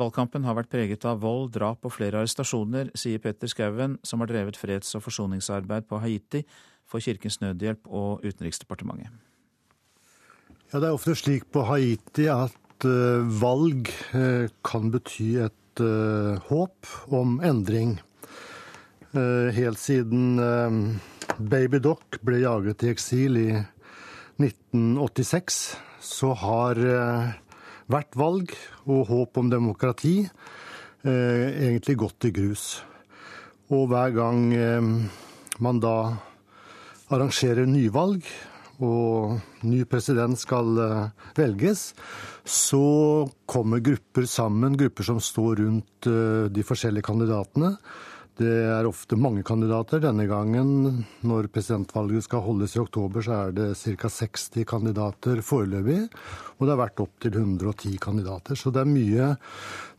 Valgkampen har vært preget av vold, drap og flere arrestasjoner, sier Petter Skauen, som har drevet freds- og forsoningsarbeid på Haiti for Kirkens Nødhjelp og Utenriksdepartementet. Ja, Det er ofte slik på Haiti at uh, valg uh, kan bety et uh, håp om endring. helt siden Baby Doc ble jaget i eksil i 1986, så har hvert valg og håp om demokrati egentlig gått i grus. Og hver gang man da arrangerer nyvalg, og ny president skal eh, velges, så kommer grupper sammen, grupper som står rundt eh, de forskjellige kandidatene. Det er ofte mange kandidater. Denne gangen, når presidentvalget skal holdes i oktober, så er det ca. 60 kandidater foreløpig. Og det har vært opptil 110 kandidater. Så det er mye,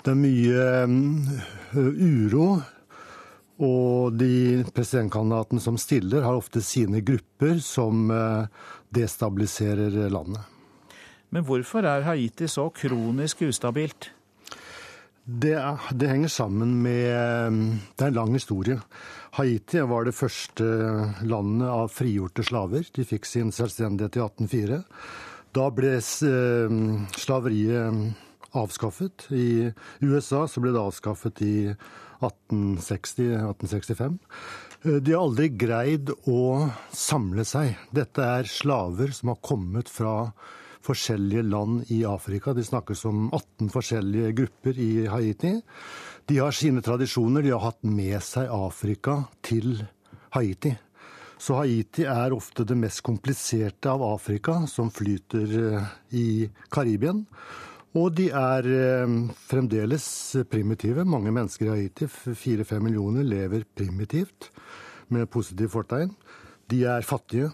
det er mye um, uro og de presidentkandidatene som stiller, har ofte sine grupper som eh, destabiliserer landet. Men hvorfor er Haiti så kronisk ustabilt? Det, det, henger sammen med Det er en lang historie. Haiti var det første landet av frigjorte slaver. De fikk sin selvstendighet i 1804. Da ble eh, slaveriet avskaffet. I USA så ble det avskaffet i 1860-1865. Eh, de har aldri greid å samle seg. Dette er slaver som har kommet fra forskjellige land i Afrika. De snakkes om 18 forskjellige grupper i Haiti. De har sine tradisjoner. De har hatt med seg Afrika til Haiti. Så Haiti er ofte det mest kompliserte av Afrika, som flyter eh, i Karibien. Og de er eh, fremdeles primitive. Mange mennesker i Haiti, fire-fem millioner, lever primitivt med positiv fortegn. De er fattige.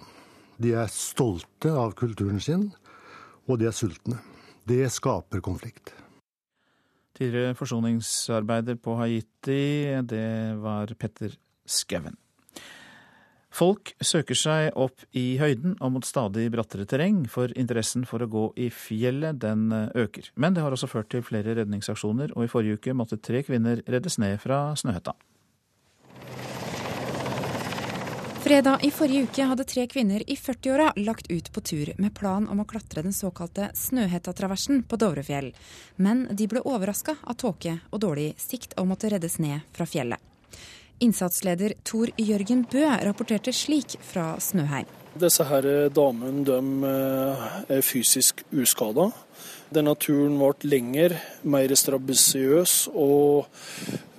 De er stolte av kulturen sin, og de er sultne. Det skaper konflikt. Tidligere forsoningsarbeider på Haiti, det var Petter Skauen. Folk søker seg opp i høyden og mot stadig brattere terreng, for interessen for å gå i fjellet den eh, øker. Men det har også ført til flere redningsaksjoner, og i forrige uke måtte tre kvinner reddes ned fra Snøhetta. Fredag i forrige uke hadde tre kvinner i 40-åra lagt ut på tur med plan om å klatre den såkalte Snøhetta-traversen på Dovrefjell. Men de ble overraska av tåke og dårlig sikt og måtte reddes ned fra fjellet. Innsatsleder Tor Jørgen Bø rapporterte slik fra Snøheim. Disse her damene de eh, er fysisk uskada. Denne turen ble lengre, mer strabasiøs, og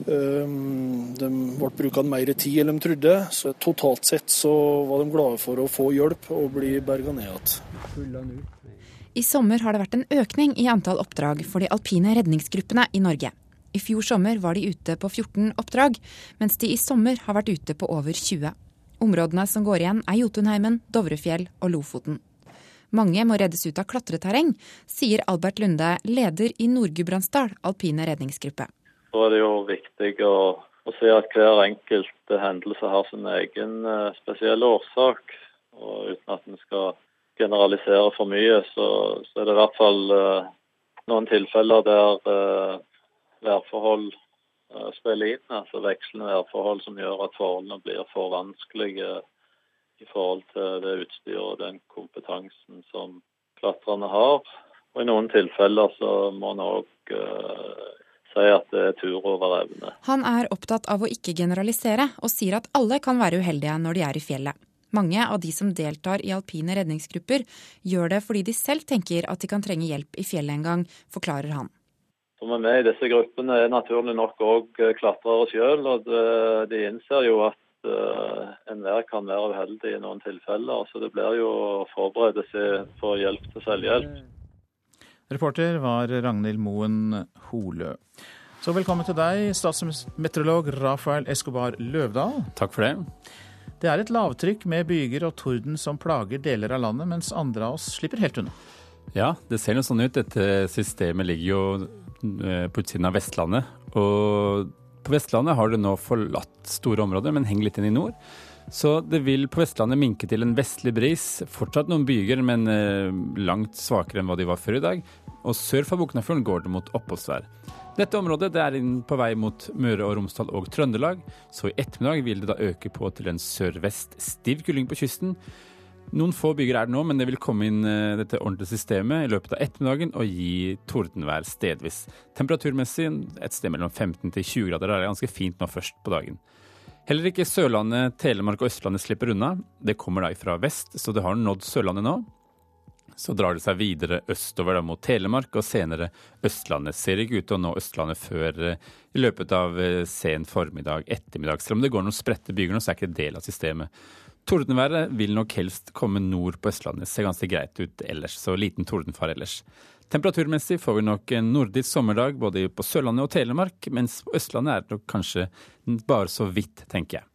um, de ble brukt mer tid enn de trodde. Så totalt sett så var de glade for å få hjelp og bli berga ned igjen. I sommer har det vært en økning i antall oppdrag for de alpine redningsgruppene i Norge. I fjor sommer var de ute på 14 oppdrag, mens de i sommer har vært ute på over 20. Områdene som går igjen er Jotunheimen, Dovrefjell og Lofoten. Mange må reddes ut av klatreterreng, sier Albert Lunde, leder i Nord-Gudbrandsdal alpine redningsgruppe. Så er det jo viktig å, å se at hver enkelt hendelse har sin egen uh, spesielle årsak. Og uten at en skal generalisere for mye, så, så er det i hvert fall uh, noen tilfeller der uh, værforhold eh, spiller inn. Altså vekslende værforhold som gjør at forholdene blir for vanskelige i forhold til det utstyret og den kompetansen som klatrerne har. Og I noen tilfeller så må en òg uh, si at det er tur over evne. Han er opptatt av å ikke generalisere, og sier at alle kan være uheldige når de er i fjellet. Mange av de som deltar i alpine redningsgrupper, gjør det fordi de selv tenker at de kan trenge hjelp i fjellet en gang, forklarer han som er med i disse gruppene, er naturlig nok òg eh, klatrere sjøl. Og de innser jo at uh, enhver kan være uheldig i noen tilfeller. Så det blir jo å forberede seg for hjelp til selvhjelp. Reporter var Ragnhild Moen Holø. Så velkommen til deg, statsmeteorolog Rafael Escobar Løvdahl. Takk for det. Det er et lavtrykk med byger og torden som plager deler av landet, mens andre av oss slipper helt unna. Ja, det ser jo sånn ut. Dette systemet ligger jo eh, på utsiden av Vestlandet. Og på Vestlandet har det nå forlatt store områder, men henger litt inn i nord. Så det vil på Vestlandet minke til en vestlig bris. Fortsatt noen byger, men eh, langt svakere enn hva de var før i dag. Og sør for Boknafjorden går det mot oppholdsvær. Dette området det er på vei mot Møre og Romsdal og Trøndelag, så i ettermiddag vil det da øke på til en sørvest stiv kuling på kysten. Noen få byger er det nå, men det vil komme inn eh, dette ordentlige systemet i løpet av ettermiddagen og gi tordenvær stedvis. Temperaturmessig et sted mellom 15 til 20 grader. Det er ganske fint nå først på dagen. Heller ikke Sørlandet, Telemark og Østlandet slipper unna. Det kommer da fra vest, så det har nådd Sørlandet nå. Så drar det seg videre østover da mot Telemark, og senere Østlandet. Ser ikke ut til å nå Østlandet før eh, i løpet av eh, sen formiddag, ettermiddag. Selv om det går noen spredte byger nå, så er ikke det del av systemet. Tordenværet vil nok helst komme nord på Østlandet. Ser ganske greit ut ellers, så liten tordenfare ellers. Temperaturmessig får vi nok en nordisk sommerdag både på Sørlandet og Telemark, mens på Østlandet er det nok kanskje bare så vidt, tenker jeg.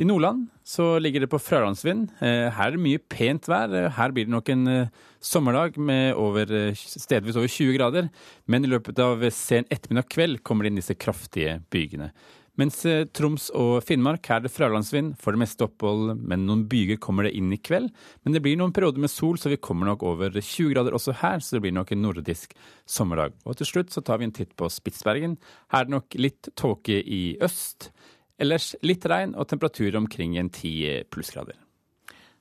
I Nordland så ligger det på fralandsvind. Eh, her er det mye pent vær. Her blir det nok en eh, sommerdag med over, eh, stedvis over 20 grader. Men i løpet av sen ettermiddag kveld kommer det inn disse kraftige bygene. Mens eh, Troms og Finnmark er det fralandsvind, for det meste opphold, men noen byger kommer det inn i kveld. Men det blir noen perioder med sol, så vi kommer nok over 20 grader også her, så det blir nok en nordisk sommerdag. Og til slutt så tar vi en titt på Spitsbergen. Her er det nok litt tåke i øst. Ellers litt regn og temperatur omkring en 10 plussgrader.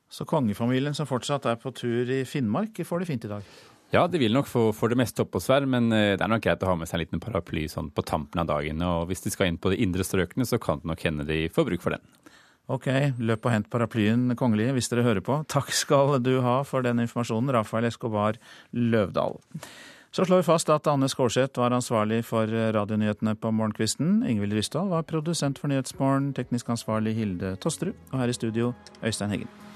Så kongefamilien som fortsatt er på tur i Finnmark, får det fint i dag? Ja, det vil nok få for det meste oppholdsvær, men eh, det er nok greit å ha med seg en liten paraply sånn på tampen av dagen. Og hvis de skal inn på de indre strøkene, så kan det nok hende de får bruk for den. Ok, løp og hent paraplyen, kongelige, hvis dere hører på. Takk skal du ha for den informasjonen, Rafael Escobar Løvdahl. Så slår vi fast at Anne Skårseth var ansvarlig for radionyhetene på morgenkvisten. Ingvild Ryssdal var produsent for Nyhetsmorgen, teknisk ansvarlig Hilde Tosterud, og her i studio Øystein Heggen.